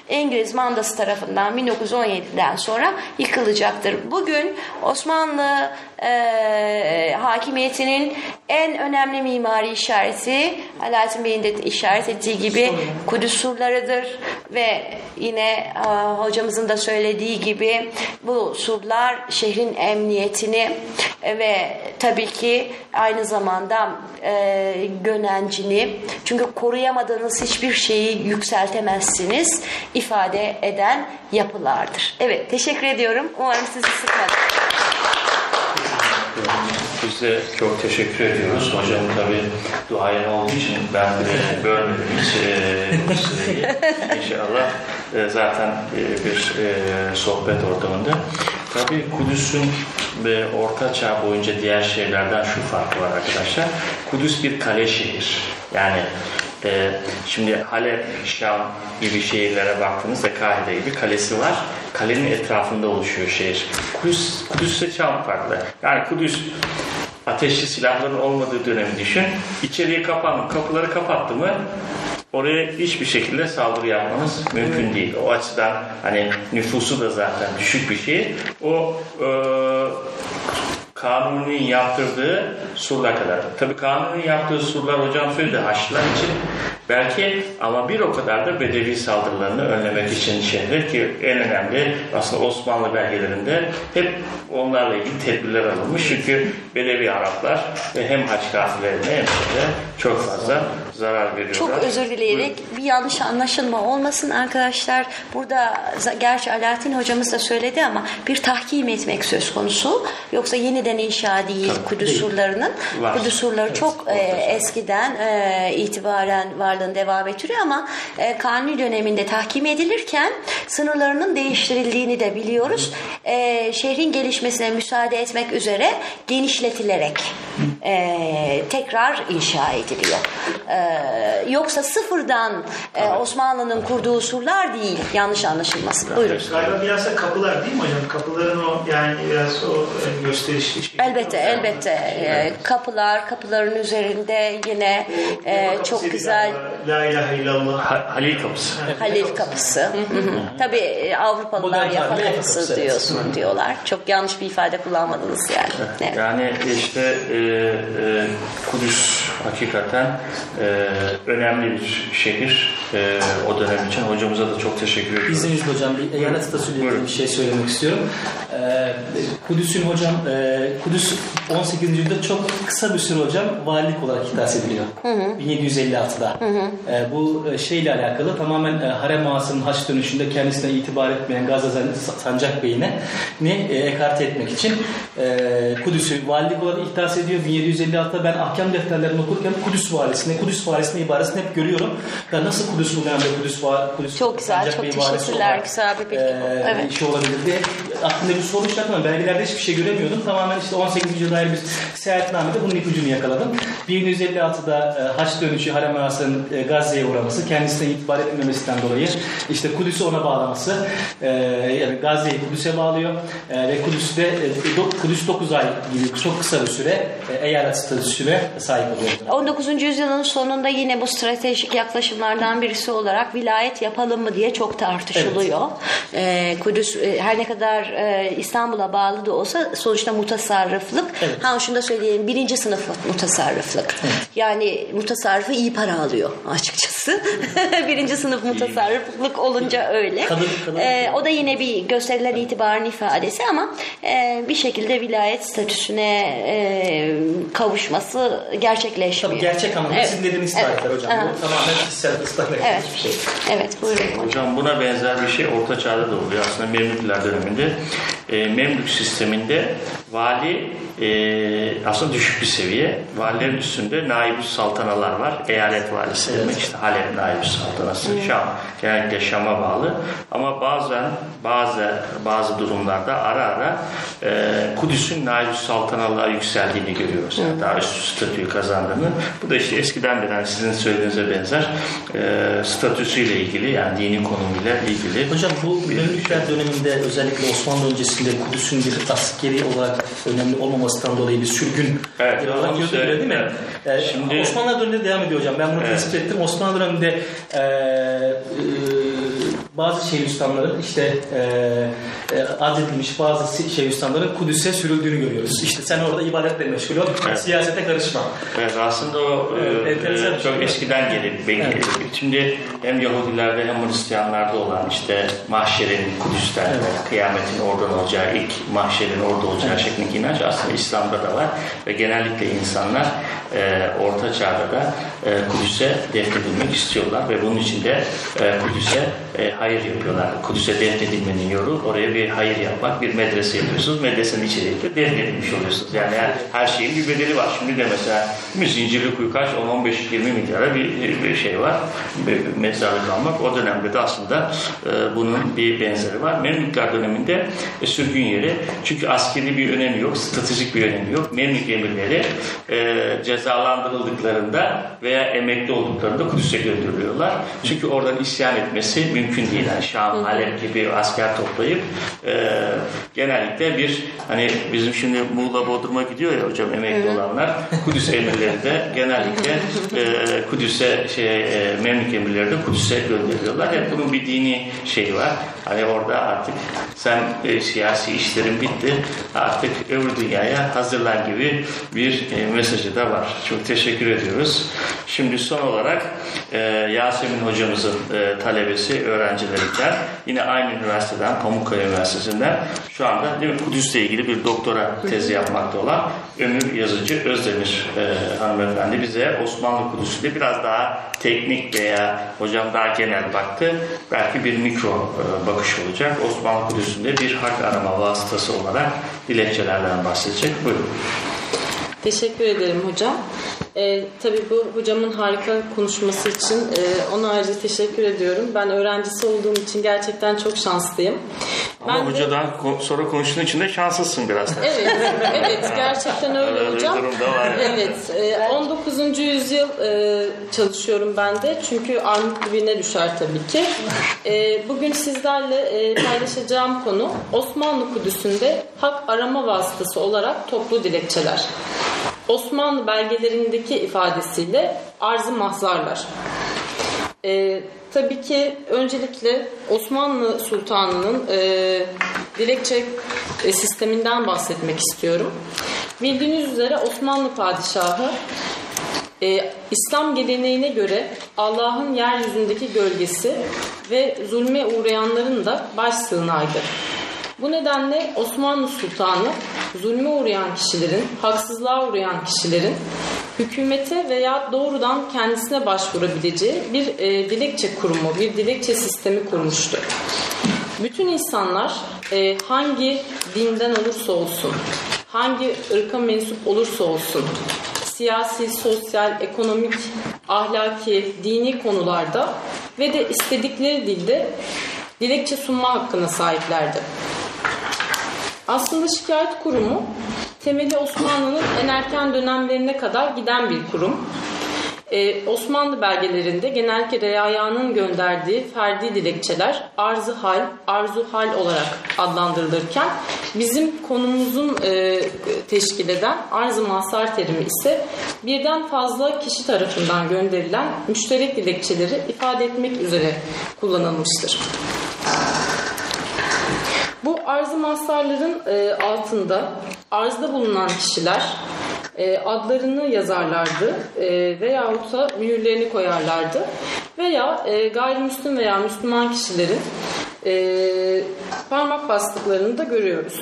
İngiliz mandası tarafından 1917'den sonra yıkılacaktır. Bugün Osmanlı e, hakimiyetinin en önemli mimari işareti Alaaddin Bey'in de işaret ettiği gibi Kudüs surlarıdır ve yine e, hocamızın da söylediği gibi bu surlar şehrin emniyetini ve tabii ki aynı zamanda e, gönencini çünkü koruyamadığınız hiçbir şeyi yükseltemezsiniz ifade eden yapılardır. Evet teşekkür ediyorum. Umarım sizi sıkmadım. Biz de çok teşekkür ediyoruz. Hocam tabii duayen olduğu için ben de bölmedim hiç e, süreyi. İnşallah e, zaten e, bir e, sohbet ortamında. Tabii Kudüs'ün ve Orta Çağ boyunca diğer şehirlerden şu farkı var arkadaşlar. Kudüs bir kale şehir. Yani e, şimdi Halep, Şam gibi şehirlere baktığınızda Kahire gibi kalesi var. Kalenin etrafında oluşuyor şehir. Kudüs, Kudüs'te Şam farklı. Yani Kudüs ateşli silahların olmadığı dönemi düşün. İçeriye kapan, kapıları kapattı mı oraya hiçbir şekilde saldırı yapmanız mümkün değil. O açıdan hani nüfusu da zaten düşük bir şey. O e, Kanuni'nin yaptırdığı surlar kadar. Tabii Kanuni'nin yaptığı surlar hocam söyledi Haçlılar için belki ama bir o kadar da Bedevi saldırılarını önlemek için şehre ki en önemli aslında Osmanlı belgelerinde hep onlarla ilgili tedbirler alınmış. Çünkü Bedevi Araplar hem Haç kafilelerine hem de çok fazla zarar veriyorlar. Çok özür dileyerek bir yanlış anlaşılma olmasın arkadaşlar. Burada gerçi Alaaddin hocamız da söyledi ama bir tahkim etmek söz konusu. Yoksa yeniden inşa değil Kudüs değil. surlarının. Var. Kudüs surları çok e, eskiden e, itibaren varlığını devam ettiriyor ama e, Kanuni döneminde tahkim edilirken sınırlarının değiştirildiğini de biliyoruz. E, şehrin gelişmesine müsaade etmek üzere genişletilerek e, tekrar inşa ediliyor. E, yoksa sıfırdan e, Osmanlı'nın kurduğu surlar değil. Yanlış anlaşılmasın. Buyurun. Galiba biraz da kapılar değil mi hocam? Kapıların o yani biraz o e, gösterişli şey. Elbette elbette E, kapılar kapıların üzerinde yine e, çok güzel. La ilahe illallah. Ha- Halil kapısı. Halil kapısı. Tabii e, Avrupalılar tabirle kapısı diyorsun diyorlar. Çok yanlış bir ifade kullanmadınız yani. Evet. Yani işte e, e, Kudüs hakikaten e, önemli bir şehir e, o dönem için. Hocamıza da çok teşekkür ediyoruz. İzninizle hocam bir eyalet statüsüyle bir şey söylemek istiyorum. Ee, Kudüs'ün hocam, e, Kudüs 18. yüzyılda çok kısa bir süre hocam valilik olarak ihdas ediliyor. 1756'da. Ee, bu e, şeyle alakalı tamamen e, harem ağasının haç dönüşünde kendisine itibar etmeyen Gazi Sancak Bey'ine ne e, ekarte etmek için e, Kudüs'ü valilik olarak ihdas ediyor. 1756'da ben ahkam defterlerini okurken Kudüs valisini, Kudüs valisini ibaresini hep görüyorum. Ya nasıl Kudüs dönemde Kudüs, va- Kudüs Çok güzel, çok teşekkürler. olarak, Güzel bir bilgi bu. e, Evet. şey olabilir diye aklımda bir soru işareti var. Belgelerde hiçbir şey göremiyordum. Tamamen işte 18. yüzyıla dair bir seyahatnamede bunun ipucunu yakaladım. 1156'da e, Haç dönüşü Harem Ağası'nın e, Gazze'ye uğraması, kendisine itibar etmemesinden dolayı işte Kudüs'ü ona bağlaması, e, yani Gazze'yi Kudüs'e bağlıyor e, ve Kudüs'te e, do- Kudüs 9 ay gibi çok kısa bir süre e, eyalet statüsüne sahip oluyor. 19. yüzyılın sonunda yine bu stratejik yaklaşımlardan birisi olarak vilayet yapalım mı diye çok tartışılıyor. Ee, Kudüs e, her ne kadar e, İstanbul'a bağlı da olsa sonuçta mutasarrıflık. Ha şunu da söyleyeyim birinci sınıf mutasarrıflık. Yani mutasarrıfı iyi para alıyor açıkçası. birinci sınıf mutasarrıflık olunca öyle. Kadın- kadın- Ee, o da yine bir gösterilen itibarın ifadesi ama e, bir şekilde vilayet statüsüne e, kavuşması gerçekleşmiyor. Tabii gerçek anlamda Evet. sizin dediğiniz Evet. tarihler hocam. Aha. Bu tamamen kişisel ıslak ve Evet. bir şey. Evet buyurun hocam. Hocam buna benzer bir şey Orta Çağ'da da oluyor. Aslında Memlükler döneminde e, Memlük sisteminde vali e, aslında düşük bir seviye. Valilerin üstünde naib saltanalar var. Eyalet valisi demek işte Halep naib saltanası. Şam. Genellikle Şam'a bağlı. Ama bazen bazı bazı durumlarda ara ara e, Kudüs'ün naib saltanalığa yükseldiğini görüyoruz. Yani daha üst statüyü kazandığını. Bu da işte eskiden beri hani sizin söylediğinize benzer e, statüsüyle ilgili yani dini konumuyla ilgili. Hocam bu Memlükler döneminde özellikle Osmanlı öncesinde Kudüs'ün bir askeri olarak önemli olmamasından dolayı bir sürgün Evet, onu gördük öyle değil mi? söyleyeyim. Ee, Şimdi- Osmanlı döneminde devam ediyor hocam. Ben bunu Evet. tespit ettim. Osmanlı döneminde e, e, bazı Şeyhülislamların işte e, e, azledilmiş bazı Şeyhülislamların Kudüs'e sürüldüğünü görüyoruz. İşte sen orada ibadetle meşgul ol, Evet. siyasete karışma. Evet aslında o Evet, e, e, bir şey. çok eskiden gelir. Evet. Şimdi hem Yahudilerde hem Hristiyanlarda olan işte mahşerin Kudüs'ten ve kıyametin oradan olacağı, ilk mahşerin orada olacağı şeklindeki inanç aslında İslam'da da var. Ve genellikle insanlar e, Orta Çağ'da da e, Kudüs'e defnedilmek istiyorlar ve bunun için de e, Kudüs'e e, hayır yapıyorlar. Kudüs'e defnedilmenin yolu oraya bir hayır yapmak, bir medrese yapıyorsunuz. Medresenin içeriğinde defnedilmiş oluyorsunuz. Yani her, her şeyin bir bedeli var. Şimdi de mesela Zincirlikuyu kaç? 10-15-20 milyara bir, bir şey var. Bir mezarlık almak. O dönemde de aslında e, bunun bir benzeri var. Memlükler döneminde e, sürgün yeri. Çünkü askeri bir önemi yok, stratejik bir önemi yok. Memlük emirleri e, cezalandırıldıklarında veya emekli olduklarında Kudüs'e gönderiliyorlar. Çünkü oradan isyan etmesi mümkün değil. Yani Şam, Halep gibi asker toplayıp e, genellikle bir hani bizim şimdi Muğla Bodrum'a gidiyor ya hocam emekli olanlar Kudüs emirleri de genellikle e, Kudüs'e şey e, Memlük emirleri de Kudüs'e gönderiyorlar. Hep bunun bir dini şeyi var. Hani orada artık sen e, siyasi işlerin bitti. Artık öbür dünyaya hazırlan gibi bir e, mesajı da var. Çok teşekkür ediyoruz. Şimdi son olarak e, Yasemin hocamızın e, talebesi öğrencilerinden yine aynı üniversiteden Pamukkale Üniversitesi'nden şu anda değil mi, Kudüs'le ilgili bir doktora tezi yapmakta olan Ömür Yazıcı Özdemir e, hanımefendi bize Osmanlı Kudüs'ünde biraz daha teknik veya hocam daha genel baktı. Belki bir mikro e, bakış olacak. Osmanlı Kudüs'ünde bir hak arama vasıtası olarak dilekçelerden bahsedecek. Buyurun. Teşekkür ederim hocam. Ee, tabii bu hocamın harika konuşması için e, ona ayrıca teşekkür ediyorum. Ben öğrencisi olduğum için gerçekten çok şanslıyım. Ama Ben de- hocadan ko- sonra konuştuğun için de şanslısın biraz da. Evet, evet gerçekten öyle Öyle hocam. durum da var. Evet, e, 19. yüzyıl e, çalışıyorum ben de çünkü armut dibine düşer tabii ki. E, Bugün sizlerle e, paylaşacağım konu Osmanlı Kudüs'ünde hak arama vasıtası olarak toplu dilekçeler. Osmanlı belgelerindeki ifadesiyle arzı mahzarlar. Ee, tabii ki öncelikle Osmanlı Sultanı'nın e, dilekçe e, sisteminden bahsetmek istiyorum. Bildiğiniz üzere Osmanlı Padişahı e, İslam geleneğine göre Allah'ın yeryüzündeki gölgesi ve zulme uğrayanların da baş sığınağıdır. Bu nedenle Osmanlı Sultanı zulme uğrayan kişilerin, haksızlığa uğrayan kişilerin hükümete veya doğrudan kendisine başvurabileceği bir e, dilekçe kurumu, bir dilekçe sistemi kurmuştur. Bütün insanlar e, hangi dinden olursa olsun, hangi ırka mensup olursa olsun, siyasi, sosyal, ekonomik, ahlaki, dini konularda ve de istedikleri dilde dilekçe sunma hakkına sahiplerdi. Aslında şikayet kurumu temeli Osmanlı'nın en erken dönemlerine kadar giden bir kurum. Ee, Osmanlı belgelerinde genellikle reayanın gönderdiği ferdi dilekçeler arzı hal, arzu hal olarak adlandırılırken bizim konumuzun e, teşkil eden arz-ı mahsar terimi ise birden fazla kişi tarafından gönderilen müşterek dilekçeleri ifade etmek üzere kullanılmıştır. Bu arz-ı mahsarların e, altında arzda bulunan kişiler e, adlarını yazarlardı e, veyahut da mühürlerini koyarlardı veya e, gayrimüslim veya Müslüman kişilerin e, parmak bastıklarını da görüyoruz.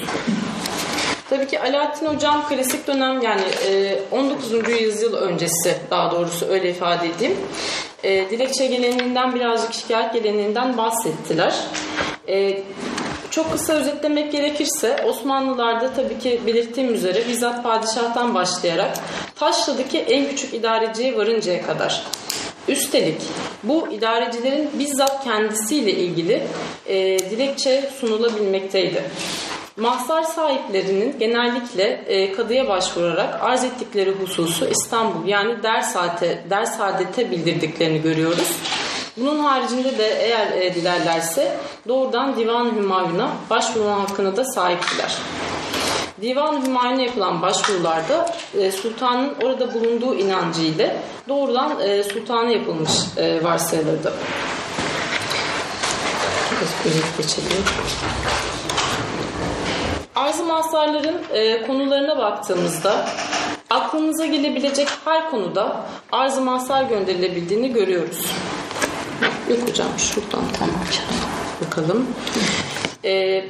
Tabii ki Alaaddin Hocam klasik dönem yani e, 19. yüzyıl öncesi daha doğrusu öyle ifade edeyim. E, dilekçe geleneğinden birazcık şikayet geleneğinden bahsettiler. Çok kısa özetlemek gerekirse Osmanlılarda tabii ki belirttiğim üzere bizzat padişahtan başlayarak Taşlı'daki en küçük idareciye varıncaya kadar Üstelik bu idarecilerin bizzat kendisiyle ilgili e, dilekçe sunulabilmekteydi. Mahzar sahiplerinin genellikle e, kadıya başvurarak arz ettikleri hususu İstanbul yani Dersate, Dersaadet'e bildirdiklerini görüyoruz. Bunun haricinde de eğer e, dilerlerse doğrudan Divan-ı Hümayun'a başvurma hakkına da sahiptiler. Divan-ı Hümayun'a yapılan başvurularda e, sultanın orada bulunduğu inancı ile doğrudan e, sultana yapılmış e, varsayılırdı. Özet geçelim. Arz-ı mahsarların e, konularına baktığımızda aklınıza gelebilecek her konuda arz-ı mahsar gönderilebildiğini görüyoruz. Yok hocam şuradan Tamam canım. bakalım. E,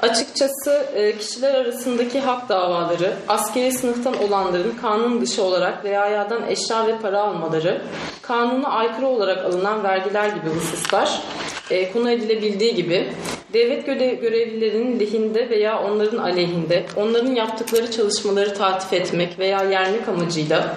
açıkçası e, kişiler arasındaki hak davaları, askeri sınıftan olanların kanun dışı olarak reayadan eşya ve para almaları, kanuna aykırı olarak alınan vergiler gibi hususlar e, konu edilebildiği gibi devlet göre- görevlilerinin lehinde veya onların aleyhinde onların yaptıkları çalışmaları tatif etmek veya yermek amacıyla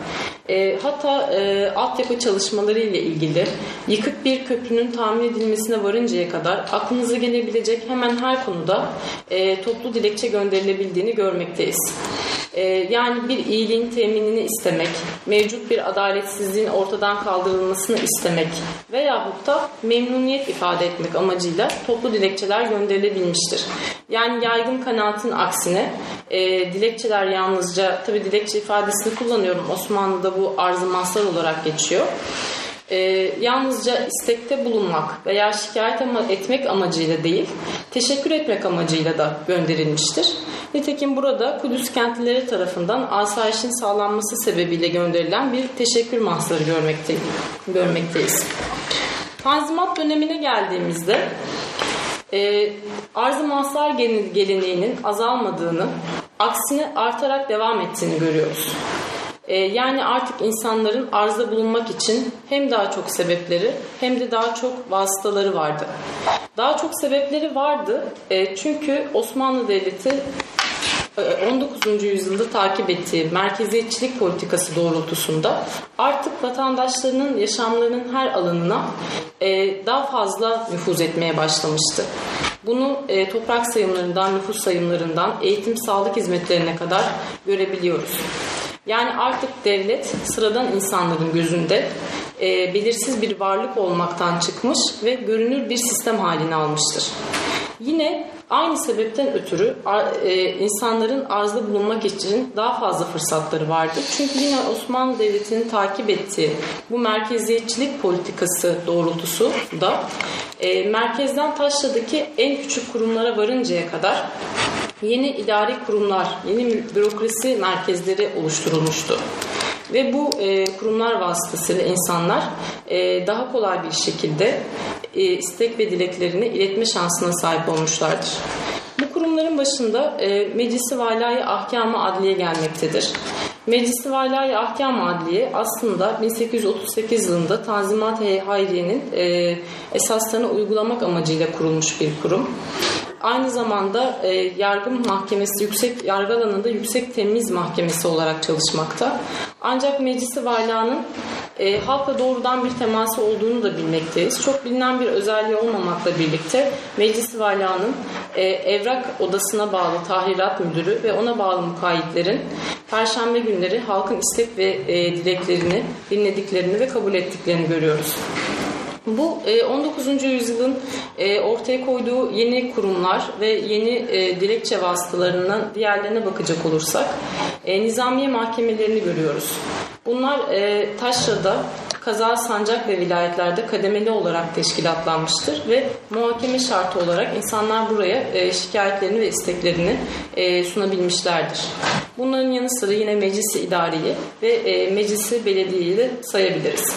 e, hatta e, altyapı çalışmaları ile ilgili yıkık bir köprünün tamir edilmesine varıncaya kadar aklınıza gelebilecek hemen her konuda e, toplu dilekçe gönderilebildiğini görmekteyiz. E, yani bir iyiliğin teminini istemek, mevcut bir adaletsizliğin ortadan kaldırılmasını istemek veyahut da memnuniyet ifade etmek amacıyla toplu dilekçeler gönderilebilmiştir. Yani yaygın kanaatin aksine e, dilekçeler yalnızca, tabi dilekçe ifadesini kullanıyorum Osmanlı'da bu arz-ı olarak geçiyor. E, yalnızca istekte bulunmak veya şikayet ama etmek amacıyla değil, teşekkür etmek amacıyla da gönderilmiştir. Nitekim burada Kudüs kentlileri tarafından asayişin sağlanması sebebiyle gönderilen bir teşekkür mahzarı görmekte, görmekteyiz. Tanzimat dönemine geldiğimizde e, arz-ı mahsar gele- geleneğinin azalmadığını, aksine artarak devam ettiğini görüyoruz. E, yani artık insanların arzda bulunmak için hem daha çok sebepleri hem de daha çok vasıtaları vardı. Daha çok sebepleri vardı e, çünkü Osmanlı Devleti 19. yüzyılda takip ettiği merkeziyetçilik politikası doğrultusunda artık vatandaşlarının yaşamlarının her alanına e, daha fazla nüfuz etmeye başlamıştı. Bunu e, toprak sayımlarından, nüfus sayımlarından, eğitim, sağlık hizmetlerine kadar görebiliyoruz. Yani artık devlet sıradan insanların gözünde e, belirsiz bir varlık olmaktan çıkmış ve görünür bir sistem halini almıştır. Yine aynı sebepten ötürü e, insanların arzda bulunmak için daha fazla fırsatları vardı. Çünkü yine Osmanlı Devleti'nin takip ettiği bu merkeziyetçilik politikası doğrultusu da e, merkezden taşladaki en küçük kurumlara varıncaya kadar yeni idari kurumlar, yeni bürokrasi merkezleri oluşturulmuştu. Ve bu e, kurumlar vasıtasıyla insanlar e, daha kolay bir şekilde e, istek ve dileklerini iletme şansına sahip olmuşlardır. Bu kurumların başında e, Meclisi Valai Ahkamı Adliye gelmektedir. Meclisi Valai Ahkam Adliye aslında 1838 yılında Tanzimat-ı Hayriye'nin e, esaslarını uygulamak amacıyla kurulmuş bir kurum. Aynı zamanda e, yargı mahkemesi, yüksek yargı alanında yüksek temiz mahkemesi olarak çalışmakta. Ancak meclisi valyanın e, halkla doğrudan bir teması olduğunu da bilmekteyiz. Çok bilinen bir özelliği olmamakla birlikte Meclis Valyanın e, evrak odasına bağlı tahrirat müdürü ve ona bağlı mukayyitlerin Perşembe günleri halkın istek ve e, dileklerini dinlediklerini ve kabul ettiklerini görüyoruz. Bu e, 19. yüzyılın e, ortaya koyduğu yeni kurumlar ve yeni e, dilekçe vasıtalarından diğerlerine bakacak olursak e, nizamiye mahkemelerini görüyoruz. Bunlar e, Taşra'da, kaza, sancak ve vilayetlerde kademeli olarak teşkilatlanmıştır ve muhakeme şartı olarak insanlar buraya e, şikayetlerini ve isteklerini e, sunabilmişlerdir. Bunların yanı sıra yine meclisi idariyi ve e, meclisi belediyeyi de sayabiliriz.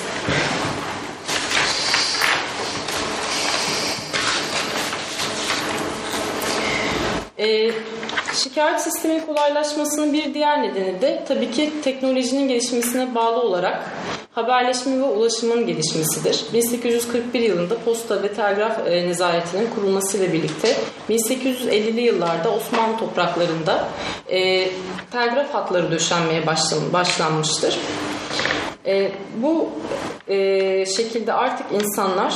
E, şikayet sisteminin kolaylaşmasının bir diğer nedeni de tabii ki teknolojinin gelişmesine bağlı olarak haberleşme ve ulaşımın gelişmesidir. 1841 yılında posta ve telgraf e, nezaretinin kurulmasıyla birlikte 1850'li yıllarda Osmanlı topraklarında e, telgraf hatları döşenmeye başlan, başlanmıştır. E, bu e, şekilde artık insanlar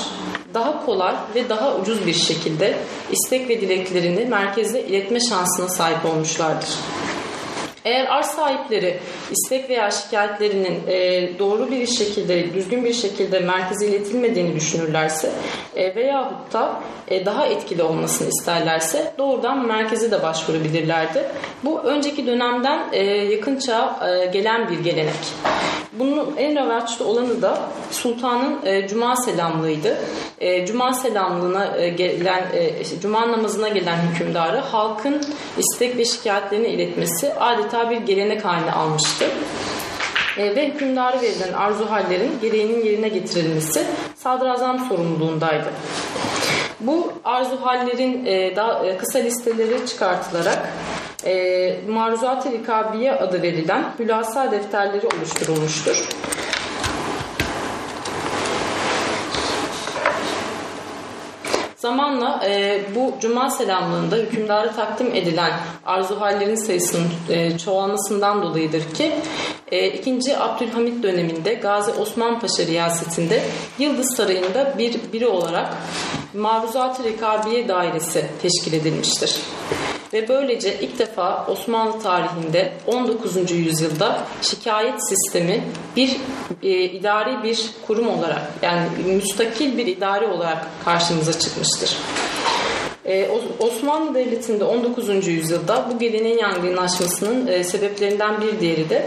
daha kolay ve daha ucuz bir şekilde istek ve dileklerini merkeze iletme şansına sahip olmuşlardır. Eğer arz sahipleri istek veya şikayetlerinin e, doğru bir şekilde, düzgün bir şekilde merkeze iletilmediğini düşünürlerse e, veyahut da e, daha etkili olmasını isterlerse doğrudan merkeze de başvurabilirlerdi. Bu önceki dönemden e, yakın çağa e, gelen bir gelenek. Bunun en revaçlı olanı da sultanın e, cuma selamlığıydı. E, cuma selamlığına e, gelen, e, cuma namazına gelen hükümdarı halkın istek ve şikayetlerini iletmesi adeta bir gelenek haline almıştı. E, ve hükümdarı verilen arzu hallerin gereğinin yerine getirilmesi sadrazam sorumluluğundaydı. Bu arzu hallerin e, daha e, kısa listeleri çıkartılarak e, Maruzat-ı Rikabiye adı verilen hülasa defterleri oluşturulmuştur. Zamanla e, bu cuma selamlığında hükümdara takdim edilen arzu hallerin sayısının e, çoğalmasından dolayıdır ki e, 2. Abdülhamit döneminde Gazi Osman Paşa riyasetinde Yıldız Sarayı'nda bir biri olarak Maruzat-ı Rikabiye Dairesi teşkil edilmiştir. Ve böylece ilk defa Osmanlı tarihinde 19. yüzyılda şikayet sistemi bir e, idari bir kurum olarak yani müstakil bir idare olarak karşımıza çıkmıştır. Ee, Osmanlı Devleti'nde 19. yüzyılda bu geleneğin yaygınlaşmasının e, sebeplerinden bir diğeri de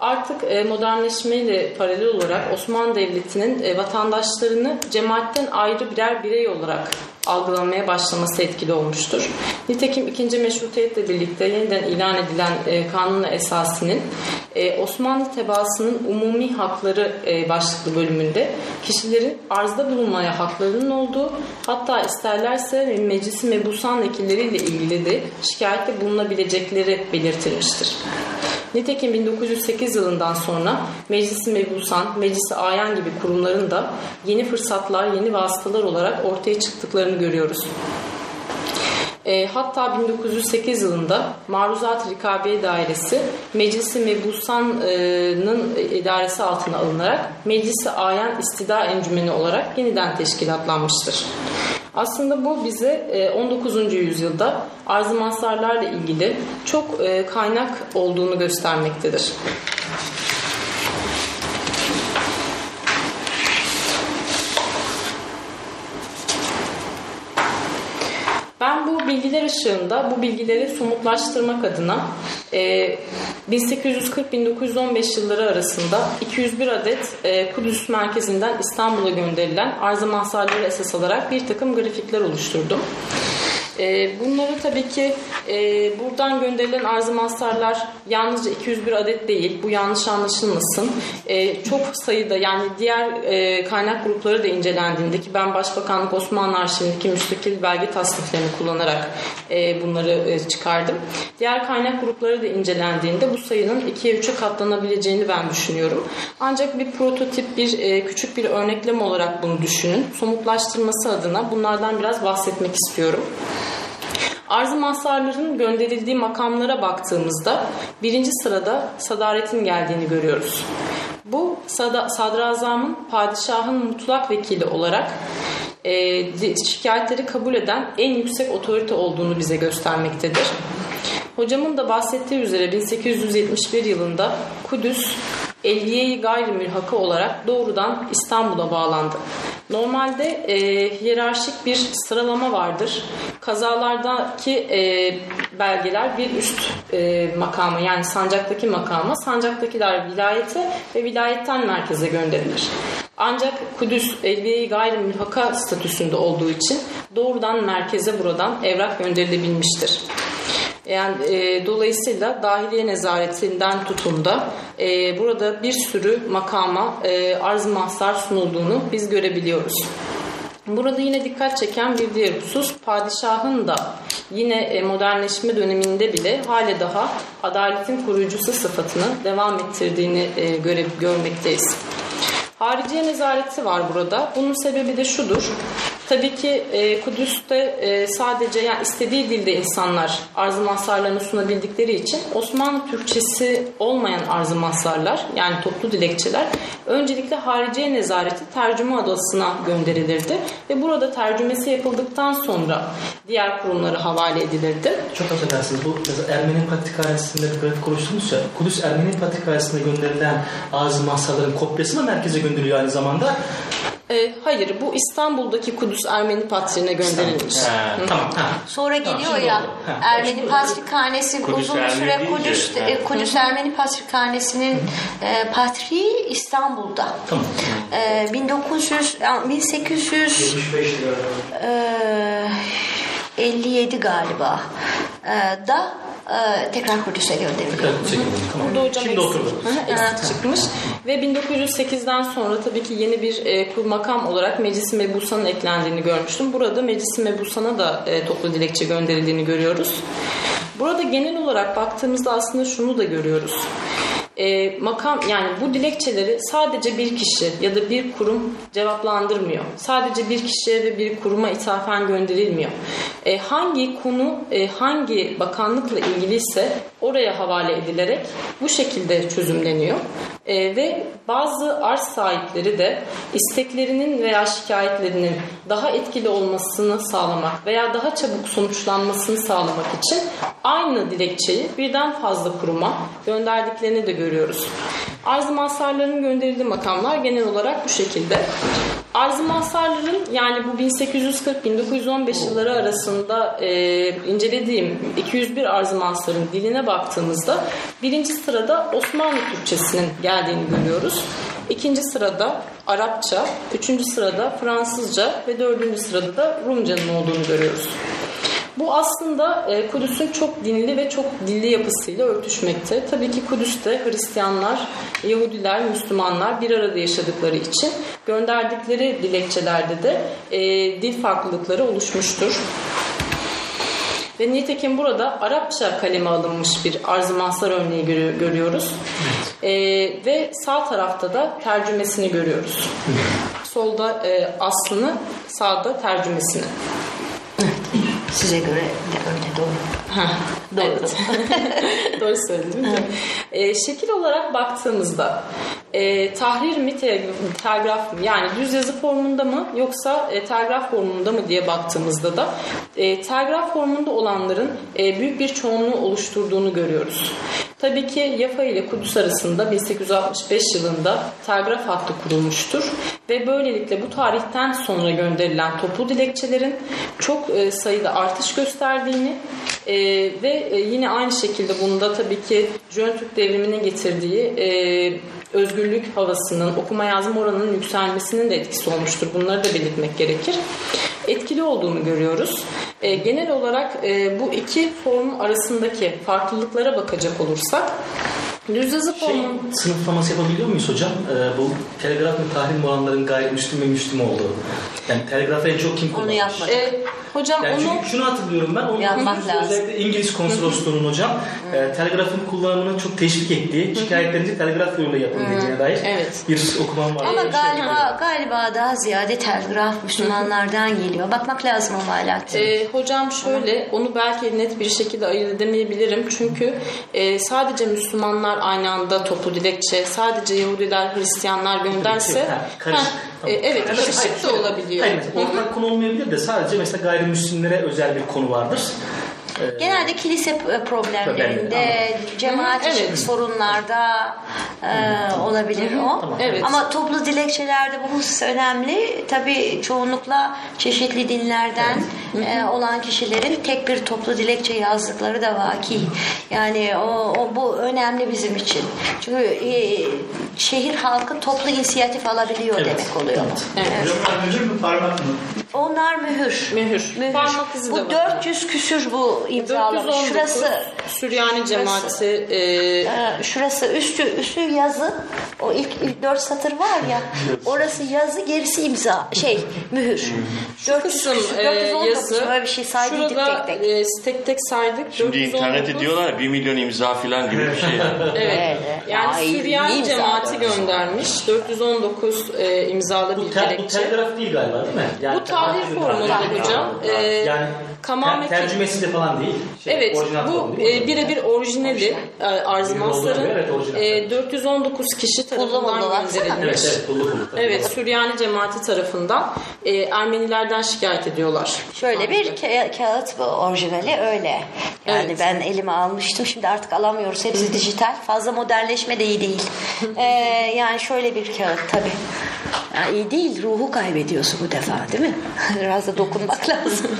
artık e, modernleşmeyle paralel olarak Osmanlı Devleti'nin e, vatandaşlarını cemaatten ayrı birer birey olarak algılanmaya başlaması etkili olmuştur. Nitekim ikinci meşrutiyetle birlikte yeniden ilan edilen e, kanun esasının e, Osmanlı tebaasının umumi hakları e, başlıklı bölümünde kişilerin arzda bulunmaya haklarının olduğu hatta isterlerse meclisi mebusan vekilleriyle ilgili de şikayette bulunabilecekleri belirtilmiştir. Nitekim 1908 yılından sonra Meclisi Mebusan, Meclisi Ayan gibi kurumların da yeni fırsatlar, yeni vasıtalar olarak ortaya çıktıklarını görüyoruz. E, hatta 1908 yılında Maruzat Rikabiye Dairesi Meclisi Mebusan'ın idaresi altına alınarak Meclisi Ayan İstida Encümeni olarak yeniden teşkilatlanmıştır. Aslında bu bize 19. yüzyılda arz-ı mazharlarla ilgili çok kaynak olduğunu göstermektedir. Ben bu bilgiler ışığında bu bilgileri somutlaştırmak adına e, 1840-1915 yılları arasında 201 adet e, Kudüs merkezinden İstanbul'a gönderilen arz-ı mahzarları esas alarak bir takım grafikler oluşturdum. E, bunları tabii ki e, buradan gönderilen arz-ı mazharlar yalnızca 201 adet değil. Bu yanlış anlaşılmasın. E, çok sayıda yani diğer e, kaynak grupları da incelendiğinde ki ben Başbakanlık Osmanlı Arşivindeki müstakil belge tasniflerini kullanarak e, bunları çıkardım. Diğer kaynak grupları da incelendiğinde bu sayının 2'ye 3'e katlanabileceğini ben düşünüyorum. Ancak bir prototip, bir küçük bir örneklem olarak bunu düşünün. Somutlaştırması adına bunlardan biraz bahsetmek istiyorum. Arz-ı mahsarların gönderildiği makamlara baktığımızda birinci sırada sadaretin geldiğini görüyoruz. Bu sadrazamın padişahın mutlak vekili olarak e, şikayetleri kabul eden en yüksek otorite olduğunu bize göstermektedir. Hocamın da bahsettiği üzere 1871 yılında Kudüs Elbiye-i Gayrimülhaka olarak doğrudan İstanbul'a bağlandı. Normalde e, hiyerarşik bir sıralama vardır. Kazalardaki e, belgeler bir üst e, makama yani sancaktaki makama, sancaktakiler vilayete ve vilayetten merkeze gönderilir. Ancak Kudüs Elbiye-i Gayrimülhaka statüsünde olduğu için doğrudan merkeze buradan evrak gönderilebilmiştir. Yani e, dolayısıyla dahiliye nezaretinden tutun da e, burada bir sürü makama e, arz mahsar sunulduğunu biz görebiliyoruz. Burada yine dikkat çeken bir diğer husus padişahın da yine e, modernleşme döneminde bile hale daha adaletin koruyucusu sıfatını devam ettirdiğini e, göre, görmekteyiz. Hariciye nezareti var burada. Bunun sebebi de şudur. Tabii ki e, Kudüs'te e, sadece yani istediği dilde insanlar arz-ı mahsarlarını sunabildikleri için Osmanlı Türkçesi olmayan arz-ı mahsarlar yani toplu dilekçeler öncelikle hariciye nezareti tercüme odasına gönderilirdi ve burada tercümesi yapıldıktan sonra diğer kurumlara havale edilirdi. Çok affedersiniz. Bu Ermeni Patrikhanesi'nde bir grafik oluşturdunuz ya. Kudüs Ermeni Patrikhanesi'ne gönderilen ağzı mahsaların kopyası mı merkeze gönderiliyor aynı zamanda? E, hayır bu İstanbul'daki Kudüs Ermeni Patriğine gönderilmiş. Ha, tamam. Ha. Sonra geliyor şimdi ya. Ha. Ermeni Patrikhanesi Kudüs uzun Ermeni süre deyince, Kudüs, e, Kudüs Ermeni Patrikhanesi'nin e, patriği İstanbul'da. Tamam. E, 1900 yani 1800 e, 57 galiba e, da e, tekrar Kudüs'e gönderiliyor. Evet. Tamam. Burada hocam Şimdi oturdu. Eksik çıkmış. Ve 1908'den sonra tabii ki yeni bir e, kur makam olarak Meclis-i Mebusan'ın eklendiğini görmüştüm. Burada Meclis-i Mebusan'a da e, toplu dilekçe gönderildiğini görüyoruz. Burada genel olarak baktığımızda aslında şunu da görüyoruz. E, makam yani bu dilekçeleri sadece bir kişi ya da bir kurum cevaplandırmıyor. Sadece bir kişiye ve bir kuruma ithafen gönderilmiyor. E, hangi konu e, hangi bakanlıkla ilgiliyse oraya havale edilerek bu şekilde çözümleniyor. E, ve bazı arz sahipleri de isteklerinin veya şikayetlerinin daha etkili olmasını sağlamak veya daha çabuk sonuçlanmasını sağlamak için aynı dilekçeyi birden fazla kuruma gönderdiklerini de görüyoruz. Arz-ı mahsarların gönderildiği makamlar genel olarak bu şekilde. Arz-ı mahsarların yani bu 1840-1915 yılları arasında e, incelediğim 201 arz-ı mahsarın diline baktığımızda birinci sırada Osmanlı Türkçesinin geldiğini görüyoruz. İkinci sırada Arapça, üçüncü sırada Fransızca ve dördüncü sırada da Rumcanın olduğunu görüyoruz. Bu aslında e, Kudüs'ün çok dinli ve çok dilli yapısıyla örtüşmekte. Tabii ki Kudüs'te Hristiyanlar, Yahudiler, Müslümanlar bir arada yaşadıkları için gönderdikleri dilekçelerde de e, dil farklılıkları oluşmuştur. Ve nitekim burada Arapça kaleme alınmış bir arz-ı mahsar örneği görü- görüyoruz. E, ve sağ tarafta da tercümesini görüyoruz. Solda e, aslını, sağda tercümesini. Size göre de öyle doğru. Ha, Doğru. Evet. Doğru söyledin değil mi? Ee, şekil olarak baktığımızda e, tahrir mi te- telgraf mı yani düz yazı formunda mı yoksa e, telgraf formunda mı diye baktığımızda da e, telgraf formunda olanların e, büyük bir çoğunluğu oluşturduğunu görüyoruz. Tabii ki Yafa ile Kudüs arasında 1865 yılında telgraf hattı kurulmuştur ve böylelikle bu tarihten sonra gönderilen toplu dilekçelerin çok e, sayıda artış gösterdiğini e, ve e, yine aynı şekilde bunda tabii ki Jön Türk devriminin getirdiği özgürlük havasının, okuma yazma oranının yükselmesinin de etkisi olmuştur. Bunları da belirtmek gerekir. Etkili olduğunu görüyoruz. Genel olarak bu iki form arasındaki farklılıklara bakacak olursak düz yazı Şey, sınıflaması yapabiliyor muyuz hocam? Ee, bu telgraf ve tahrim olanların gayrimüslim ve müslim olduğu. Yani telgrafı en çok kim Onu kullanmış? yapmadık. E, Hocam Yani onu çünkü şunu hatırlıyorum ben. Onu Yapmak lazım. Özellikle İngiliz konsolosluğunun hocam e, telgrafın kullanımını çok teşvik ettiği, şikayetlerinizi telgraf yoluyla yapın dediğine dair Evet. bir okumam var. Ama Şey galiba galiba daha ziyade telgraf Müslümanlardan geliyor. Bakmak lazım ama Alaaddin. Ee, hocam şöyle, onu belki net bir şekilde ayırt edemeyebilirim. Çünkü e, sadece Müslümanlar aynı anda toplu dilekçe, sadece Yahudiler, Hristiyanlar gönderse... Karışık. Ha, Tamam. e, evet, Yani karışık hayır, da olabiliyor. Hayır, ortak konu olmayabilir de sadece mesela gayrimüslimlere özel bir konu vardır. Ee, Genelde kilise problemlerinde, cemaat Hı, evet. sorunlarda e, olabilir o. Tamam. Evet. Ama toplu dilekçelerde bu husus önemli. Tabii çoğunlukla çeşitli dinlerden e, olan kişilerin tek bir toplu dilekçe yazdıkları da vaki. Yani o, o bu önemli bizim için. Çünkü e, şehir halkı toplu inisiyatif alabiliyor Evet. demek oluyor. Evet. Evet. Hocam mühür mü parmak mı? Onlar mühür. Mühür. Parmak izi de Bu var. 400 küsür bu imzalamış. 419 Şurası Süryani cemaati e, Ee, şurası üstü üstü yazı o ilk, ilk dört satır var ya orası yazı gerisi imza şey mühür. Dört kısım küsur, e, 419 yazı. böyle bir şey saydıydık Şurada tek tek. e, tek tek saydık. Şimdi 419. internette diyorlar ya 1 milyon imza falan gibi bir şey. Evet. Evet. Yani Ya, iyi Süryani cemaati göndermiş. 419 e, imzalı bu, bir tel, bu dilekçe. telgraf değil galiba değil mi? Bu tarih formunda hocam. E, Yani tercümesi de falan değil. Şey, Evet, bu e, birebir orijinali e, Arz Olduğuna Mazhar'ın göre evet, orijinal. e, 419 kişi tarafından gönderilmiş. Evet evet Süryani cemaati tarafından e, Ermenilerden şikayet ediyorlar. Şöyle bir ka- kağıt bu orijinali öyle. Yani Evet. ben elime almıştım şimdi artık alamıyoruz hepsi dijital. Fazla modelleşme de iyi değil. Ee, yani şöyle bir kağıt tabii. Ya iyi değil ruhu kaybediyorsun bu defa değil mi? Biraz da dokunmak lazım.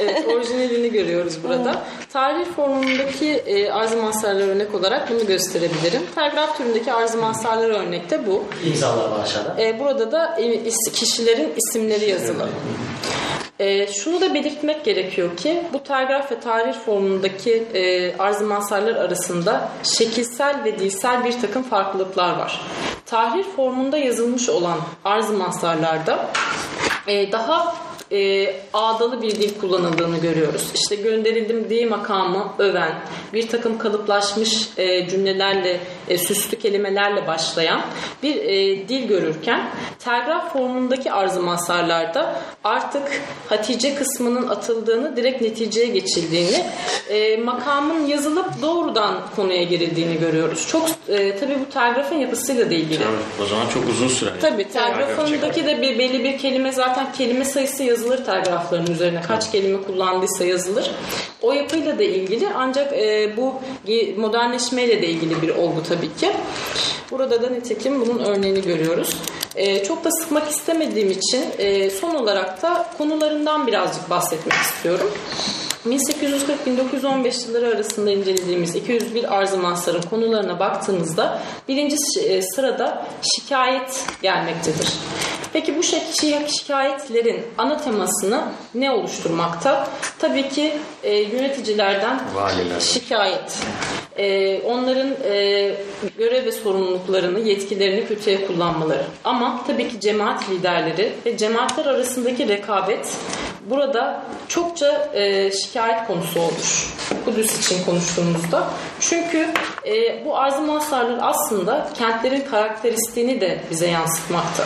Evet, orijinalini görüyoruz burada. Tarih formundaki e, arz masarlar örnek olarak bunu gösterebilirim. Telgraf türündeki arz masarlar örnekte bu. İmzalar var aşağıda. E, burada da e, is- kişilerin isimleri yazılı. E, şunu da belirtmek gerekiyor ki bu telgraf ve tarih formundaki e, arz masarlar arasında şekilsel ve dilsel bir takım farklılıklar var. Tarih formunda yazılmış olan arz masarlarda e, daha e, ağdalı bir dil kullanıldığını görüyoruz. İşte gönderildim diye makamı öven, bir takım kalıplaşmış e, cümlelerle, e, süslü kelimelerle başlayan bir e, dil görürken telgraf formundaki arz-ı masarlarda artık Hatice kısmının atıldığını, direkt neticeye geçildiğini, e, makamın yazılıp doğrudan konuya girildiğini görüyoruz. Çok e, tabii bu telgrafın yapısıyla da ilgili. Evet, o zaman çok uzun sürer. Tabii telgrafındaki de bir belli bir kelime zaten kelime sayısı yazılır telgrafların üzerine. Kaç kelime kullandıysa yazılır. O yapıyla da ilgili ancak e, bu modernleşmeyle de ilgili bir olgu tabii ki. Burada da nitekim bunun örneğini görüyoruz. E, çok da sıkmak istemediğim için e, son olarak da konularından birazcık bahsetmek istiyorum. 1840-1915 yılları arasında incelediğimiz 201 arz-ı mahsarın konularına baktığımızda birinci e, sırada şikayet gelmektedir. Peki bu şikayetlerin ana temasını ne oluşturmakta? Tabii ki e, yöneticilerden Valiler. şikayet. E, onların e, görev ve sorumluluklarını, yetkilerini kötüye kullanmaları. Ama tabii ki cemaat liderleri ve cemaatler arasındaki rekabet burada çokça e, şikayet konusu olmuş. Kudüs için konuştuğumuzda. Çünkü e, bu arz-ı aslında kentlerin karakteristiğini de bize yansıtmakta.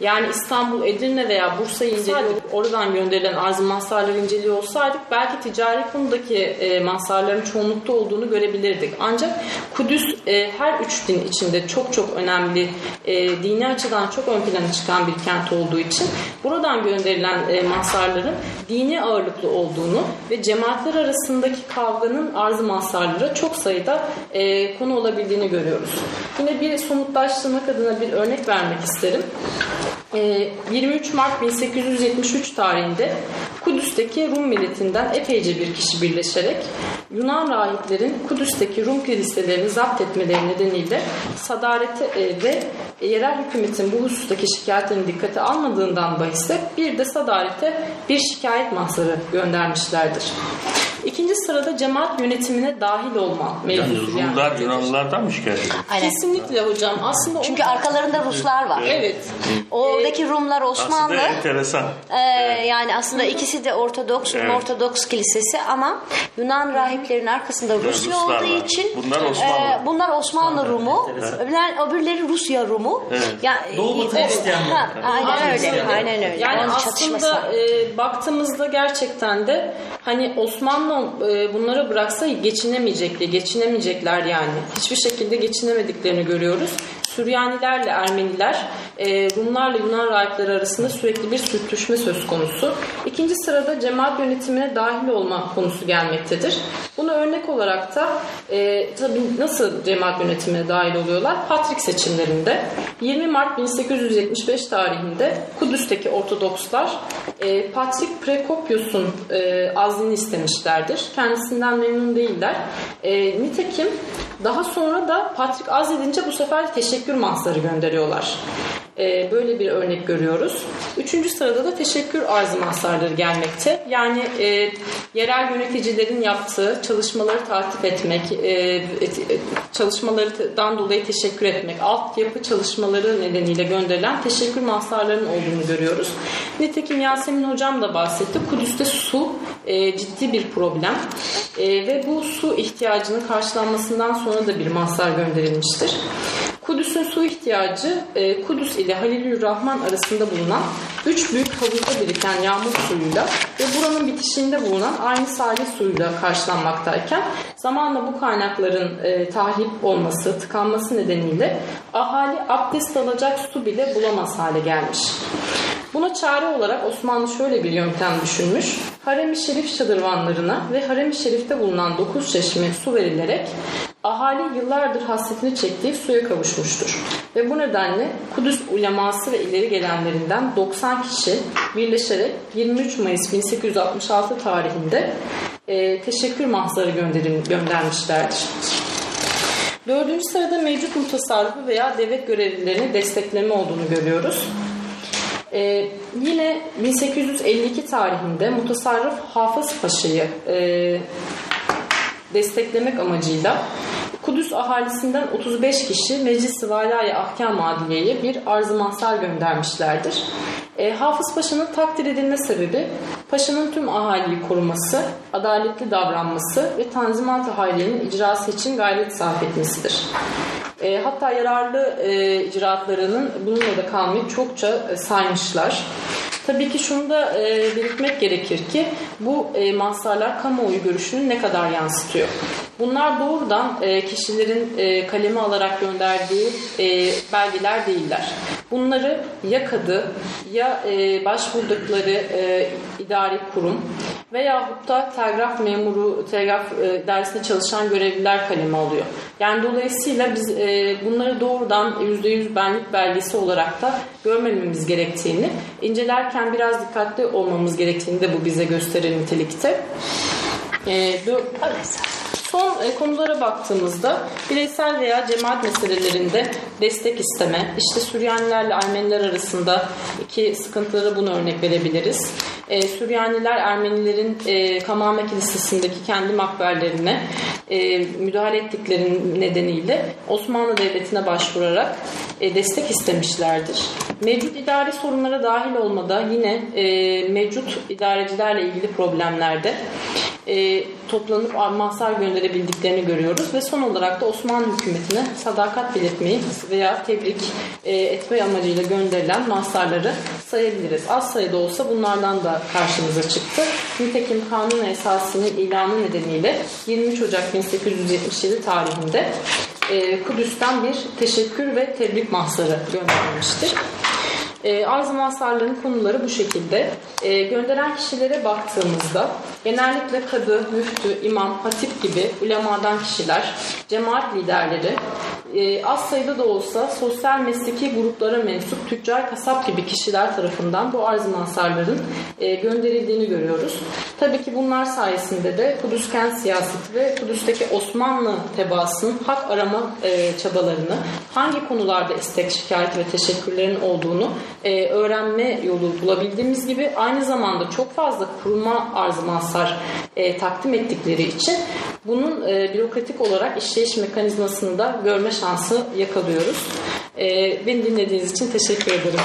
Yani İstanbul, Edirne veya Bursa'yı inceliyor, oradan gönderilen arz-ı mahsarları inceliyor olsaydık belki ticari konudaki e, mahsarların çoğunlukta olduğunu görebilirdik. Ancak Kudüs e, her üç din içinde çok çok önemli, e, dini açıdan çok ön plana çıkan bir kent olduğu için buradan gönderilen e, mahsarların dini ağırlıklı olduğunu ve cemaatler arasındaki kavganın arz-ı mahsarlara çok sayıda e, konu olabildiğini görüyoruz. Yine bir somutlaştırmak adına bir örnek vermek isterim. E, 23 Mart 1873 tarihinde Kudüs'teki Rum milletinden epeyce bir kişi birleşerek Yunan rahiplerin Kudüs'teki Rum kiliselerini zapt etmeleri nedeniyle sadarete e, ve yerel hükümetin bu husustaki şikayetlerini dikkate almadığından bahise bir de sadarete bir şikayet mahzarı göndermişlerdir. İkinci sırada cemaat yönetimine dahil olma Yani mevzusu Rumlar gelmektedir. Yunanlılardan mı şikayet ediyor? Aynen. Kesinlikle hocam. Aslında Çünkü o- arkalarında Ruslar var. Evet. Oradaki Rumlar Osmanlı. Aslında enteresan. Ee, yani aslında ikisi de Ortodoks, Evet. Ortodoks Kilisesi ama Yunan rahiplerin arkasında Rusya Ruslar olduğu var. için Bunlar Osmanlı. e, bunlar Osmanlı Rumu, öbürler, öbürleri Rusya Rumu. Ya, Doğu Batı e, Hristiyanlığı. ha, Aynen öyle, aynen öyle. Yani Onun aslında e, baktığımızda gerçekten de hani Osmanlı e, bunlara bıraksa geçinemeyecekler, geçinemeyecekler yani. Hiçbir şekilde geçinemediklerini görüyoruz. Süryanilerle Ermeniler, e, Rumlarla Yunan rahipleri arasında sürekli bir sürtüşme söz konusu. İkinci sırada cemaat yönetimine dahil olma konusu gelmektedir. Bunu örnek olarak da e, tabii nasıl cemaat yönetimine dahil oluyorlar? Patrik seçimlerinde 20 Mart 1875 tarihinde Kudüs'teki Ortodokslar e, Patrik Prekopius'un e, azlini istemişlerdir. Kendisinden memnun değiller. E, nitekim daha sonra da Patrik azledince bu sefer teşekkür mahzarı gönderiyorlar. E, böyle bir örnek görüyoruz. Üçüncü sırada da teşekkür arzı mahzarları gelmekte. Yani e, yerel yöneticilerin yaptığı çalışmaları takip etmek, e, çalışmalarından dolayı teşekkür etmek, altyapı çalışmaları nedeniyle gönderilen teşekkür mahzarlarının olduğunu görüyoruz. Nitekim Yasemin Hocam da bahsetti. Kudüs'te su e, ciddi bir problem E, ve bu su ihtiyacının karşılanmasından sonra da bir mahzar gönderilmiştir. Kudüs'ün su ihtiyacı e, Kudüs ile Halilür Rahman arasında bulunan üç büyük havuzda biriken yağmur suyuyla ve buranın bitişiğinde bulunan aynı salih suyuyla karşılanmaktayken zamanla bu kaynakların e, tahrip olması, tıkanması nedeniyle ahali abdest alacak su bile bulamaz hale gelmiş. Buna çare olarak Osmanlı şöyle bir yöntem düşünmüş. Harem-i Şerif şadırvanlarına ve Harem-i Şerif'te bulunan 9 çeşme su verilerek ahali yıllardır hasretini çektiği suya kavuşmuştur. Ve bu nedenle Kudüs uleması ve ileri gelenlerinden 90 kişi birleşerek 23 Mayıs 1866 tarihinde e, teşekkür mahzarı göndermişlerdir. Dördüncü sırada mevcut mutasarrıfı veya devlet görevlilerini destekleme olduğunu görüyoruz. Ee, yine 1852 tarihinde Mutasarrıf Hafız Paşa'yı e, desteklemek amacıyla Kudüs ahalisinden 35 kişi Meclis-i Valaya Ahkam Adliye'ye bir arz-ı mahsar göndermişlerdir. E, Hafız Paşa'nın takdir edilme sebebi Paşa'nın tüm ahaliyi koruması, adaletli davranması ve Tanzimat-ı Hayriye'nin icrası için gayret sarf etmesidir. E, hatta yararlı e, icraatlarının bununla da kalmayı çokça e, saymışlar. Tabii ki şunu da e, belirtmek gerekir ki bu e, mahsarlar kamuoyu görüşünü ne kadar yansıtıyor. Bunlar doğrudan e, kişilerin e, kaleme alarak gönderdiği e, belgeler değiller. Bunları ya kadı ya e, başvurdukları e, idari kurum veyahut da telgraf memuru, telgraf e, dairesinde çalışan görevliler kaleme alıyor. Yani dolayısıyla biz bunları doğrudan %100 benlik belgesi olarak da görmememiz gerektiğini, incelerken biraz dikkatli olmamız gerektiğini de bu bize gösterir nitelikte. E, Son e, konulara baktığımızda bireysel veya cemaat meselelerinde destek isteme, işte Süryanilerle Ermeniler arasında iki sıkıntıları bunu örnek verebiliriz. E, Süryaniler Ermenilerin e, Kamame Kilisesi'ndeki kendi makberlerine e, müdahale ettikleri nedeniyle Osmanlı Devleti'ne başvurarak e, destek istemişlerdir. Mevcut idari sorunlara dahil olmada yine mevcut idarecilerle ilgili problemlerde toplanıp mahsar gönderebildiklerini görüyoruz ve son olarak da Osmanlı hükümetine sadakat belirtmeyi veya tebrik e, etme amacıyla gönderilen mahsarları sayabiliriz. Az sayıda olsa bunlardan da karşımıza çıktı. Nitekim kanun esasının ilanı nedeniyle 23 Ocak 1877 tarihinde e, Kudüs'ten bir teşekkür ve tebrik mahsarı gönderilmiştir. E, arz mahsarların konuları bu şekilde. E, gönderen kişilere baktığımızda genellikle kadı, müftü, imam, hatip gibi ulemadan kişiler, cemaat liderleri, e, az sayıda da olsa sosyal mesleki gruplara mensup tüccar, kasap gibi kişiler tarafından bu arz mahsarların e, gönderildiğini görüyoruz. Tabii ki bunlar sayesinde de Kudüs kent siyaseti ve Kudüs'teki Osmanlı tebaasının hak arama e, çabalarını, hangi konularda istek, şikayet ve teşekkürlerin olduğunu e, öğrenme yolu bulabildiğimiz gibi aynı zamanda çok fazla kuruma arz mazhar e, takdim ettikleri için bunun e, bürokratik olarak işleyiş mekanizmasını da görme şansı yakalıyoruz. E, beni dinlediğiniz için teşekkür ederim.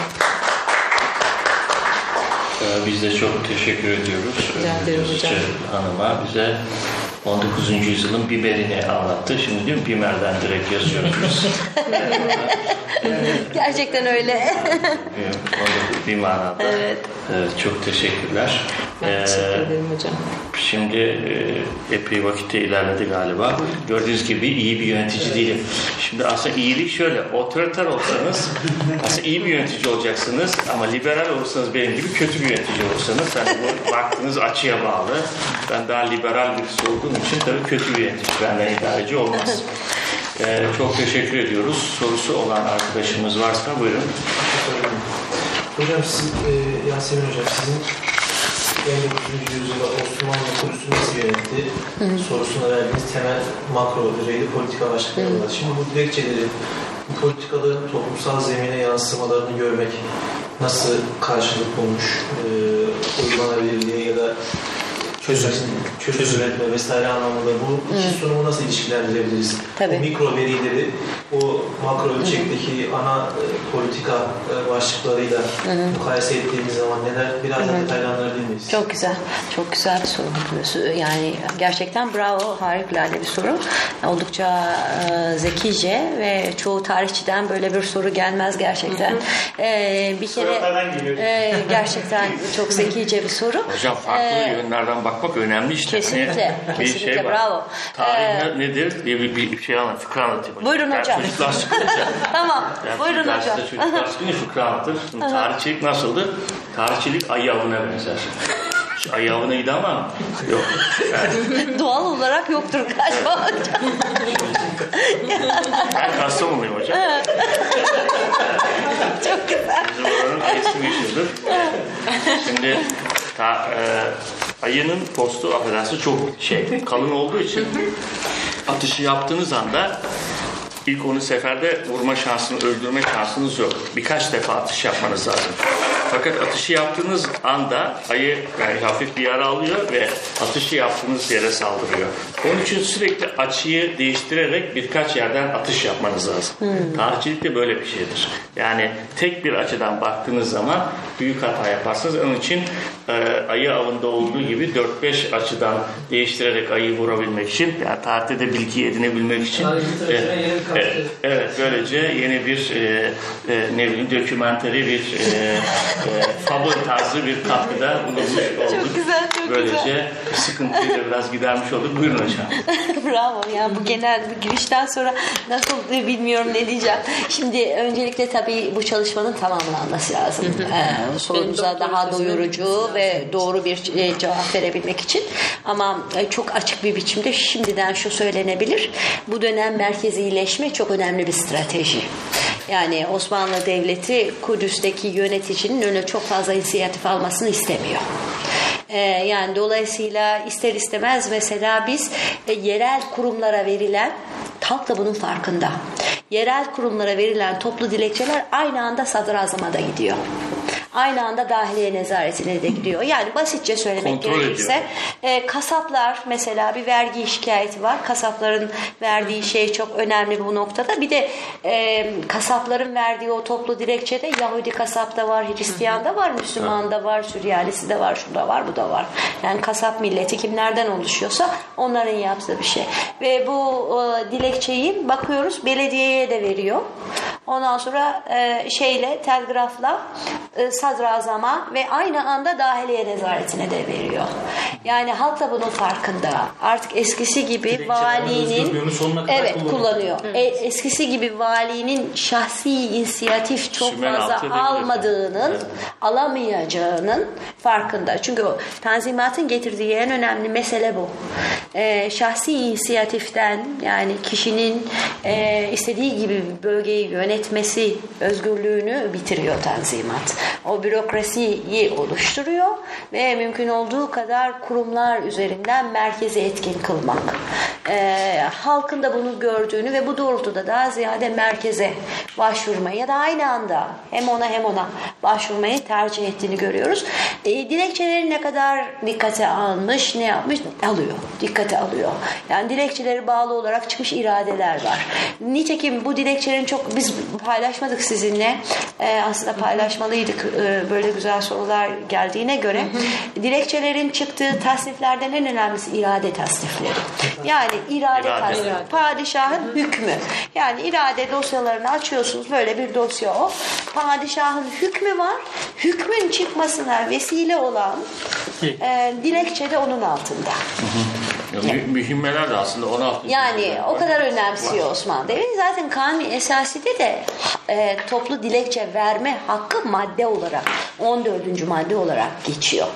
Ee, Biz de çok teşekkür ediyoruz. Rica ederim hocam. Hanım'a bize 19. yüzyılın biberini anlattı. Şimdi mi bimerden direkt yazıyoruz biz. Gerçekten öyle. Bir manada. Evet. Evet, çok teşekkürler. Ben Ee, teşekkür ederim hocam. Şimdi e, epey vakitte ilerledi galiba. Gördüğünüz gibi iyi bir yönetici değilim. Şimdi aslında iyilik şöyle, otoriter olsanız aslında iyi bir yönetici olacaksınız ama liberal olursanız benim gibi kötü bir yönetici olursanız hani bu baktığınız açıya bağlı. Ben daha liberal birisi olduğum için tabii kötü bir yönetici benden idareci olmaz. Ee, çok teşekkür ediyoruz. Sorusu olan arkadaşımız varsa buyurun. Hocam siz, e, Yasemin Hocam sizin 19. yüzyılda Osmanlı Kudüs'ü nasıl yönetti sorusuna verdiğiniz temel makro düzeyli politika başlıkları var. Şimdi bu dilekçeleri, bu politikaların toplumsal zemine yansımalarını görmek nasıl karşılık bulmuş, e, uygulanabilirliği ya da çözüm, çözüm üretme vesaire anlamında bu iki sunumu nasıl ilişkilendirebiliriz? Tabii. O mikro verileri o makro ölçekteki ana e, politika e, başlıklarıyla mukayese ettiğimiz zaman neler biraz daha detaylandırabilir miyiz? Çok güzel. Çok güzel bir soru. Yani gerçekten bravo. Harikulade bir soru. Oldukça e, zekice ve çoğu tarihçiden böyle bir soru gelmez gerçekten. E, bir kere e, gerçekten çok zekice bir soru. Hocam farklı E, yönlerden bakmak önemli işte. Kesinlikle, Hani bir kesinlikle, şey var. bravo. Tarih Ee, nedir diye bir, bir şey anlat, fıkra anlatayım. hocam. Buyurun Yani hocam. Çocuklar sıkılınca. Tamam. Yani Buyurun derste hocam. Çocuklar sıkılınca fıkra anlatır. Şimdi tarihçilik nasıldır? Tarihçilik ayı avına benzer. Şu ayı avına gider ama yok. Yani Doğal olarak yoktur galiba. ben Kastamonluyum hocam. çok güzel. Bizim oranın ayısı meşhurdur. Şimdi ta, e, ayının postu affedersiniz çok şey kalın olduğu için atışı yaptığınız anda ilk onu seferde vurma şansını, öldürme şansınız yok. Birkaç defa atış yapmanız lazım. Fakat atışı yaptığınız anda ayı yani hafif bir yara alıyor ve atışı yaptığınız yere saldırıyor. Onun için sürekli açıyı değiştirerek birkaç yerden atış yapmanız lazım. Tarihçilik de böyle bir şeydir. Yani tek bir açıdan baktığınız zaman büyük hata yaparsınız. Onun için e, ayı avında olduğu gibi 4-5 açıdan değiştirerek ayı vurabilmek için yani tarihte de bilgi edinebilmek için e, tarafına yeni bir katkı. e, evet böylece yeni bir e, e, ne bileyim dokümanteri bir e, e, fabul tarzı bir katkıda bulunmuş olduk. Çok güzel, çok böylece güzel. sıkıntıyı da biraz gidermiş olduk. Buyurun hocam. Bravo. Yani bu genel bu girişten sonra nasıl e, bilmiyorum ne diyeceğim. Şimdi öncelikle tabii bu çalışmanın tamamlanması lazım. Ee, sorunuza daha doyurucu ve doğru bir e, cevap verebilmek için. Ama e, çok açık bir biçimde şimdiden şu söylenebilir. Bu dönem merkezileşme çok önemli bir strateji. Yani Osmanlı Devleti Kudüs'teki yöneticinin önüne çok fazla inisiyatif almasını istemiyor. Ee, yani dolayısıyla ister istemez mesela biz e, yerel kurumlara verilen halk da bunun farkında. Yerel kurumlara verilen toplu dilekçeler aynı anda sadrazama da gidiyor. Aynı anda dahiliye nezaretine de gidiyor. Yani basitçe söylemek Kontrol gerekirse e, kasaplar mesela bir vergi şikayeti var. Kasapların verdiği şey çok önemli bu noktada. Bir de e, kasapların verdiği o toplu dilekçede Yahudi kasap da var, Hristiyan da var, Müslüman da var, Süryalisi de var, şu da var, bu da var. Yani kasap milleti kimlerden oluşuyorsa onların yaptığı bir şey. Ve bu e, dilekçeyi bakıyoruz belediyeye de veriyor. Ondan sonra e, şeyle telgrafla e, sadrazama ve aynı anda dahiliye nezaretine de veriyor. Yani halk da bunun farkında. Artık eskisi gibi Dilekçelerden valinin evet kullanıyor. kullanıyor. E, eskisi gibi valinin şahsi inisiyatif çok Sümen fazla almadığının, Evet. alamayacağının farkında. Çünkü o tanzimatın getirdiği en önemli mesele bu. E, şahsi inisiyatiften yani kişinin e, istediği gibi bölgeyi yönet yönetmesi özgürlüğünü bitiriyor Tanzimat. O bürokrasiyi oluşturuyor ve mümkün olduğu kadar kurumlar üzerinden merkezi etkin kılmak. Ee, halkın da bunu gördüğünü ve bu doğrultuda daha ziyade merkeze başvurmayı ya da aynı anda hem ona hem ona başvurmayı tercih ettiğini görüyoruz. E, dilekçeleri ne kadar dikkate almış, ne yapmış alıyor. Dikkate alıyor. Yani dilekçeleri bağlı olarak çıkmış iradeler var. Nitekim bu dilekçelerin çok biz paylaşmadık sizinle. E, aslında paylaşmalıydık. E, böyle güzel sorular geldiğine göre. Dilekçelerin çıktığı tasniflerden en önemlisi irade tasnifleri. Yani irade, İrade. tasnif. Padişahın hükmü. Yani irade dosyalarını açıyorsunuz. Böyle bir dosya o. Padişahın hükmü var. Hükmün çıkmasına vesile olan e, dilekçe de onun altında. Ya, mü- mühimmeler de aslında 16. Yani o var. kadar önemsiyor Osmanlı Devleti. Zaten kanun esaside de e, toplu dilekçe verme hakkı madde olarak 14. madde olarak geçiyor.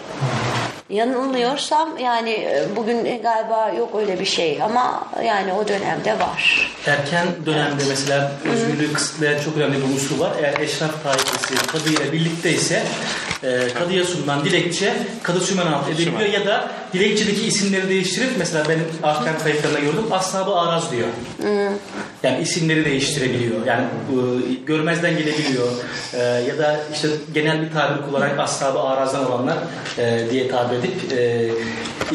Yanılmıyorsam yani e, bugün galiba yok öyle bir şey ama yani o dönemde var. Erken dönemde mesela özgürlüğü kısıtlayan çok önemli bir unsur var. Eğer eşraf taifesi kadı ile birlikte ise e, kadıya sunulan dilekçe kadı sümenat edebiliyor ya da dilekçedeki isimleri değiştirip mesela benim ahkam kayıtlarında gördüm ashab-ı araz diyor. Yani isimleri değiştirebiliyor. Yani e, görmezden gelebiliyor. E, ya da işte genel bir tabir kullanarak ashab-ı arazdan olanlar e, diye tabir edip e,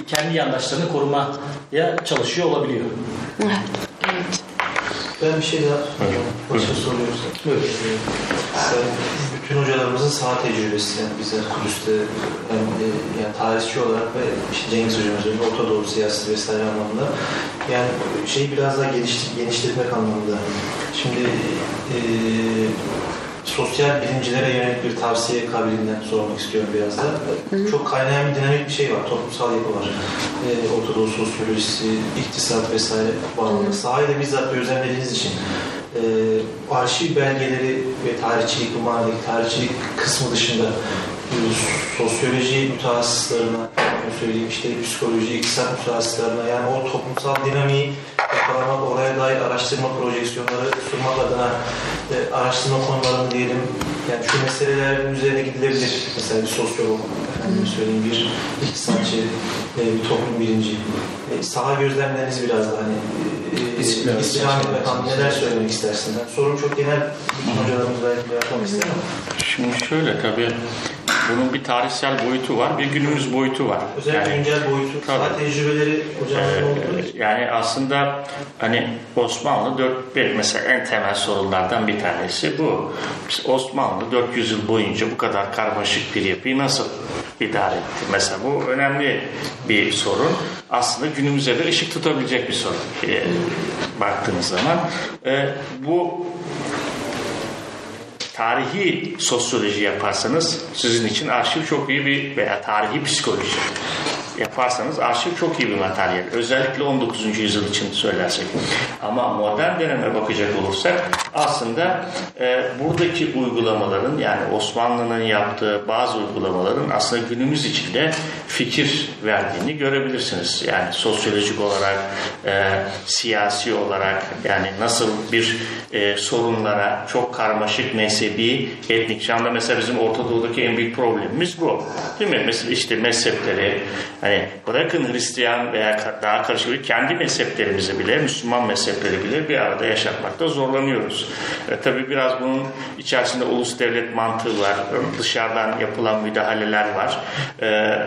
kendi yandaşlarını korumaya çalışıyor olabiliyor. Ben bir şey daha başka soruyorum. Buyurun. Sen bütün hocalarımızın saha tecrübesi yani bize Kudüs'te hem e, yani tarihçi olarak ve işte Cengiz hocamız öyle Orta Doğu siyasi vesaire anlamında yani şeyi biraz daha geliştir, genişletmek anlamında. Şimdi e, sosyal bilimcilere yönelik bir tavsiye kabiliğinden sormak istiyorum biraz da. Çok kaynayan bir dinamik bir şey var, toplumsal yapı var. E, Orta Doğu sosyolojisi, iktisat vesaire bağlamında. Sahayı da bizzat gözlemlediğiniz için e, arşiv belgeleri ve tarihçilik, bu manadaki tarihçilik kısmı dışında e, sosyoloji mütehassıslarına, yani söyleyeyim işte psikoloji, iktisat mütehassıslarına yani o toplumsal dinamiği yakalamak, oraya dair araştırma projeksiyonları sunmak adına e, araştırma konularını diyelim yani şu meselelerin üzerine gidilebilir. Mesela bir sosyolog, efendim söyleyeyim bir iktisatçı, e, bir toplum bilimci. E, saha gözlemleriniz biraz da hani e, istirham etmek anlamında neler söylemek istersin? Yani sorum çok genel hocalarımız belki yapmak ister ama Şimdi şöyle tabii bunun bir tarihsel boyutu var, bir günümüz boyutu var. özellikle Yani- güncel boyutu, Tabii. tecrübeleri hocamızın olduğu için. Ee, yani aslında hani Osmanlı 4 bir mesela en temel sorunlardan bir tanesi bu. Biz Osmanlı 400 yıl boyunca bu kadar karmaşık bir yapıyı nasıl idare etti? Mesela bu önemli bir sorun. Aslında günümüze de ışık tutabilecek bir sorun. Ee, baktığınız zaman Ee, bu tarihi sosyoloji yaparsanız sizin için arşiv çok iyi bir veya tarihi psikoloji yaparsanız arşiv çok iyi bir materyal. Özellikle 19. yüzyıl için söylersek. Ama modern döneme bakacak olursak aslında e, buradaki uygulamaların yani Osmanlı'nın yaptığı bazı uygulamaların aslında günümüz içinde fikir verdiğini görebilirsiniz. Yani sosyolojik olarak, e, siyasi olarak yani nasıl bir e, sorunlara çok karmaşık mezhebi, etnik. Şu anda mesela bizim Orta Doğu'daki en büyük problemimiz bu. Değil mi? Mesela işte mezhepleri, hani bırakın Hristiyan veya daha karışık bir kendi mezheplerimizi bile, Müslüman mezhepleri bile bir arada yaşatmakta zorlanıyoruz. E, tabii biraz bunun içerisinde ulus devlet mantığı var. Dışarıdan yapılan müdahaleler var. E,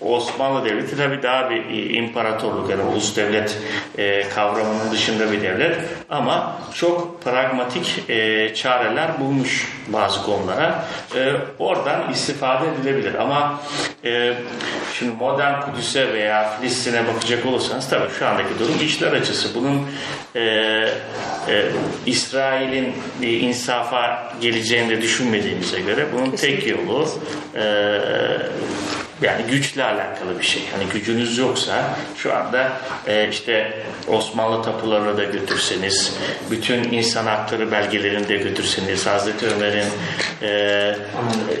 Osmanlı Devleti tabii daha bir imparatorluk yani ulus devlet e, kavramının dışında bir devlet ama çok pragmatik e, çareler bulmuş bazı konulara. E, oradan istifade edilebilir ama e, şimdi modern Kudüs'e veya Filistin'e bakacak olursanız tabii şu andaki durum işler açısı. Bunun e, e, İsrail'in e, insafa geleceğini de düşünmediğimize göre bunun tek yolu e, yani güçle alakalı bir şey. Hani gücünüz yoksa şu anda e, işte Osmanlı tapularını da götürseniz, bütün insan hakları belgelerini de götürseniz, Hazreti Ömer'in e,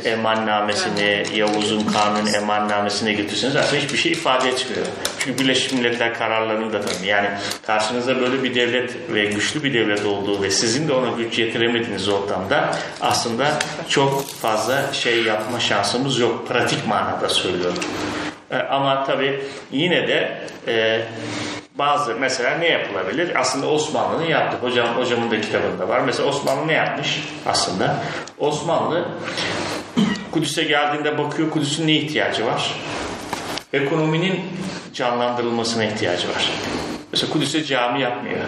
emannamesini, Yavuz'un kanun emannamesine götürseniz aslında hiçbir şey ifade etmiyor. Çünkü Birleşmiş Milletler kararlarını da tanıyor. Yani karşınızda böyle bir devlet ve güçlü bir devlet olduğu ve sizin de ona güç yetiremediğiniz ortamda aslında çok fazla şey yapma şansımız yok. Pratik manada söylüyorum. E, Ama tabii yine de e, bazı mesela ne yapılabilir? Aslında Osmanlı'nın yaptı. Hocam hocamın da kitabında var. Mesela Osmanlı ne yapmış aslında? Osmanlı Kudüs'e geldiğinde bakıyor Kudüs'ün ne ihtiyacı var? Ekonominin canlandırılmasına ihtiyacı var. Mesela Kudüs'e cami yapmıyor.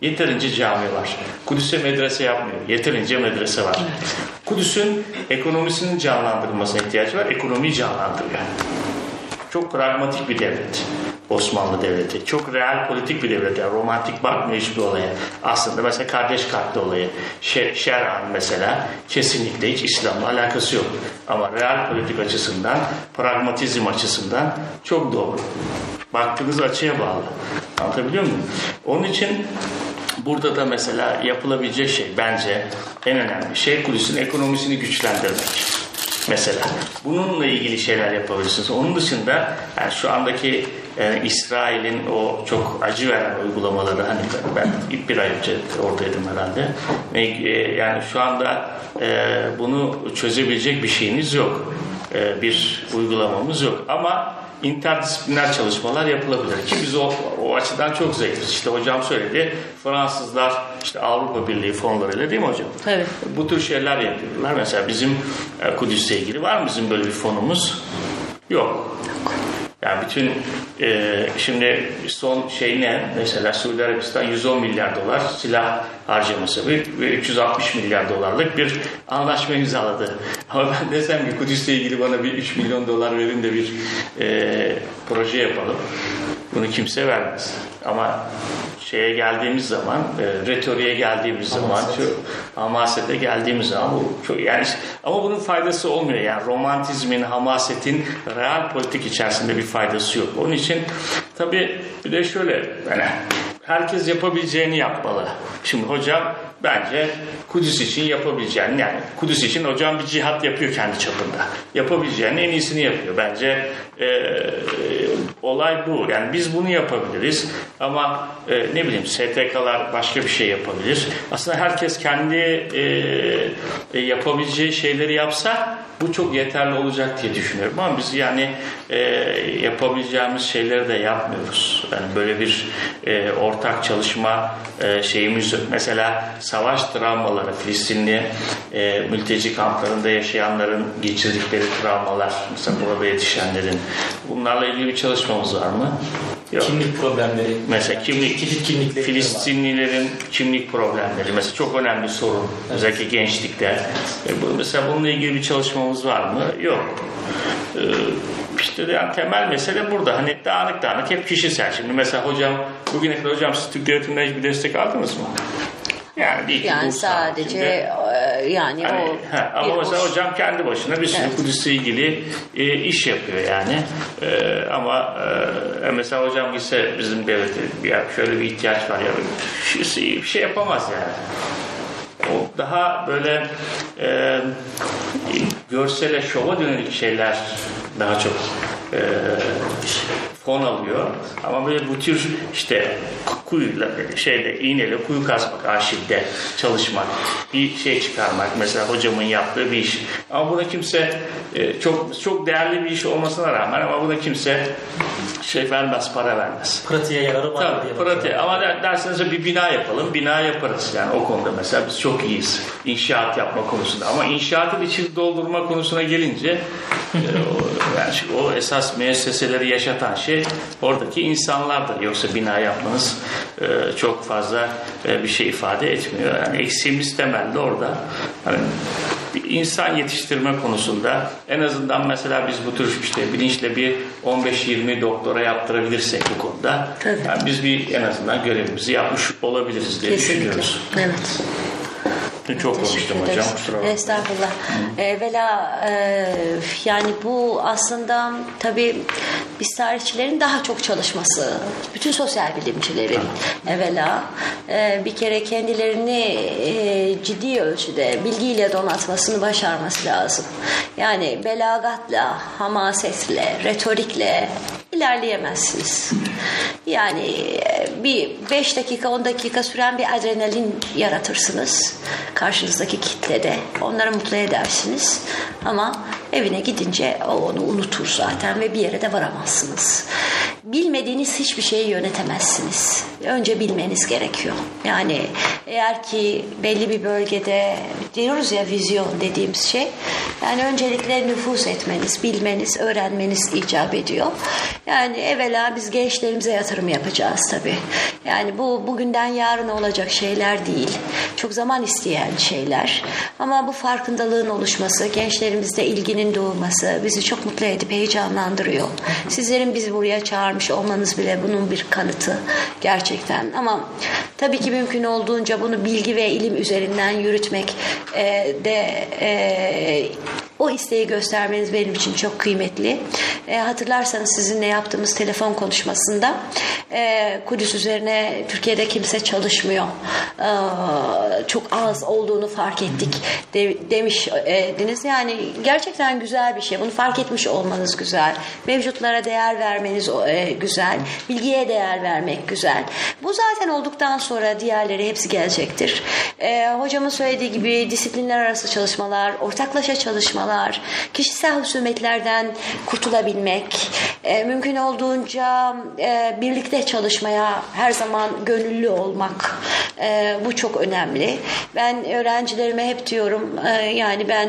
Yeterince cami var. Kudüs'e medrese yapmıyor. Yeterince medrese var. Kudüs'ün ekonomisinin canlandırılmasına ihtiyacı var. Ekonomiyi canlandırıyor. Çok pragmatik bir devlet. Osmanlı Devleti. Çok real politik bir devlet. Yani romantik bakmıyor hiçbir olaya. Aslında mesela kardeş katli olayı. Şer, Şer'an mesela kesinlikle hiç İslam'la alakası yok. Ama real politik açısından, pragmatizm açısından çok doğru. Baktığınız açıya bağlı. Anlatabiliyor muyum? Onun için burada da mesela yapılabilecek şey bence en önemli şey Kudüs'ün ekonomisini güçlendirmek mesela. Bununla ilgili şeyler yapabilirsiniz. Onun dışında yani şu andaki e, İsrail'in o çok acı veren uygulamaları hani ben bir ay önce oradaydım herhalde. Ve, e, yani şu anda e, bunu çözebilecek bir şeyiniz yok. E, bir uygulamamız yok. Ama interdisipliner çalışmalar yapılabilir ki biz o, o açıdan çok zayıfız. İşte hocam söyledi Fransızlar işte Avrupa Birliği fonlarıyla değil mi hocam? Evet. Bu tür şeyler yapıyorlar. Mesela bizim e, Kudüs'le ilgili var mı bizim böyle bir fonumuz? Yok. Yani bütün e, şimdi son şey ne? Mesela Suudi Arabistan 110 milyar dolar silah harcaması ve ve 360 milyar dolarlık bir anlaşma imzaladı. Ama ben desem ki Kudüs'le ilgili bana bir 3 milyon dolar verin de bir e, proje yapalım. Bunu kimse vermez. Ama şeye geldiğimiz zaman, e, retoriğe geldiğimiz zaman, şu hamasete geldiğimiz zaman bu çok yani ama bunun faydası olmuyor yani romantizmin, hamasetin real politik içerisinde bir faydası yok. Onun için tabii bir de şöyle yani herkes yapabileceğini yapmalı. Şimdi hocam bence Kudüs için yapabileceğini yani Kudüs için hocam bir cihat yapıyor kendi çapında. Yapabileceğinin en iyisini yapıyor. Bence e, olay bu. Yani biz bunu yapabiliriz ama e, ne bileyim STK'lar başka bir şey yapabilir. Aslında herkes kendi e, e, yapabileceği şeyleri yapsa bu çok yeterli olacak diye düşünüyorum ama biz yani e, yapabileceğimiz şeyleri de yapmıyoruz. Yani böyle bir e, ortak çalışma e, şeyimiz yok. Mesela savaş travmaları, Filistinli e, mülteci kamplarında yaşayanların geçirdikleri travmalar, mesela burada yetişenlerin bunlarla ilgili bir çalışmamız var mı? Yok. Kimlik problemleri. Mesela kimlik, Çeşit kimlikleri var. Filistinlilerin kimlik problemleri mesela çok önemli bir sorun. Özellikle gençlikte. E, bu, mesela bununla ilgili bir çalışmamız var mı? Yok. E, işte yani temel mesele burada. Hani dağınık dağınık hep kişisel. Şimdi mesela hocam bugüne kadar hocam siz Türk devletinden hiçbir destek aldınız mı? Yani, iki Yani sadece Şimdi- e, yani Hani, o ha, ama mesela hoş- hocam kendi başına bir sürü Evet. Kudüs'le ilgili e, iş yapıyor yani. E, ama e, mesela hocam gitse bizim devlete ya şöyle bir ihtiyaç var ya bir şey, bir şey yapamaz yani. O daha böyle e, görsele şova dönelik şeyler daha çok e, fon alıyor. Ama böyle bu tür işte kuyuyla şeyde iğneyle kuyu kazmak, arşivde çalışmak, bir şey çıkarmak mesela hocamın yaptığı bir iş. Ama buna kimse e, çok çok değerli bir iş olmasına rağmen ama buna kimse şey vermez, para vermez. Pratiğe yararı var Tabii, diye bakıyorum. Ama der- derseniz de bir bina yapalım, bina yaparız yani o konuda mesela biz çok iyiyiz inşaat yapma konusunda. Ama inşaatın içini doldurma konusuna gelince e, o, yani o esas müesseseleri yaşatan şey oradaki insanlardır. Yoksa bina yapmanız e, çok fazla e, bir şey ifade etmiyor. Yani eksiğimiz temelde orada. Hani insan yetiştirme konusunda en azından mesela biz bu tür işte bilinçle bir 15-20 doktora yaptırabilirsek bu konuda Tabii. yani biz bir en azından görevimizi yapmış olabiliriz diye Kesinlikle. düşünüyoruz. Evet. Çok Teşekkür konuştum hocam. Estağfurullah. Evvela e, yani bu aslında tabii biz tarihçilerin daha çok çalışması, bütün sosyal bilimcilerin evvela e, bir kere kendilerini e, ciddi ölçüde bilgiyle donatmasını başarması lazım. Yani belagatla, hamasetle, retorikle ilerleyemezsiniz. Yani e, bir 5 dakika 10 dakika süren bir adrenalin yaratırsınız karşınızdaki kitlede. Onları mutlu edersiniz ama evine gidince o onu unutur zaten ve bir yere de varamazsınız. Bilmediğiniz hiçbir şeyi yönetemezsiniz. Önce bilmeniz gerekiyor. Yani eğer ki belli bir bölgede diyoruz ya vizyon dediğimiz şey. Yani öncelikle nüfus etmeniz, bilmeniz, öğrenmeniz icap ediyor. Yani evvela biz gençlerimize yatırım yapacağız tabii. Yani bu bugünden yarın olacak şeyler değil. Çok zaman isteyen şeyler. Ama bu farkındalığın oluşması, gençlerimizde ilginin doğması bizi çok mutlu edip heyecanlandırıyor. Sizlerin bizi buraya çağırmış olmanız bile bunun bir kanıtı gerçekten. Ama tabii ki mümkün olduğunca bunu bilgi ve ilim üzerinden yürütmek e, de e, o isteği göstermeniz benim için çok kıymetli. E, hatırlarsanız sizinle yaptığımız telefon konuşmasında e, Kudüs üzerine Türkiye'de kimse çalışmıyor. E, çok az olduğunu fark ettik de, demişdiniz. Yani gerçekten güzel bir şey. Bunu fark etmiş olmanız güzel. Mevcutlara değer vermeniz e, güzel. Bilgiye değer vermek güzel. Bu zaten olduktan sonra diğerleri hepsi gelecektir. E, hocamın söylediği gibi disiplinler arası çalışmalar, ortaklaşa çalışmalar, kişisel husumetlerden kurtulabilmek, e, mümkün olduğunca e, birlikte çalışmaya her zaman gönüllü olmak e, bu çok önemli. Ben öğrencilerime hep diyorum e, yani ben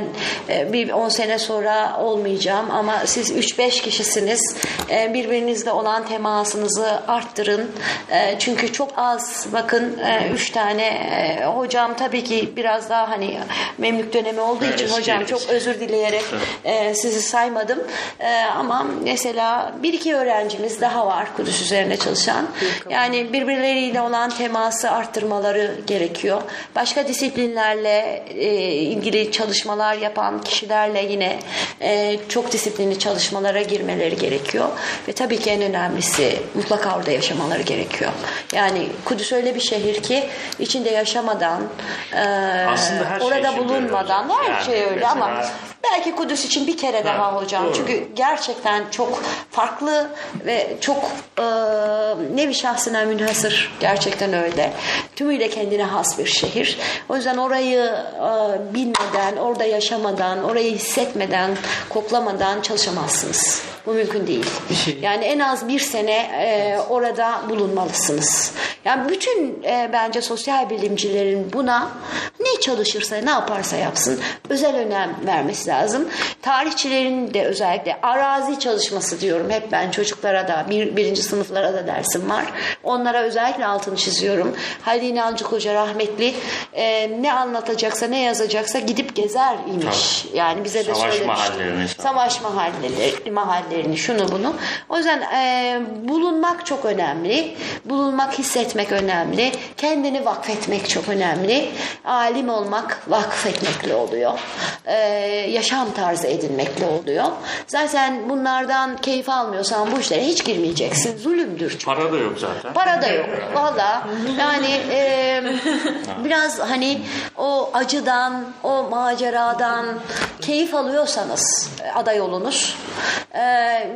e, bir 10 sene sonra olmayacağım ama siz 3-5 kişisiniz. E, birbirinizle olan temasınızı arttırın. E, çünkü çok az bakın 3 tane e, hocam tabii ki biraz daha hani memlük dönemi olduğu Evet, için hocam çok özür dileyerek e, sizi saymadım. E, ama mesela bir iki öğrencimiz daha var Kudüs üzerine çalışan. Yani birbirleriyle olan teması arttırmaları gerekiyor. Başka disiplinlerle e, ilgili çalışmalar yapan kişilerle yine e, çok disiplinli çalışmalara girmeleri gerekiyor. Ve tabii ki en önemlisi mutlaka orada yaşamaları gerekiyor. Yani Kudüs öyle bir şehir ki içinde yaşamadan e, Aslında her şey orada böyle bulunmadan her Yani şey öyle ama belki Kudüs için bir kere daha hocam. doğru. Çünkü gerçekten çok farklı ve çok e, nevi şahsına münhasır gerçekten öyle. Tümüyle kendine has bir şehir. O yüzden orayı e, bilmeden, orada yaşamadan, orayı hissetmeden, koklamadan çalışamazsınız. Bu mümkün değil. Şey- Yani en az bir sene e, orada bulunmalısınız. Yani bütün e, bence sosyal bilimcilerin buna ne çalışırsa, ne yaparsa yapsın özel önem vermesi lazım. Tarihçilerin de özellikle arazi çalışması diyorum. Hep ben çocuklara da, bir, birinci sınıflara da dersim var. Onlara özellikle altını çiziyorum. Halil İnalcık Hoca rahmetli e, ne anlatacaksa, ne yazacaksa gidip gezer imiş. Yani bize de Savaş mahallerini. Savaş mahalleleri, mahallerini, şunu bunu. O yüzden e, bulunmak çok önemli. Bulunmak, hissetmek önemli. Kendini vakfetmek çok önemli. Alim olmak vakfetmekle oluyor. E, yaşam tarzı edinmekle oluyor. Zaten bunlardan keyif almıyorsan bu işlere hiç girmeyeceksin. Zulümdür çünkü. Para da yok zaten. Para da yok. Valla yani e, biraz hani o acıdan, o maceradan keyif alıyorsanız aday olunuz. E,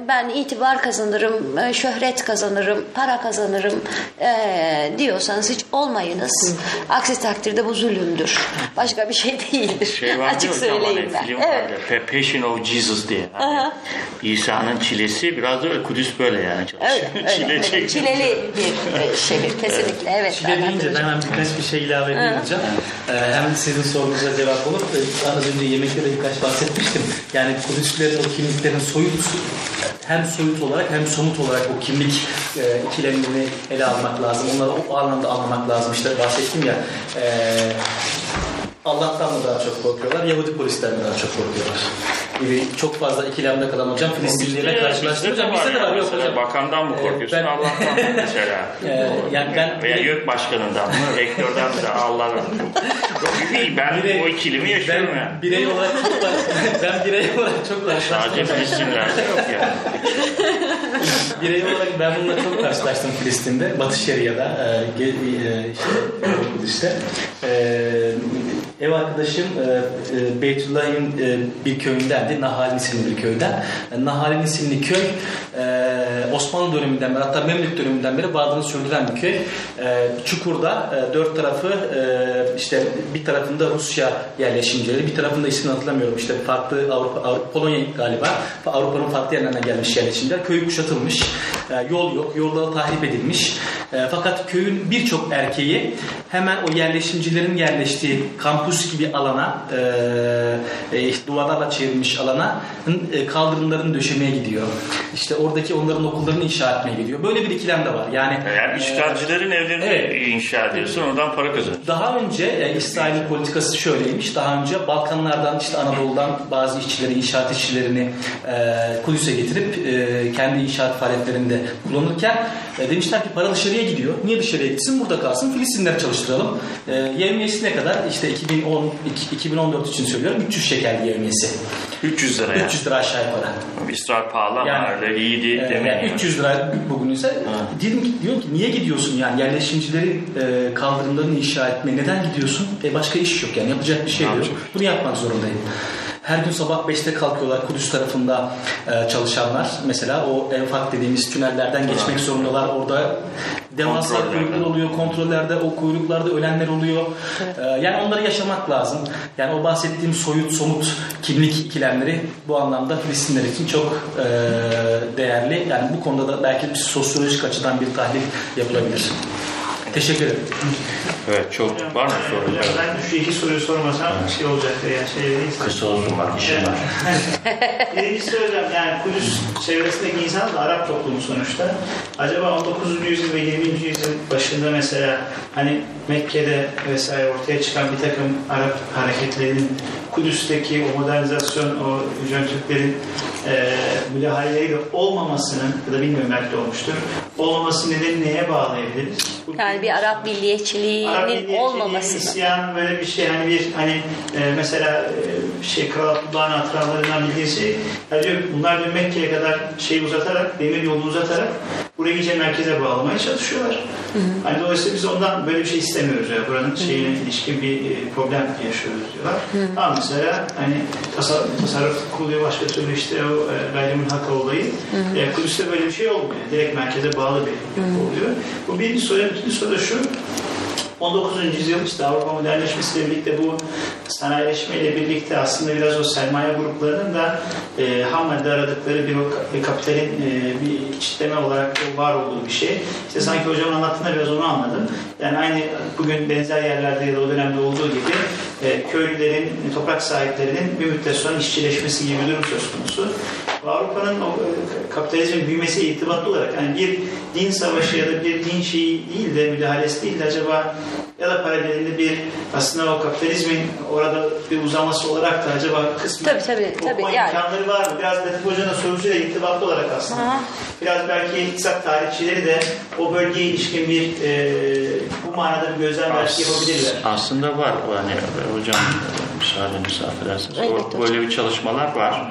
ben itibar kazanırım, şöhret kazanırım, para kazanırım e, diyorsanız hiç olmayınız. Aksi takdirde bu zulümdür. Başka bir şey değildir. Şey Açık söyleyeyim ben. film Evet. Pa- Passion of Jesus diye. Hani İsa'nın çilesi biraz da öyle Kudüs böyle yani. Öyle, öyle, Çile öyle. çekiyor. Çileli bir e, şehir kesinlikle. Evet. Çile deyince ben hemen birkaç bir şey ilave edeyim hocam. Ee, hem sizin sorunuza cevap olur. Ee, Az önce yemekte de birkaç bahsetmiştim. Yani Kudüslerin o kimliklerin soyut hem soyut olarak hem somut olarak o kimlik e, ikilemini ele almak lazım. Onları o anlamda anlamak lazım. İşte bahsettim ya e, Allah'tan mı daha çok korkuyorlar, Yahudi polisten mi daha çok korkuyorlar? Gibi çok fazla ikilemde kalan hocam Filistinlilerle karşılaştırıyor. Hocam bizde de var yok hocam. Bakandan mı korkuyorsun, ben- Allah'tan mı mesela? Ee, yani ben Veya YÖK başkanından mı, rektörden mi de Allah'tan. Yok, iyi, ben Birey- o ikilimi yaşıyorum ben yani. birey olarak çok ben birey olarak çok Sadece karşılaştım. Filistinlerde yok yani. Birey olarak ben bununla çok karşılaştım Filistin'de. Batı Şeria'da e, ge- e, işte Doğu Kudüs'te. E, ev arkadaşım e, e, Beytullah'ın e, bir köyündendi. Nahalin isimli bir köyden. E, Nahalin isimli köy e, Osmanlı döneminden beri hatta Memlük döneminden beri varlığını sürdüren bir köy. E, Çukur'da e, dört tarafı e, işte bir tarafında Rusya yerleşimcileri, bir tarafında ismini hatırlamıyorum işte farklı Avrupa, Avrupa Polonya galiba Avrupa'nın farklı yerlerinden gelmiş yerleşimciler. Köy kuşatılmış. E, yol yok. Yolları tahrip edilmiş. E, fakat köyün birçok erkeği hemen o yerleşimcilerin yerleştiği kampüs gibi alana e, e, duvarlarla çevrilmiş alana e, kaldırımların döşemeye gidiyor. İşte oradaki onların okullarını inşa etmeye gidiyor. Böyle bir ikilem de var. Yani Yani işgalcilerin evlerini Evet. inşa ediyorsun, oradan para kazanıyorsun. daha önce e, İsrail'in politikası şöyleymiş. Daha önce Balkanlardan işte Anadolu'dan bazı işçileri, inşaat işçilerini e, Kudüs'e getirip e, kendi inşaat faaliyetlerinde kullanırken e, demişler ki para dışarıya gidiyor. Niye dışarıya gitsin? Burada kalsın. Filistinleri çalıştıralım. E, yevmiyesi ne kadar? İşte 2010 iki- 2014 için söylüyorum. 300 şekel yevmiyesi. 300 lira yani. 300 lira aşağı yukarı. İsrail pahalı ama Yani, öyle iyiydi Ee, demeyin. yani 300 lira bugün ise dedim ki diyorum ki niye gidiyorsun yani yerleşimcilerin e, kaldırımlarını inşa etmeye neden gidiyorsun? E başka iş yok yani yapacak bir şey Ne yok. yapacak? Bunu yapmak zorundayım. Her gün sabah 5'te kalkıyorlar Kudüs tarafında e, çalışanlar. Mesela o enfak dediğimiz tünellerden geçmek zorundalar. Orada devasa kuyruklar oluyor. Kontrollerde o kuyruklarda ölenler oluyor. E, yani onları yaşamak lazım. Yani o bahsettiğim soyut, somut kimlik ikilemleri bu anlamda Filistinler için çok e, değerli. Yani bu konuda da belki bir sosyolojik açıdan bir tahlil yapılabilir. Teşekkür ederim. Evet çok var mı soru? Hocam ben şu iki soruyu sormasam şey olacaktı yani şey değilse. Kısa olsun bak işim var. Birincisi hocam yani Kudüs çevresindeki insan da Arap toplumu sonuçta. Acaba 19. yüzyıl ve 20. yüzyıl başında mesela hani Mekke'de vesaire ortaya çıkan bir takım Arap hareketlerinin Kudüs'teki o modernizasyon, o Hücum Türklerin e, müdahaleleriyle olmamasının ya da bilmiyorum belki de olmuştur. Olmaması nedeni neye bağlayabiliriz? Yani bir Arap Arap milliyetçiliğinin milliyetçiliği, olmaması mı? isyan böyle bir şey hani bir hani e, mesela e, şey Kral Abdullah'ın hatıralarından bildiği şey yani diyor, bunlar diyor Mekke'ye kadar şeyi uzatarak demir yolunu uzatarak burayı iyice merkeze bağlamaya çalışıyorlar. Hani dolayısıyla biz ondan böyle bir şey istemiyoruz ya. Buranın şeyine ilişkin bir e, problem yaşıyoruz diyorlar. Ama mesela hani tasarruf, tasarruf kuruluyor başka türlü işte o e, gayrimenkul olayı. E, Kudüs'te böyle bir şey olmuyor. Direkt merkeze bağlı bir yapı oluyor. Bu birinci soru. İkinci soru da şu. 19. yüzyıl işte Avrupa modernleşmesiyle birlikte bu sanayileşmeyle birlikte aslında biraz o sermaye gruplarının da e, ham madde aradıkları bir bir kapitalin e, bir içitleme olarak var olduğu bir şey. İşte sanki hocamın anlattığında biraz onu anladım. Yani aynı bugün benzer yerlerde ya da o dönemde olduğu gibi e, köylülerin, toprak sahiplerinin bir müddet sonra işçileşmesi gibi bir durum söz konusu. Avrupa'nın o e, kapitalizmin büyümesiyle irtibatlı olarak yani bir din savaşı ya da bir din şeyi değil de müdahalesi değil de acaba ya da paralelinde bir aslında o kapitalizmin orada bir uzaması olarak da acaba kısmen Tabii, tabii, okuma tabii, yani. imkanları var mı? Biraz Latif Hoca'nın sorusuyla irtibatlı olarak aslında. Aha. Biraz belki iktisat tarihçileri de o bölgeye ilişkin bir e, bu manada bir gözlem belki yapabilirler. Aslında var yani hocam müsaadenizi affedersiniz. O- hocam. böyle bir çalışmalar var.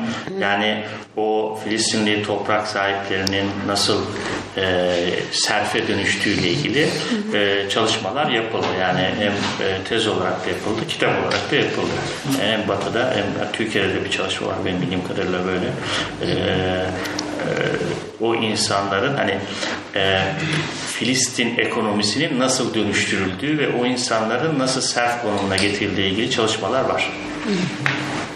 Yani o Filistinli toprak sahiplerinin nasıl e, serfe dönüştüğüyle ilgili e, çalışmalar yapıldı. Yani hem e, tez olarak da yapıldı, kitap olarak da yapıldı. Hem Batı'da hem Türkiye'de de bir çalışma var benim bildiğim kadarıyla böyle. E, e, o insanların hani e, Filistin ekonomisinin nasıl dönüştürüldüğü ve o insanların nasıl serf konumuna getirildiği ilgili çalışmalar var.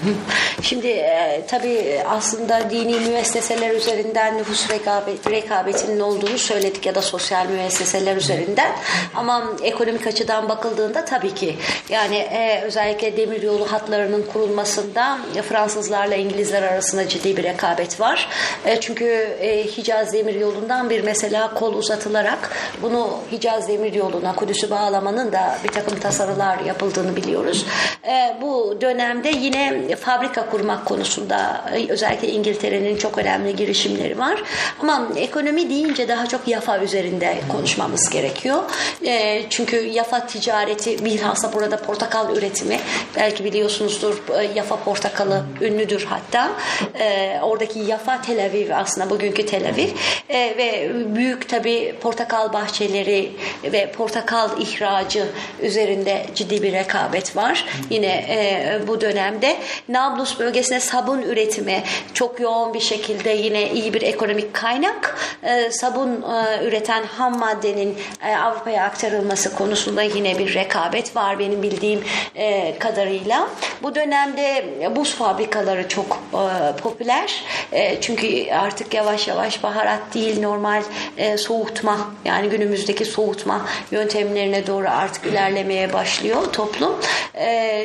Şimdi e, tabii aslında dini müesseseler üzerinden nüfus rekabet, rekabetinin olduğunu söyledik ya da sosyal müesseseler üzerinden. Ama ekonomik açıdan bakıldığında tabii ki yani e, özellikle demiryolu hatlarının kurulmasında Fransızlarla İngilizler arasında ciddi bir rekabet var. E, çünkü e, Hicaz Demiryolu'ndan bir mesela kol uzatılarak bunu Hicaz Demiryolu'na Kudüs'ü bağlamanın da bir takım tasarılar yapıldığını biliyoruz. E, bu dönemde yine fabrika kurmak konusunda e, özellikle İngiltere'nin çok önemli girişimleri var. Ama ekonomi deyince daha çok yafa üzerinde konuşmamız gerekiyor. E, çünkü yafa ticareti bilhassa burada portakal üretimi belki biliyorsunuzdur e, yafa portakalı ünlüdür hatta. Oradaki yafa Tel Aviv aslında bugünkü Tel Aviv ve büyük tabi portakal bahçeleri ve portakal ihracı üzerinde ciddi bir rekabet var. Yine bu dönemde Nablus bölgesine sabun üretimi çok yoğun bir şekilde yine iyi bir ekonomik kaynak. E, sabun e, üreten ham maddenin e, Avrupa'ya aktarılması konusunda yine bir rekabet var benim bildiğim e, kadarıyla. Bu dönemde buz fabrikaları çok popüler. Çünkü artık yavaş yavaş baharat değil normal soğutma yani günümüzdeki soğutma yöntemlerine doğru artık ilerlemeye başlıyor toplum.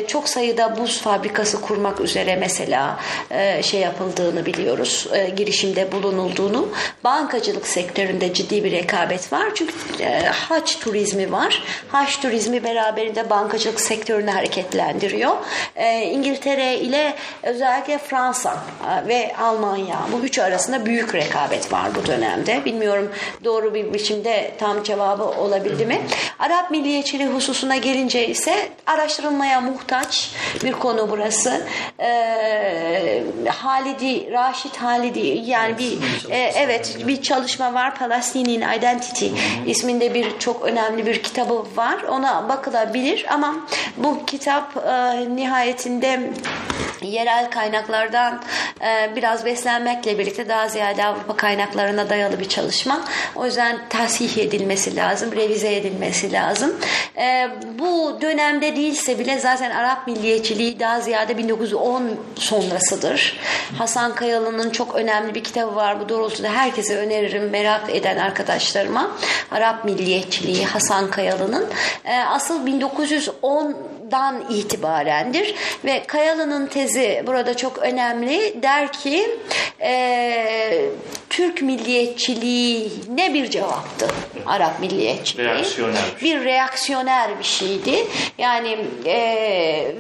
Çok sayıda buz fabrikası kurmak üzere mesela e, şey yapıldığını biliyoruz. E, girişimde bulunulduğunu. Bankacılık sektöründe ciddi bir rekabet var. Çünkü e, haç turizmi var. Haç turizmi beraberinde bankacılık sektörünü hareketlendiriyor. E, İngiltere ile özellikle Fransa ve Almanya bu üçü arasında büyük rekabet var bu dönemde. Bilmiyorum doğru bir biçimde tam cevabı olabildi mi? Arap milliyetçiliği hususuna gelince ise araştırılmaya muhtaç bir konu burası. Ee, Halidi, Raşit Halidi yani bir e, evet bir çalışma var Palestinian Identity isminde bir çok önemli bir kitabı var. Ona bakılabilir ama bu kitap e, nihayetinde yerel kaynaklardan e, biraz beslenmekle birlikte daha ziyade Avrupa kaynaklarına dayalı bir çalışma. O yüzden tasih edilmesi lazım, revize edilmesi lazım. E, bu dönemde değilse bile zaten Arap milliyetçiliği daha ziyade 1910 sonrasıdır. Hasan Kayalı'nın çok önemli bir kitabı var. Bu doğrultuda herkese öneririm merak eden arkadaşlarıma. Arap milliyetçiliği Hasan Kayalı'nın. E, asıl 1910 dan itibarendir. Ve Kayalı'nın tezi burada çok önemli. Der ki e, Türk milliyetçiliği ne bir cevaptı? Arap milliyetçiliği. Reaksiyoner bir bir reaksiyoner bir şeydi. Yani e,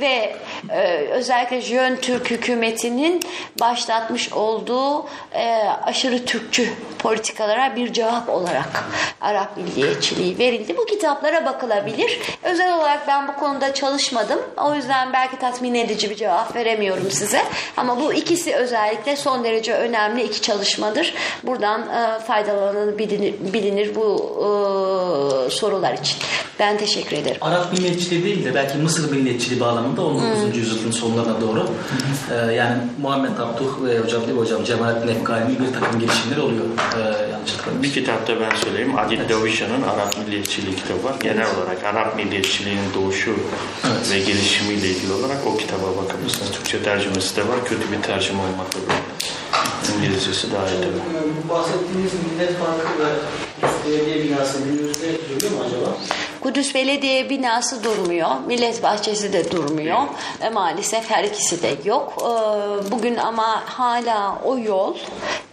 ve e, özellikle Jön Türk hükümetinin başlatmış olduğu e, aşırı Türkçü politikalara bir cevap olarak Arap milliyetçiliği verildi. Bu kitaplara bakılabilir. Özel olarak ben bu konuda çalışmadım. O yüzden belki tatmin edici bir cevap veremiyorum size. Ama bu ikisi özellikle son derece önemli iki çalışmadır. Buradan e, faydalanır bilinir, bilinir bu e, sorular için. Ben teşekkür ederim. Arap milliyetçiliği değil de belki Mısır milliyetçiliği bağlamında 19. yüzyılın sonlarına doğru e, yani Muhammed Abduh ve hocam değil hocam Cemalettin Efkani'nin bir takım girişimleri oluyor e, yanlış hatırlamıyorsam. Bir kitapta ben söyleyeyim. Adil Davişan'ın Arap Milliyetçiliği kitabı var. Genel olarak Arap milliyetçiliğinin doğuşu Evet. ve gelişimiyle ilgili olarak o kitaba bakabilirsiniz. Türkçe tercümesi de var. Kötü bir tercüme olmakla birlikte. İngilizcesi daha iyi tabii. Bu bahsettiğiniz Millet Bankı ve belediye binası günümüzde duruyor mu acaba? Kudüs Belediye binası durmuyor. Millet Bahçesi de durmuyor. E, maalesef her ikisi de yok. E, bugün ama hala o yol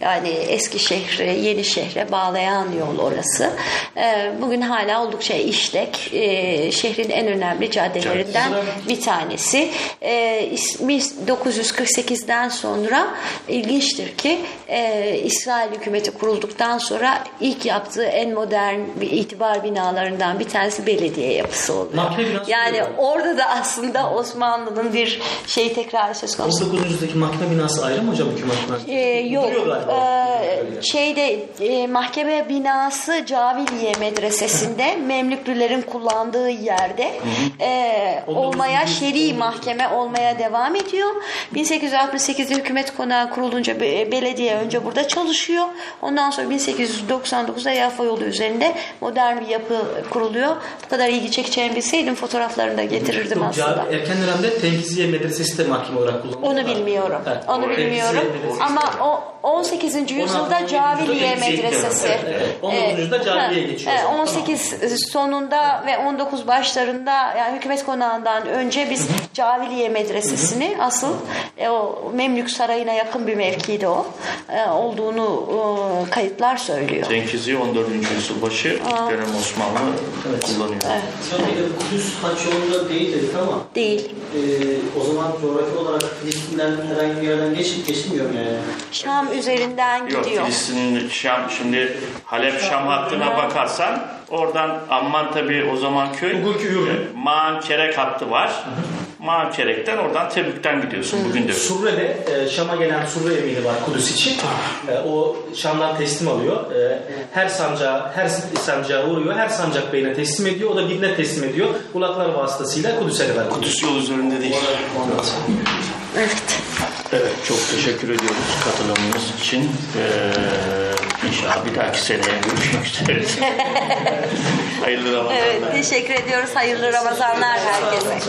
yani eski şehre, yeni şehre bağlayan yol orası. E, bugün hala oldukça işlek. E, şehrin en önemli caddelerinden bir tanesi. E, ismi 948'den sonra ilginçtir ki e, İsrail hükümeti kurulduktan sonra ilk yaptığı en modern bir itibar binalarından bir tanesi belediye yapısı oluyor. Mahkeme binası Yani diyorlar. orada da aslında Osmanlı'nın bir şey tekrar söz konusu. 19. yüzyıldaki mahkeme binası ayrı mı hocam hükümet binası? Ee, yok. Duruyor galiba. e, şeyde e, mahkeme binası Caviliye Medresesi'nde Memlüklülerin kullandığı yerde e, olmaya şer'i mahkeme olmaya devam ediyor. 1868'de hükümet konağı kurulunca be- belediye önce burada çalışıyor. Ondan sonra 1899'da Yafa yolu üzerinde modern bir yapı kuruluyor. Bu kadar ilgi çekeceğini bilseydim fotoğraflarını da getirirdim aslında. Erken dönemde Tenkiziye Medresesi de mahkeme olarak kullanılıyor. Onu bilmiyorum. Evet. Onu bilmiyorum. Medresesi. Ama o 18. yüzyılda 16. Caviliye Medresesi. Evet, evet. 19. yüzyılda Caviliye geçiyor. evet, Tamam. 18 sonunda ve 19 başlarında yani hükümet konağından önce biz Caviliye Medresesi'ni asıl e, o Memlük Sarayı'na yakın bir mevkide o e, olduğunu e, kayıtlar söylüyor. Tenkizi 14. yüzyıl başı dönem Osmanlı kullanıyor. Hocam bir de Kudüs haç yolunda değil dedik ama Değil. e, o zaman coğrafi olarak Filistin'den herhangi bir yerden geçip geçilmiyor mu yani? Şam üzerinden Yok gidiyor. Filistin'in Şam şimdi Halep Şam hattına bakarsan oradan Amman tabi o zaman köy Bugünkü Ürdün. e, Maan Kerek hattı var. Maan Kerek'ten oradan Tebük'ten gidiyorsun bugün de. Surre'de e, Şam'a gelen Surre emiri var Kudüs için. E, o Şam'dan teslim alıyor. E, her sancağı, her sancağı vuruyor. Her sancak beyine teslim ediyor. O da birine teslim ediyor. Kulaklar vasıtasıyla Kudüs'e kadar. Kudüs yol üzerinde değil. Evet. Evet çok teşekkür ediyoruz katılımınız için. Ee, inşallah bir dahaki seneye görüşmek üzere. Hayırlı Ramazanlar. Evet, teşekkür ediyoruz. Hayırlı Ramazanlar herkese.